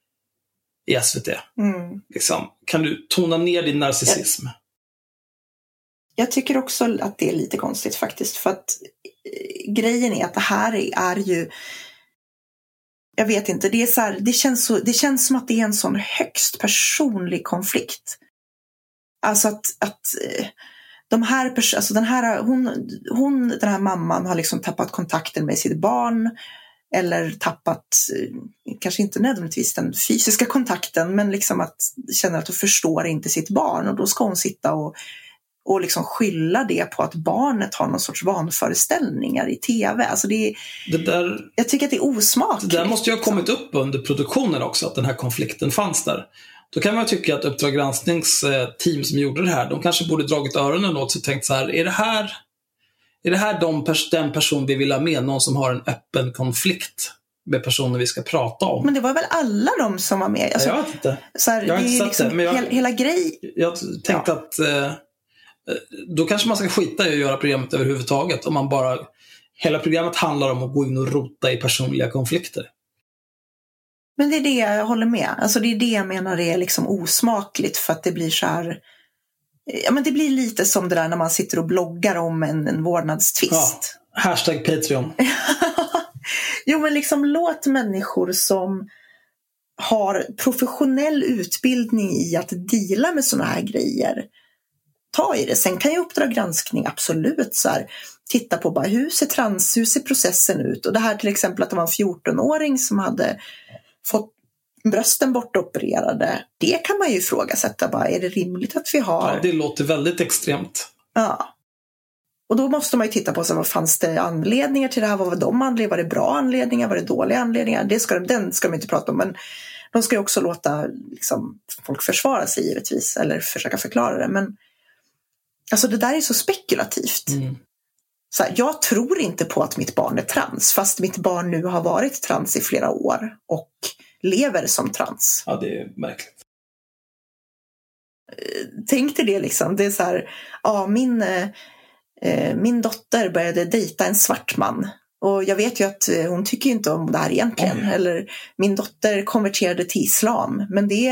S1: i SVT. Mm. Liksom. Kan du tona ner din narcissism? Jag,
S3: jag tycker också att det är lite konstigt faktiskt. För att eh, grejen är att det här är, är ju jag vet inte, det, är så här, det, känns så, det känns som att det är en sån högst personlig konflikt. Alltså att, att eh, de här, alltså den, här, hon, hon, den här mamman har liksom tappat kontakten med sitt barn eller tappat, eh, kanske inte nödvändigtvis den fysiska kontakten, men liksom att känner att hon förstår inte sitt barn och då ska hon sitta och, och liksom skylla det på att barnet har någon sorts vanföreställningar i tv. Alltså det är,
S1: Det där,
S3: jag tycker att det är osmakligt.
S1: det där måste ju ha kommit upp under produktionen också, att den här konflikten fanns där. Då kan man tycka att Uppdrag gransknings eh, team som gjorde det här, de kanske borde dragit öronen åt sig och tänkt så här, är det här, är det här de pers- den person vi vill ha med? Någon som har en öppen konflikt med personer vi ska prata om?
S3: Men det var väl alla de som var med? Alltså,
S1: jag vet inte.
S3: så här,
S1: jag har
S3: det
S1: inte sett det,
S3: liksom
S1: men jag-
S3: hela, hela grej.
S1: Jag tänkte att eh, då kanske man ska skita i att göra programmet överhuvudtaget. Om man bara, hela programmet handlar om att gå in och rota i personliga konflikter.
S3: Men det är det jag håller med. Alltså det är det jag menar är liksom osmakligt för att det blir så här. Ja, men det blir lite som det där när man sitter och bloggar om en, en vårdnadstvist.
S1: Hashtag Patreon.
S3: Jo, men liksom låt människor som har professionell utbildning i att deala med sådana här grejer ta i det. Sen kan ju Uppdrag granskning absolut så här, titta på bara hur ser, trans, hur ser processen ut? Och det här till exempel att det var en 14-åring som hade fått brösten bortopererade. Det kan man ju ifrågasätta. Bara, är det rimligt att vi har...
S1: Ja, det låter väldigt extremt.
S3: Ja. Och då måste man ju titta på så vad fanns det anledningar till det här? Vad var de anledningar? Var det bra anledningar? Var det dåliga anledningar? Det ska, de- den ska de inte prata om. Men de ska ju också låta liksom, folk försvara sig givetvis. Eller försöka förklara det. Men alltså det där är så spekulativt.
S1: Mm.
S3: Så här, jag tror inte på att mitt barn är trans. Fast mitt barn nu har varit trans i flera år. Och lever som trans.
S1: Ja, det är märkligt.
S3: tänk dig det liksom. Det är så här, ja min, eh, eh, min dotter började dejta en svart man. Och jag vet ju att eh, hon tycker inte om det här egentligen.
S1: Oj.
S3: Eller min dotter konverterade till islam. Men det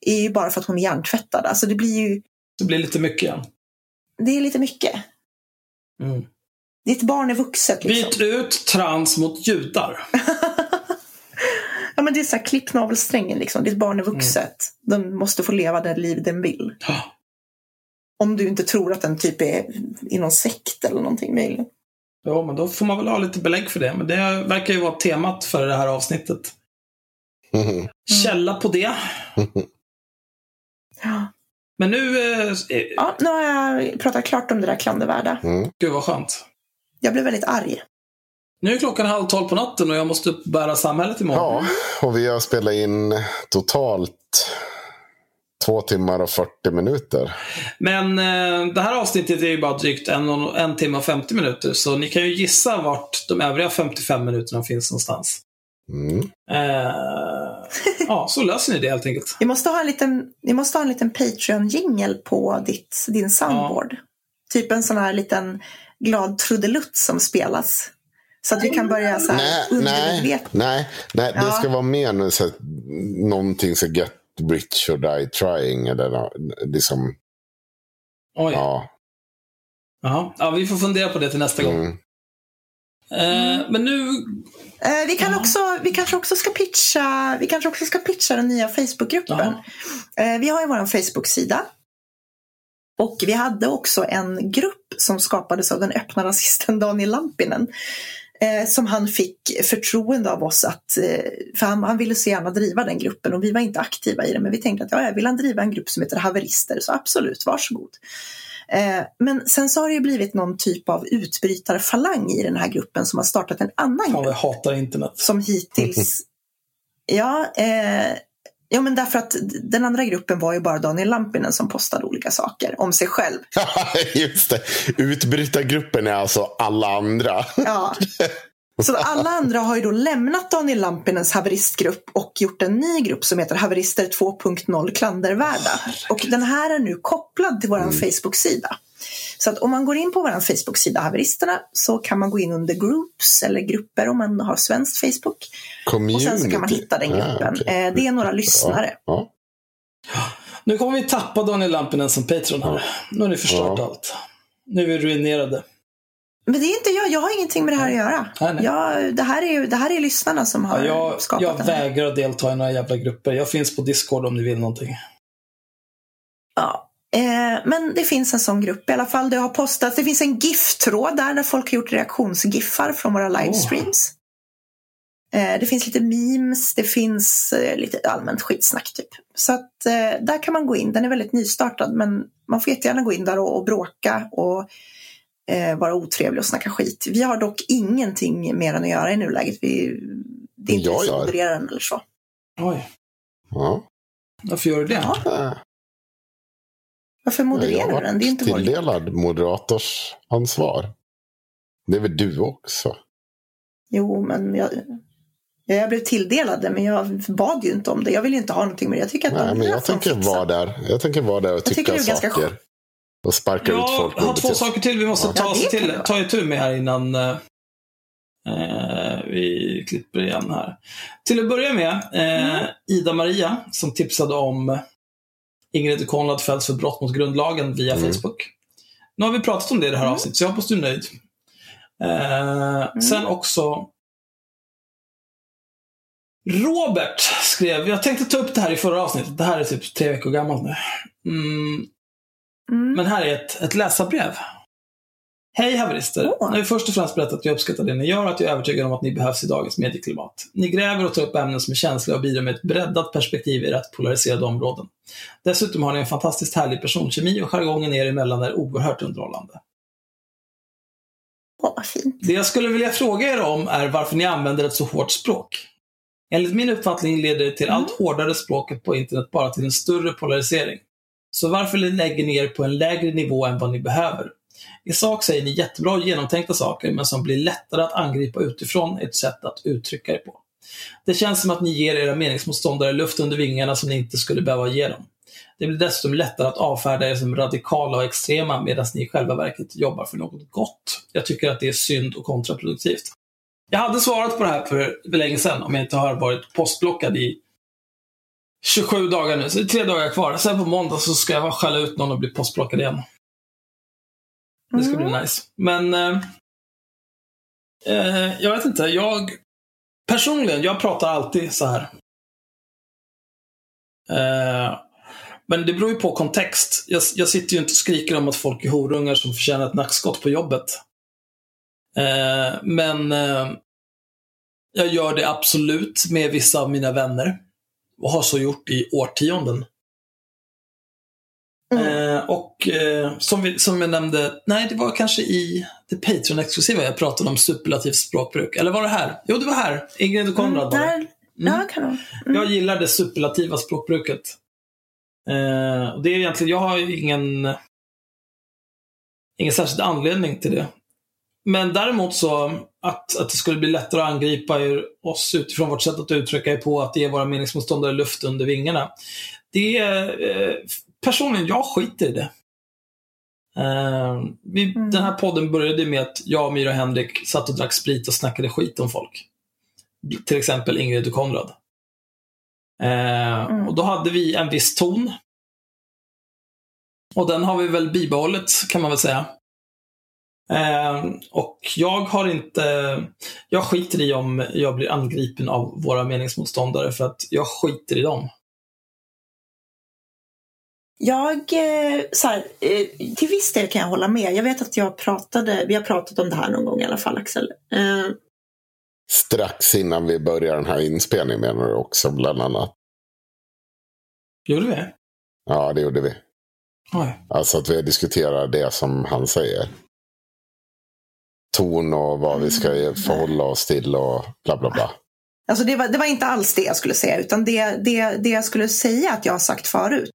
S3: är ju bara för att hon är hjärntvättad. Alltså det blir ju,
S1: Det blir lite mycket igen.
S3: Det är lite mycket.
S1: Mm.
S3: Ditt barn är vuxet liksom.
S1: Byt ut trans mot judar.
S3: Ja men det är så här klipp navelsträngen liksom. Ditt barn är
S1: Mm.
S3: vuxet. Den måste få leva det liv den vill. Om du inte tror att den typ är i någon sekt eller någonting möjligen.
S1: Ja, men då får man väl ha lite belägg för det. Men det verkar ju vara temat för det här avsnittet.
S2: Mhm.
S1: Källa på det.
S3: Ja.
S1: Men nu, eh, eh,
S3: Ja, nu har jag pratat klart om det där klandervärda.
S2: Mm.
S1: gud vad skönt.
S3: Jag blev väldigt arg.
S1: Nu är klockan halv tolv på natten och jag måste uppbära samhället imorgon.
S2: Ja, och vi har spelat in totalt två timmar och 40 minuter.
S1: Men eh, det här avsnittet är ju bara drygt en, en timme och 50 minuter. Så ni kan ju gissa vart de övriga 55 minuterna finns någonstans.
S2: Mm.
S1: Eh, ja, så löser ni det helt enkelt.
S3: Vi måste ha en liten, vi måste ha en liten Patreon-jingel på ditt, din soundboard. Typ en sån här liten glad trudelutt som spelas. Så att vi kan börja så här
S2: Nej, nej, nej, nej, det
S3: Ja.
S2: ska vara mer nu, så att, någonting så get rich or die trying. Eller, liksom,
S1: Oj.
S2: ja.
S1: Jaha. Ja, vi får fundera på det till nästa gång.
S2: Mm.
S1: Eh, men nu...
S3: Eh, vi, kan också, vi kanske också ska pitcha, vi kanske också ska pitcha den nya Facebookgruppen. Eh, vi har ju vår Facebook-sida. Och vi hade också en grupp som skapades av den öppna rasisten Daniel Lampinen. Som han fick förtroende av oss att, för han, han ville så gärna driva den gruppen och vi var inte aktiva i den. Men vi tänkte att ja, jag vill han driva en grupp som heter Haverister så absolut, varsågod. Eh, men sen så har det ju blivit någon typ av utbrytarfalang i den här gruppen som har startat en annan grupp
S1: jag hatar internet.
S3: som hittills... ja, eh, ja, men därför att den andra gruppen var ju bara Daniel Lampinen som postade olika saker om sig själv.
S2: Just det. Utbrytargruppen är alltså alla andra.
S3: Ja. Så alla andra har ju då lämnat Daniel Lampinens haveristgrupp och gjort en ny grupp som heter Haverister 2.0 klandervärda. Och den här är nu kopplad till vår Facebook-sida. Så att om man går in på vår Facebook-sida Haveristerna så kan man gå in under groups eller grupper om man har svenskt Facebook.
S2: Community.
S3: Och sen så kan man hitta den gruppen.
S2: Ah.
S3: Eh, Det är några lyssnare.
S2: Ja.
S1: Nu kommer vi tappa Daniel Lampinen som Patreon här. Nu har ni förstört
S2: Ja.
S1: allt. Nu är vi ruinerade.
S3: Men det är inte jag, jag har ingenting med det här att göra.
S1: Nej, nej.
S3: Jag, det, här är, ju- det här är lyssnarna som har
S1: Ja, jag,
S3: skapat
S1: jag
S3: det här.
S1: vägrar att delta i några jävla grupper. Jag finns på Discord om ni vill någonting.
S3: Ja. Eh, men det finns en sån grupp i alla fall. Det har postats, det finns en GIF-tråd där, där folk har gjort reaktionsgiffar från våra livestreams. Eh, det finns lite memes, det finns eh, lite allmänt skitsnack typ. Så att eh, där kan man gå in, den är väldigt nystartad men man får jättegärna gå in där och, och bråka och eh, vara otrevlig och snacka skit. Vi har dock ingenting mer än att göra i nuläget. Vi, det är inte
S2: Jag
S3: vi som
S2: gör.
S3: modererar den eller så.
S1: Oj,
S2: Ja.
S1: varför gör du det?
S3: Ja. Varför
S2: jag
S3: modererar du den? Det är inte vår...
S2: tilldelad moderatorsansvar. Det är väl du också?
S3: Jo, men jag, jag blev tilldelad det, men jag bad ju inte om det. Jag vill ju inte ha någonting med det. Jag tycker att
S2: Nej,
S3: de
S2: men jag tänker vara där. Jag tänker vara där och
S3: tycker
S2: tycka
S3: är ganska
S2: Och sparka ut
S1: Jag
S2: folk.
S1: har två saker till vi måste
S3: Ja,
S1: ta,
S3: kan
S1: till, ta itu med här innan eh, eh, vi klipper igen här. Till att börja med, eh,
S3: Mm.
S1: Ida-Maria som tipsade om Ingrid Konrad fälls för brott mot grundlagen via
S2: Mm.
S1: Facebook. Nu har vi pratat om det i det här
S3: Mm.
S1: avsnittet, så jag hoppas du är nöjd. Eh, Sen också Robert skrev, jag tänkte ta upp det här i förra avsnittet, det här är typ tre veckor gammalt nu. Mm,
S3: Mm.
S1: men här är ett, ett läsarbrev. Hej haverister!
S3: Åh.
S1: Jag vill först och främst berätta att jag uppskattar det ni gör och att jag är övertygad om att ni behövs i dagens medieklimat. Ni gräver och tar upp ämnen som är känsliga och bidrar med ett breddat perspektiv i rätt polariserade områden. Dessutom har ni en fantastiskt härlig personkemi och jargongen er emellan är oerhört underhållande.
S3: Vad fint.
S1: Det jag skulle vilja fråga er om är varför ni använder ett så hårt språk. Enligt min uppfattning leder det till allt hårdare språket på internet bara till en större polarisering. Så varför lägger ni er på en lägre nivå än vad ni behöver? I sak säger ni jättebra genomtänkta saker, men som blir lättare att angripa utifrån ett sätt att uttrycka er på. Det känns som att ni ger era meningsmotståndare luft under vingarna som ni inte skulle behöva ge dem. Det blir dessutom lättare att avfärda er som radikala och extrema medan ni i själva verket jobbar för något gott. Jag tycker att det är synd och kontraproduktivt. Jag hade svarat på det här för, för länge sedan om jag inte har varit postblockad i 27 dagar nu. Så det är tre dagar kvar. Sen på måndag så ska jag skälla ut någon och bli postblockad igen. Det ska
S3: Mm.
S1: bli nice. Men eh, eh, jag vet inte. Jag personligen, jag pratar alltid så här. Eh, men det beror ju på kontext. Jag, jag sitter ju inte och skriker om att folk är horungar som förtjänar ett nackskott på jobbet. Eh, men eh, jag gör det absolut med vissa av mina vänner. Och har så gjort i årtionden.
S3: Mm.
S1: Eh, och eh, som, vi, som jag nämnde, nej det var kanske i det Patreon-exklusiva jag pratade om superlativt språkbruk. Eller var det här? Jo, det var här. Ingrid och Konrad var det.
S3: Mm, ja, kanon. Mm.
S1: Jag gillar det superlativa språkbruket. Eh, och det är egentligen, jag har ju ingen, ingen särskild anledning till det. Men däremot så att, att det skulle bli lättare att angripa oss utifrån vårt sätt att uttrycka er på, att ge våra meningsmotståndare luft under vingarna. Det är, eh, personligen, jag skiter i det. Eh, vi,
S3: Mm.
S1: Den här podden började med att jag, Myra och Henrik satt och drack sprit och snackade skit om folk. Till exempel Ingrid och Konrad. Eh,
S3: Mm.
S1: Och då hade vi en viss ton. Och den har vi väl bibehållit, kan man väl säga. Eh, och jag har inte... Jag skiter i om jag blir angripen av våra meningsmotståndare för att jag skiter i dem.
S3: Jag, eh, så här, eh, till viss del kan jag hålla med. Jag vet att jag pratade, vi har pratat om det här någon gång i alla fall Axel. Eh,
S2: Strax innan vi börjar den här inspelningen menar du också bland annat.
S1: Gjorde vi?
S2: Ja, det gjorde vi.
S1: Oj.
S2: Alltså att vi diskuterar det som han säger. Ton och vad vi ska förhålla oss till och bla bla bla.
S3: Alltså det var, det var inte alls det jag skulle säga, utan det, det, det jag skulle säga att jag har sagt förut.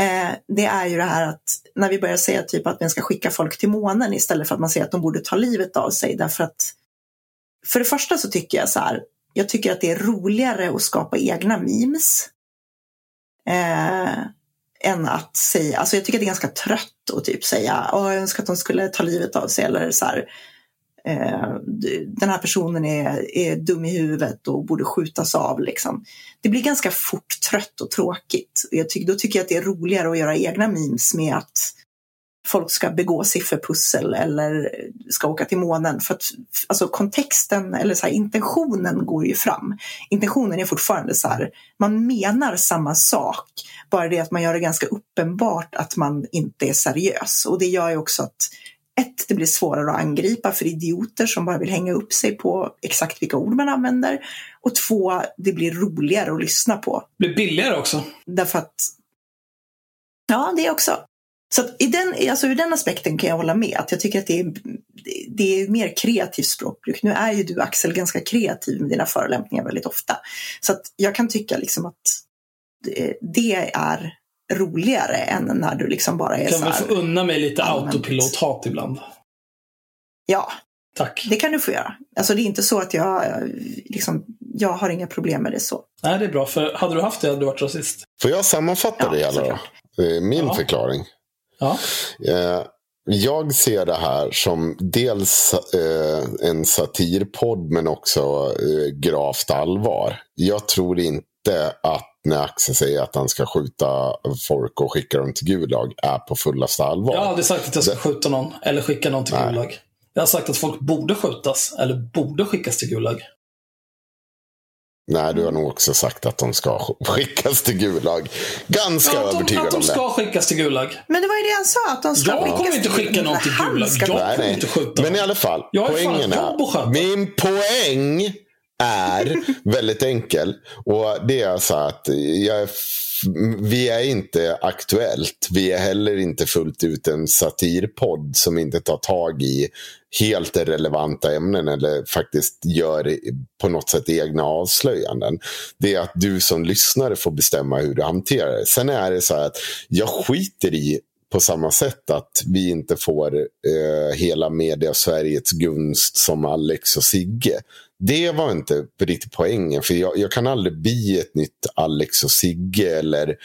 S3: Eh, det är ju det här att när vi börjar säga typ att man ska skicka folk till månen istället för att man säger att de borde ta livet av sig. Därför att för det första så tycker jag så här, jag tycker att det är roligare att skapa egna memes. Eh, än att säga, alltså jag tycker att det är ganska trött att typ säga, Åh, jag önskar att de skulle ta livet av sig eller så här, eh, den här personen är, är dum i huvudet och borde skjutas av. Liksom. Det blir ganska fort trött och tråkigt. Jag tycker, då tycker jag att det är roligare att göra egna memes med att folk ska begå sifferpussel eller ska åka till månen. För att alltså, kontexten eller så här, intentionen går ju fram. Intentionen är fortfarande så här, man menar samma sak. Bara det att man gör det ganska uppenbart att man inte är seriös. Och det gör ju också att ett, det blir svårare att angripa för idioter som bara vill hänga upp sig på exakt vilka ord man använder. Och två, det blir roligare att lyssna på.
S1: Det blir billigare också.
S3: Därför att, ja det också. Så att i den, alltså ur den aspekten kan jag hålla med. Att jag tycker att det är, det är mer kreativt språkbruk. Nu är ju du Axel ganska kreativ med dina förolämpningar väldigt ofta. Så att jag kan tycka liksom att det, är roligare än när du liksom bara är
S1: kan
S3: så
S1: väl
S3: här,
S1: få unna mig lite autopilot-hat ibland.
S3: Ja,
S1: Tack.
S3: det kan du få göra. Alltså det är inte så att jag, liksom, jag har inga problem med det så.
S1: Nej, det är bra. För hade du haft det hade du varit rasist.
S2: Får jag sammanfatta
S3: Ja,
S2: det hela då?
S3: såklart.
S2: Det är Min
S1: Ja.
S2: förklaring.
S1: Ja.
S2: Eh, jag ser det här som dels eh, en satirpodd men också eh, gravt allvar. Jag tror inte att när Axel säger att han ska skjuta folk och skicka dem till Gulag är på fullaste allvar.
S1: Jag har aldrig sagt att jag ska skjuta någon eller skicka någon till
S2: Nej.
S1: Gulag. Jag har sagt att folk borde skjutas eller borde skickas till Gulag.
S2: Nej, du har nog också sagt att de ska sk- skickas till Gulag. Ganska
S1: Ja, att de,
S2: övertygad
S1: att de
S2: om det.
S1: ska skickas till Gulag.
S3: Men det var ju det han sa, att de ska
S1: Jag
S3: skickas
S1: kommer inte skicka
S3: till-
S1: någon till Gulag.
S3: ska-
S1: Jag
S2: Nej,
S1: kommer inte skjuta
S2: Men i alla fall,
S1: Jag
S2: poängen är,
S1: att
S2: min poäng är väldigt enkel. Och det är så att jag är vi är inte aktuellt. Vi är heller inte fullt ut en satirpodd som inte tar tag i helt relevanta ämnen eller faktiskt gör på något sätt egna avslöjanden. Det är att du som lyssnare får bestämma hur du hanterar det. Sen är det så här att jag skiter i på samma sätt att vi inte får eh, hela media Sveriges gunst som Alex och Sigge. Det var inte riktigt poängen. För jag, jag kan aldrig bli ett nytt Alex och Sigge eller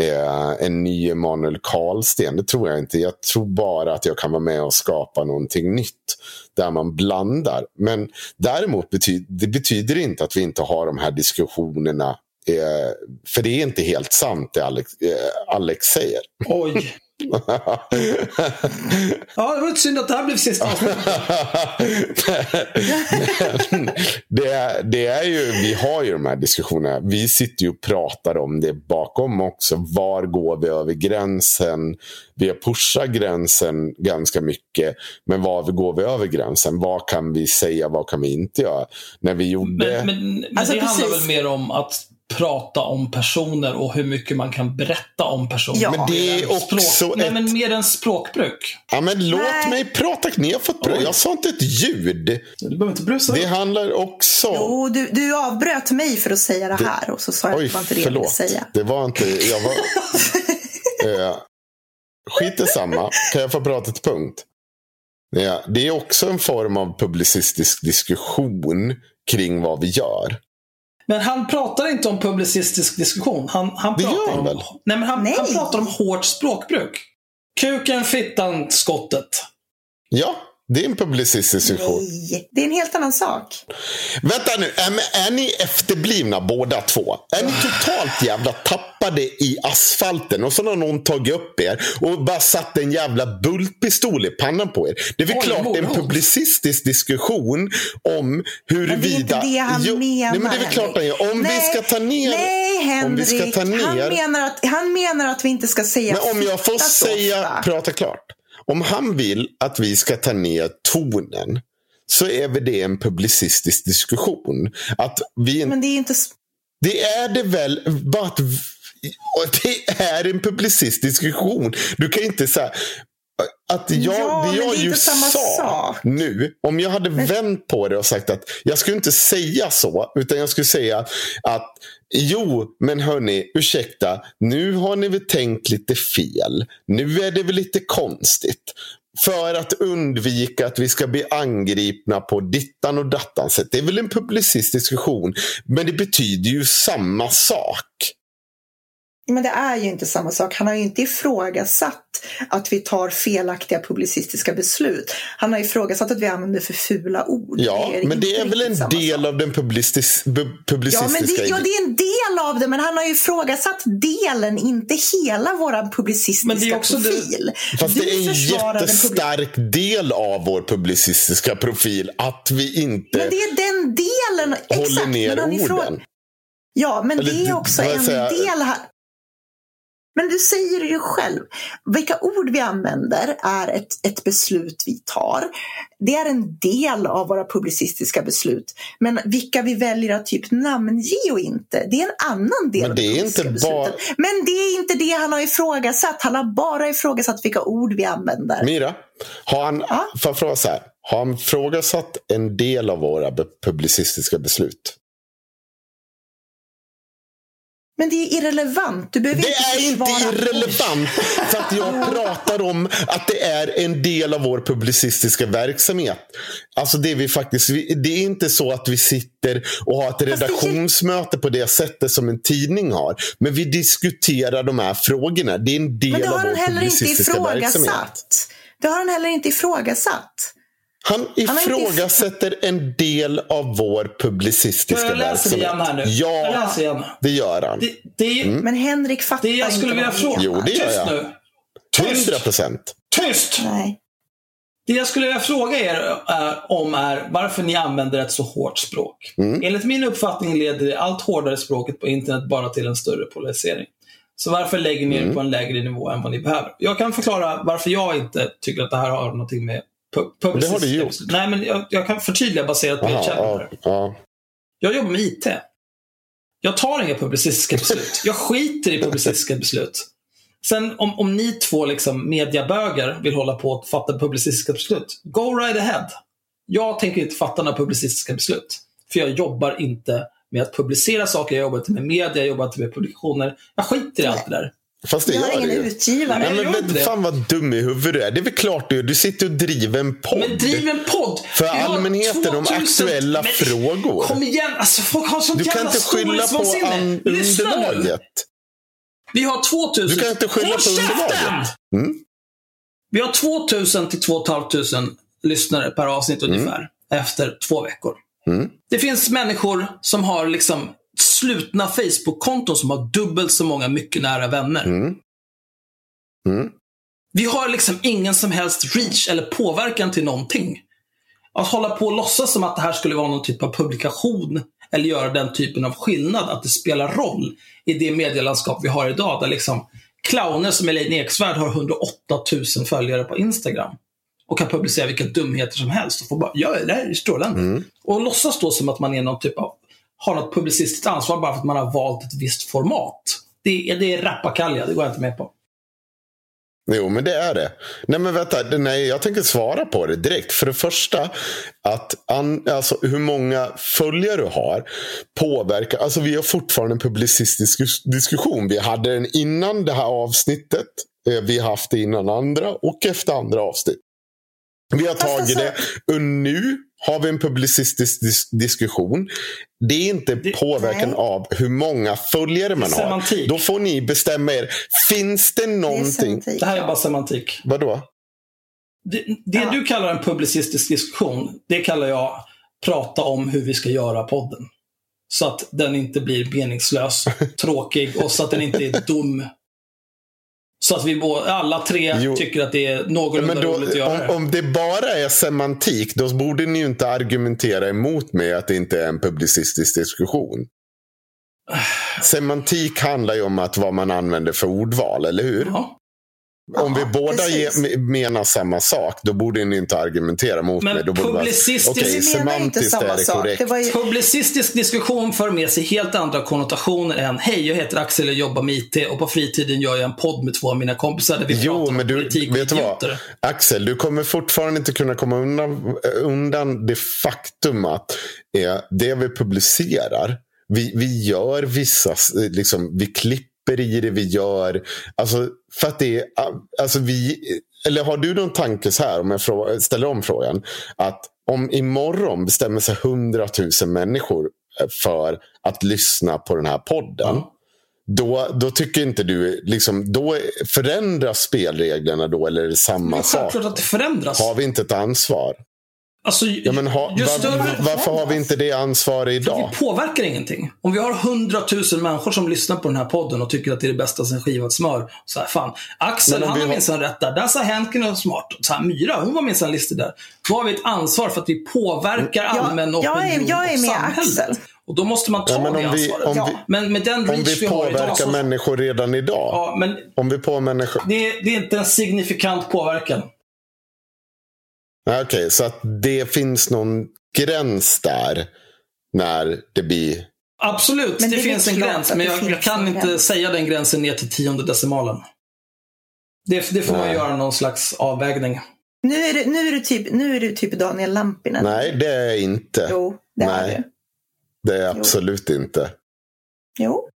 S2: eh, en ny Emanuel Karlsten. Det tror jag inte. Jag tror bara att jag kan vara med och skapa någonting nytt. Där man blandar. Men däremot betyder det betyder inte att vi inte har de här diskussionerna. Eh, för det är inte helt sant det Alex, eh, Alex säger.
S1: Oj. Ja, det var inte synd att det här blev sista avsnittet.
S2: Men det, är, det är ju, vi har ju de här diskussionerna. Vi sitter ju och pratar om det bakom också. Var går vi över gränsen? Vi har pushat gränsen ganska mycket. Men var går vi över gränsen? Vad kan vi säga? Vad kan vi inte göra? När vi gjorde...
S1: Men, men, men
S3: Alltså,
S1: det handlar
S3: precis.
S1: väl mer om att prata om personer och hur mycket man kan berätta om personer.
S3: Ja.
S2: Men det är
S1: Mer än
S2: också
S1: språk, nej,
S2: ett-
S1: men mer än språkbruk.
S2: Ja, men låt
S3: Nej.
S2: mig prata. Ni har fått prata. Jag sa inte ett ljud.
S1: Du behöver inte brusa
S2: Det handlar också...
S3: Jo, du, du avbröt mig för att säga det här och så sa jag att
S2: Oj,
S3: det var inte det jag
S2: förlåt.
S3: säga.
S2: Det var inte... Jag var... eh, skit i samma. Kan jag få prata till punkt? Det är också en form av publicistisk diskussion kring vad vi gör.
S1: Men han pratar inte om publicistisk diskussion. Han, han
S2: Det
S1: pratar
S2: gör han
S1: om,
S2: väl?
S1: Nej, men han,
S3: Nej.
S1: han pratar om hårt språkbruk. Kuken, fittan, skottet.
S2: Ja, det är en publicistisk diskussion.
S3: Nej, det är en helt annan sak.
S2: Vänta nu, är, är ni efterblivna båda två? Är ni totalt jävla tappade i asfalten och så har någon tagit upp er och bara satt en jävla bultpistol i pannan på er? Det är väl
S1: Oj,
S2: klart det är en publicistisk diskussion om huruvida...
S3: Men det är inte det han
S2: Jo,
S3: menar.
S2: Nej, men det är väl klart han gör. Om vi
S3: Nej,
S2: ska ta ner...
S3: Nej, Henrik.
S2: vi ner
S3: Han, menar att, han menar att vi inte ska säga
S2: Men om jag får säga,
S3: ofta.
S2: prata klart. Om han vill att vi ska ta ner tonen så är väl det en publicistisk diskussion. Att vi
S3: Men det är inte...
S2: det är det väl. Bara att, det är en publicistisk diskussion. Du kan inte säga att jag,
S3: Ja,
S2: det jag
S3: det
S2: ju sa
S3: sak.
S2: nu. Om jag hade vänt på det och sagt att jag skulle inte säga så. Utan jag skulle säga att jo, men hörni, ursäkta. Nu har ni väl tänkt lite fel. Nu är det väl lite konstigt. För att undvika att vi ska bli angripna på dittan och dattan sätt. Det är väl en publicistisk diskussion. Men det betyder ju samma sak.
S3: Men det är ju inte samma sak. Han har ju inte ifrågasatt att vi tar felaktiga publicistiska beslut. Han har ifrågasatt att vi använder för fula ord.
S2: Ja, men det är väl en del
S3: sak.
S2: av den publicistis,
S3: Ja,
S2: publicistiska...
S3: men det, ja, det är en del av det, men han har ju ifrågasatt delen, inte hela vår publicistiska
S1: Men det är också det-
S3: profil.
S2: Fast
S3: Vi
S2: det är en jättestark del av vår publicistiska profil att vi inte
S3: Men det är den delen.
S2: håller
S3: exakt,
S2: ner orden.
S3: Ja, men
S2: Eller
S3: det är
S2: det-
S3: också en
S2: säger jag?
S3: del här. Men du säger det ju själv. Vilka ord vi använder är ett, ett beslut vi tar. Det är en del av våra publicistiska beslut. Men vilka vi väljer att typ namnge och inte, det är en annan del
S2: Men
S3: av
S2: det är
S3: publicistiska
S2: inte bara-.
S3: Men det är inte det han har ifrågasatt. Han har bara ifrågasatt vilka ord vi använder.
S2: Mira, har han,
S3: Ja.
S2: jag fråga så här, har han frågasatt en del av våra publicistiska beslut?
S3: Men det är irrelevant. Du behöver
S2: Det är inte irrelevant för att jag pratar om att det är en del av vår publicistiska verksamhet. Alltså det, är vi faktiskt, det är inte så att vi sitter och har ett
S3: det
S2: redaktionsmöte på det sättet som en tidning har. Men vi diskuterar de här frågorna. Det är en del
S3: Men det
S2: av
S3: har
S2: vår
S3: han heller inte
S2: publicistiska verksamhet.
S3: ifrågasatt. Det har han heller inte ifrågasatt.
S2: Han
S3: inte
S2: ifrågasätter en del av vår publicistiska
S1: Jag läser det
S2: verksamhet.
S1: igen här nu. Jag
S2: Ja,
S1: läser igen.
S2: det gör han.
S1: Det, det, är,
S3: Men Henrik fattar
S1: det jag skulle
S3: inte
S1: vilja fråga...
S2: Jo, det gör
S1: Tyst
S2: jag.
S1: nu. Tyst.
S2: 100 procent.
S1: Tyst!
S3: Nej.
S1: Det jag skulle vilja fråga er är, om är varför ni använder ett så hårt språk.
S2: Mm.
S1: Enligt min uppfattning leder det allt hårdare språket på internet bara till en större polarisering. Så varför lägger ni er
S2: Mm.
S1: på en lägre nivå än vad ni behöver? Jag kan förklara varför jag inte tycker att det här har någonting med
S2: Det har du gjort.
S1: Nej, men jag, jag kan förtydliga baserat på
S2: Aha, ja, ja.
S1: Jag jobbar med IT. Jag tar inga publicistiska beslut. Jag skiter i publicistiska beslut. Sen om, om ni två liksom mediabögar vill hålla på att fatta publicistiska beslut, go right ahead. Jag tänker inte fatta några publicistiska beslut. För jag jobbar inte med att publicera saker, jag jobbar inte med media, jag jobbar inte med publikationer. Jag skiter i allt det där.
S2: Fast det
S3: Jag har
S2: gör
S3: ingen
S2: det
S3: utgivare.
S2: Nej, men,
S1: inte
S2: men, fan vad dum i huvudet du är. Det är väl klart du är. Du sitter och driver en podd.
S1: Men driv en podd!
S2: För allmänheten om
S1: 2000
S2: aktuella
S1: men-
S2: frågor.
S1: Kom igen, alltså folk har sånt
S2: Du kan
S1: jävla
S2: inte skylla på
S1: storhetsvansinne.
S2: an-
S1: Lyssna nu!
S2: underlaget.
S1: Vi har 2000...
S2: Du kan inte skylla
S1: Håll
S2: på underlaget. Mm.
S1: Vi har 2000 till 2 500 lyssnare per avsnitt ungefär. Efter två veckor.
S2: Mm.
S1: Det finns människor som har liksom slutna Facebook-konton som har dubbelt så många mycket nära vänner.
S2: Mm. Mm.
S1: Vi har liksom ingen som helst reach eller påverkan till någonting. Att hålla på och låtsas som att det här skulle vara någon typ av publikation eller göra den typen av skillnad, att det spelar roll i det medielandskap vi har idag, där liksom clowner som Elaine Eksvärd har 108 000 följare på Instagram och kan publicera vilka dumheter som helst och få bara, ja, det här är strålande.
S2: Mm.
S1: Och låtsas då som att man är någon typ av, har något publicistiskt ansvar bara för att man har valt ett visst format. Det är, det är rappakalja, det går jag inte med på.
S2: Jo, men det är det. Nej, men vänta. Nej, jag tänker svara på det direkt. För det första, att an, alltså, hur många följare du har påverkar. Alltså, vi har fortfarande en publicistisk dis- diskussion. Vi hade den innan det här avsnittet. Eh, Vi har haft det innan andra och efter andra avsnitt. Vi har tagit
S3: alltså-
S2: det. Och nu har vi en publicistisk dis- diskussion. Det är inte
S1: Det-
S2: påverkan
S3: Nej.
S2: av hur många följare man har.
S1: Semantik.
S2: Då får ni bestämma er. Finns det
S3: Det
S2: någonting?
S3: semantik.
S1: Det här är bara semantik.
S2: Vadå?
S1: Det, det
S3: Ja.
S1: du kallar en publicistisk diskussion, det kallar jag prata om hur vi ska göra podden. Så att den inte blir meningslös, tråkig och så att den inte är dum. Så att vi alla tre
S2: Jo.
S1: tycker att det är någorlunda
S2: Men då,
S1: roligt att göra
S2: om,
S1: det.
S2: om det bara är semantik, då borde ni ju inte argumentera emot mig att det inte är en publicistisk diskussion. Semantik handlar ju om att vad man använder för ordval, eller hur?
S1: Ja.
S2: Om vi båda ge, menar samma sak, då borde ni inte argumentera mot
S1: Men
S2: mig. Då borde
S1: publicistisk-
S3: menar inte
S2: semantiskt
S3: samma
S2: är det
S3: sak.
S2: korrekt.
S3: Det var ju,
S1: Publicistisk diskussion för med sig helt andra konnotationer än Hej, jag heter Axel och jobbar med IT och på fritiden gör jag en podd med två av mina kompisar där vi pratar
S2: Jo,
S1: om
S2: men du,
S1: politik och
S2: vet du vad?
S1: idioter.
S2: Axel, du kommer fortfarande inte kunna komma undan, undan det faktum att eh, det vi publicerar, vi, vi gör vissa, liksom, vi klipper i det, vi gör, alltså för att det är, alltså vi, eller har du någon tanke så här, om jag frå- ställer om frågan, att om imorgon bestämmer sig hundratusen människor eh, för att lyssna på den här podden,
S1: Ja.
S2: då, då tycker inte du, liksom, då förändras spelreglerna då eller är det
S1: Det
S2: samma
S1: är
S2: sak?
S1: självklart att det förändras.
S2: Har vi inte ett ansvar?
S1: Alltså,
S2: Ja, men ha, var,
S1: större-
S2: varför har vi inte det ansvaret idag?
S1: Vi påverkar ingenting. Om vi har hundratusen människor som lyssnar på den här podden och tycker att det är det bästa sen skivat smör. Så här, fan, Axel, han
S2: vi
S1: har minsann rätt där. Där sa Henken något smart. Så här, Myra, hon var minsann listig där. Då har vi ett ansvar för att vi påverkar
S3: jag,
S1: allmän opinion
S3: jag, är, jag är
S1: och
S3: med
S1: samhälle.
S3: Axel.
S1: Och då måste man ta
S2: Ja, men
S1: det
S2: vi,
S1: ansvaret.
S2: om
S3: Ja.
S2: vi,
S1: Men med den
S2: om
S1: reach
S2: vi
S1: vi har idag
S2: påverkar
S1: så...
S2: människor redan idag.
S1: Ja, men
S2: Om vi på människor...
S1: det, det är inte en signifikant påverkan.
S2: Ja, Okej, så att det finns någon gräns där när det blir...
S1: Absolut,
S3: Men
S1: det,
S3: det är
S1: finns en gräns. Men jag, jag kan inte
S3: gräns.
S1: säga den gränsen ner till tionde decimalen. Det, det får man
S2: Nej.
S1: göra någon slags avvägning.
S3: Nu är du, nu är du, typ, nu är du typ Daniel Lampinen.
S2: Nej, det är jag inte.
S3: Jo, det är
S2: Nej.
S3: du.
S2: Det är jag absolut inte.
S3: Jo.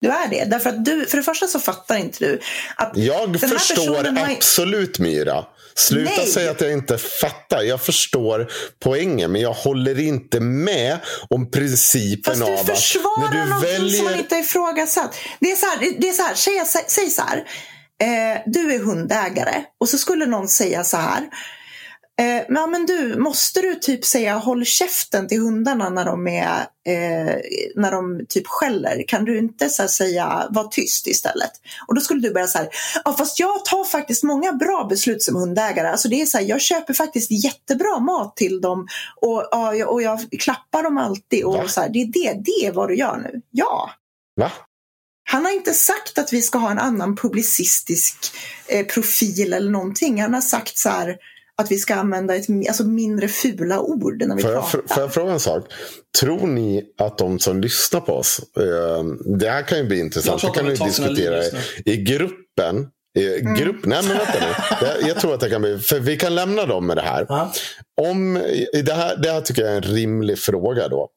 S3: Du är det. Därför att du, för det första så fattar inte du att
S2: Jag förstår
S3: personen har-
S2: absolut Myra. Sluta
S3: Nej.
S2: säga att jag inte fattar. Jag förstår poängen, men jag håller inte med om principen
S3: Fast
S2: av
S3: du
S2: att
S3: försvarar
S2: när du
S3: någonting som man
S2: väljer...
S3: inte har ifrågasatt. Det är så här, det är så här säg, säg, säg så här. Eh, du är hundägare och så skulle någon säga så här. Eh, ja, men du, måste du typ säga håll käften till hundarna när de, är, eh, när de typ skäller? Kan du inte så här, säga var tyst istället? Och då skulle du börja så här, ja fast jag tar faktiskt många bra beslut som hundägare. Alltså det är så här, jag köper faktiskt jättebra mat till dem och, jag- och jag klappar dem alltid. Och så här, det, är det, det är vad du gör nu. Ja.
S2: Va?
S3: Han har inte sagt att vi ska ha en annan publicistisk eh, profil eller någonting. Han har sagt så här att vi ska använda ett alltså, mindre fula ord när vi
S2: Får jag,
S3: pratar.
S2: får jag fråga en sak? Tror ni att de som lyssnar på oss, eh, det här kan ju bli intressant,
S1: Jag
S2: det kan vi diskutera i, i gruppen. I grupp, Nej men vänta nu. Jag, jag tror att det kan bli, för vi kan lämna dem med det här.
S1: Ja.
S2: Om, i det, här, det här tycker jag är en rimlig fråga då.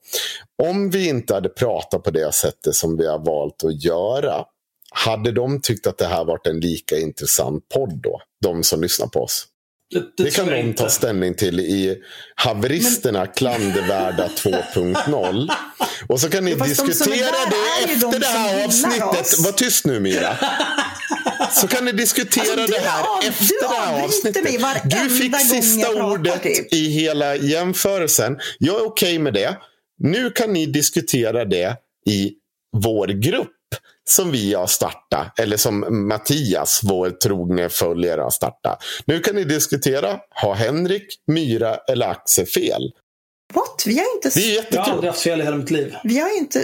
S2: Om vi inte hade pratat på det sättet som vi har valt att göra. Hade de tyckt att det här varit en lika intressant podd då? De som lyssnar på oss.
S1: Det, det,
S2: Det, kan de
S1: inte.
S2: ta ställning till i Haveristerna klandervärda 2.0. Och så kan ni
S3: de är
S2: diskutera
S3: ju
S2: det
S3: de
S2: efter det
S3: som
S2: här avsnittet.
S3: oss.
S2: Var tyst nu Mira. Så kan ni diskutera
S3: Alltså,
S2: det här
S3: av-
S2: efter det här avsnittet. Du fick sista ordet
S3: typ.
S2: i hela jämförelsen. Jag är okej med det. Nu kan ni diskutera det i vår grupp som vi har startat. Eller som Mattias, vår trogne följare, har startat. Nu kan ni diskutera, har Henrik, Myra eller Axel fel?
S3: What? Vi har inte,
S2: Det är
S1: Jag har
S2: jättekul.
S1: aldrig haft fel i hela mitt liv.
S3: vi har inte,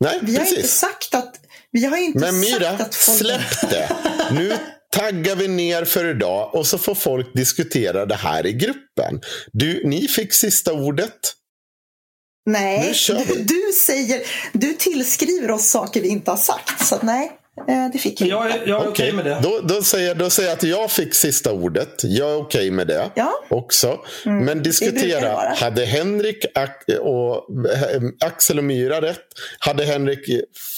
S2: Nej,
S3: vi har inte
S2: precis.
S3: sagt att... Vi har inte
S2: Men
S3: sagt
S2: Myra,
S3: att folk...
S2: släpp det. Nu taggar vi ner för idag och så får folk diskutera det här i gruppen. Du, ni fick sista ordet.
S3: Nej, du, du säger... Du tillskriver oss saker vi inte har sagt. Så att nej, eh, det fick
S1: Men
S3: jag
S1: jag jag är okej
S2: Okej,
S1: med det.
S2: Då, då, säger, då säger jag att jag fick sista ordet. Jag är okej med det
S3: Ja.
S2: också. Men
S3: brukar det
S2: diskutera. Hade Henrik och, eh, Axel och Myra rätt? Hade Henrik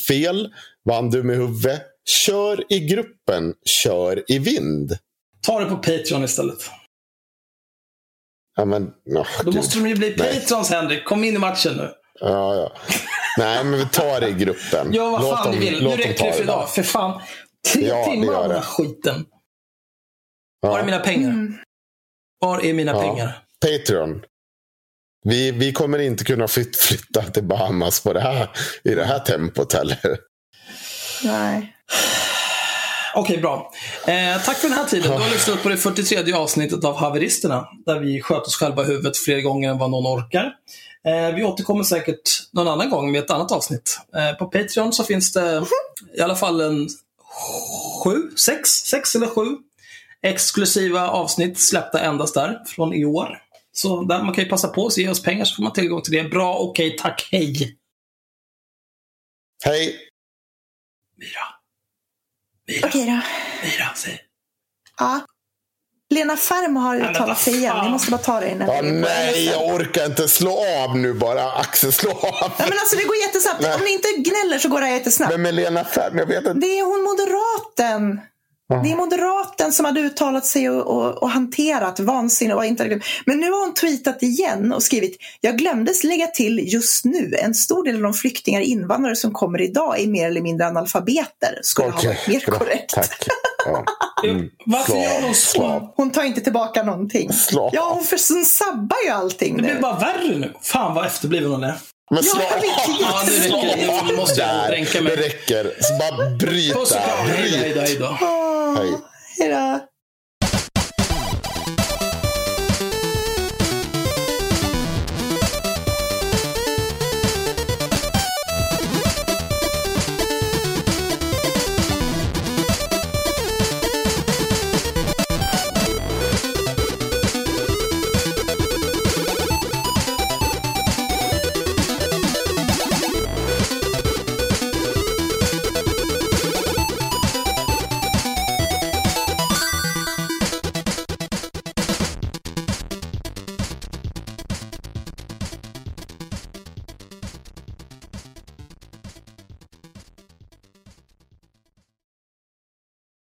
S2: fel? Var han dum i huvudet? Kör i gruppen. Kör i vind.
S1: Ta det på Patreon istället.
S2: Ja, men, åh,
S1: Då
S2: gud.
S1: måste de ju bli. Patrons, Henrik. Kom in i matchen nu.
S2: Ja, ja. Nej, men vi tar det i gruppen.
S1: Gör vad
S2: Låt
S1: fan
S2: dem-
S1: ni vill.
S2: låt
S1: Nu räcker det för
S2: där.
S1: idag. För fan. Tre
S2: Ja, det
S1: timmar av den här skiten.
S2: Ja.
S1: Var är mina pengar?
S3: Mm.
S1: Var är mina
S2: Ja.
S1: pengar?
S2: Patreon. Vi, vi kommer inte kunna flyt, flytta till Bahamas på det här, i det här tempot heller.
S3: Nej.
S1: Okej, bra. Eh, tack för den här tiden. Du har lyssnat på det 43 avsnittet av Haveristerna. Där vi sköt oss själva i huvudet fler gånger än vad någon orkar. Eh, vi återkommer säkert någon annan gång med ett annat avsnitt. Eh, på Patreon så finns det i alla fall en sju, sex, sex eller sju exklusiva avsnitt släppta endast där från i år. Så där man kan ju passa på att ge oss pengar så får man tillgång till det. Bra, okej, tack, hej.
S2: Hej!
S1: Myra. Myra,
S3: Okej då.
S1: Myra, säg.
S3: Ja. Lena Färm har
S1: men
S3: uttalat sig igen. Ni måste bara ta det innan
S2: Ja, nej, jag orkar inte. Slå av nu bara. Axel, slå av.
S3: Ja, men alltså det går jättesnabbt.
S2: Nej.
S3: Om ni inte gnäller så går det här jättesnabbt.
S2: Vem är Lena Färm? Jag vet inte.
S3: Det är hon moderaten. Det är moderaten som hade uttalat sig och, och, och hanterat vansinne. Och inte, men nu har hon tweetat igen och skrivit Jag glömdes lägga till just nu. En stor del av de flyktingar och invandrare som kommer idag är mer eller mindre analfabeter. Skulle ha varit mer
S2: bra.
S3: korrekt.
S2: Tack. Ja. Mm.
S1: Varför gör hon så?
S3: Hon tar inte tillbaka någonting.
S2: Slå.
S3: Ja, hon, för, hon sabbar ju allting
S1: Det blir
S3: nu.
S1: bara värre nu. Fan vad efterbliven hon är.
S2: Men slå
S3: jag vet
S2: av.
S3: inte.
S1: Ja, nu räcker det. Nu måste jag dränka mig.
S2: Det räcker. Så bara bryt
S1: Puss och
S2: där.
S1: kram. Hej då,
S2: Bryt.
S1: hej då,
S3: hej då.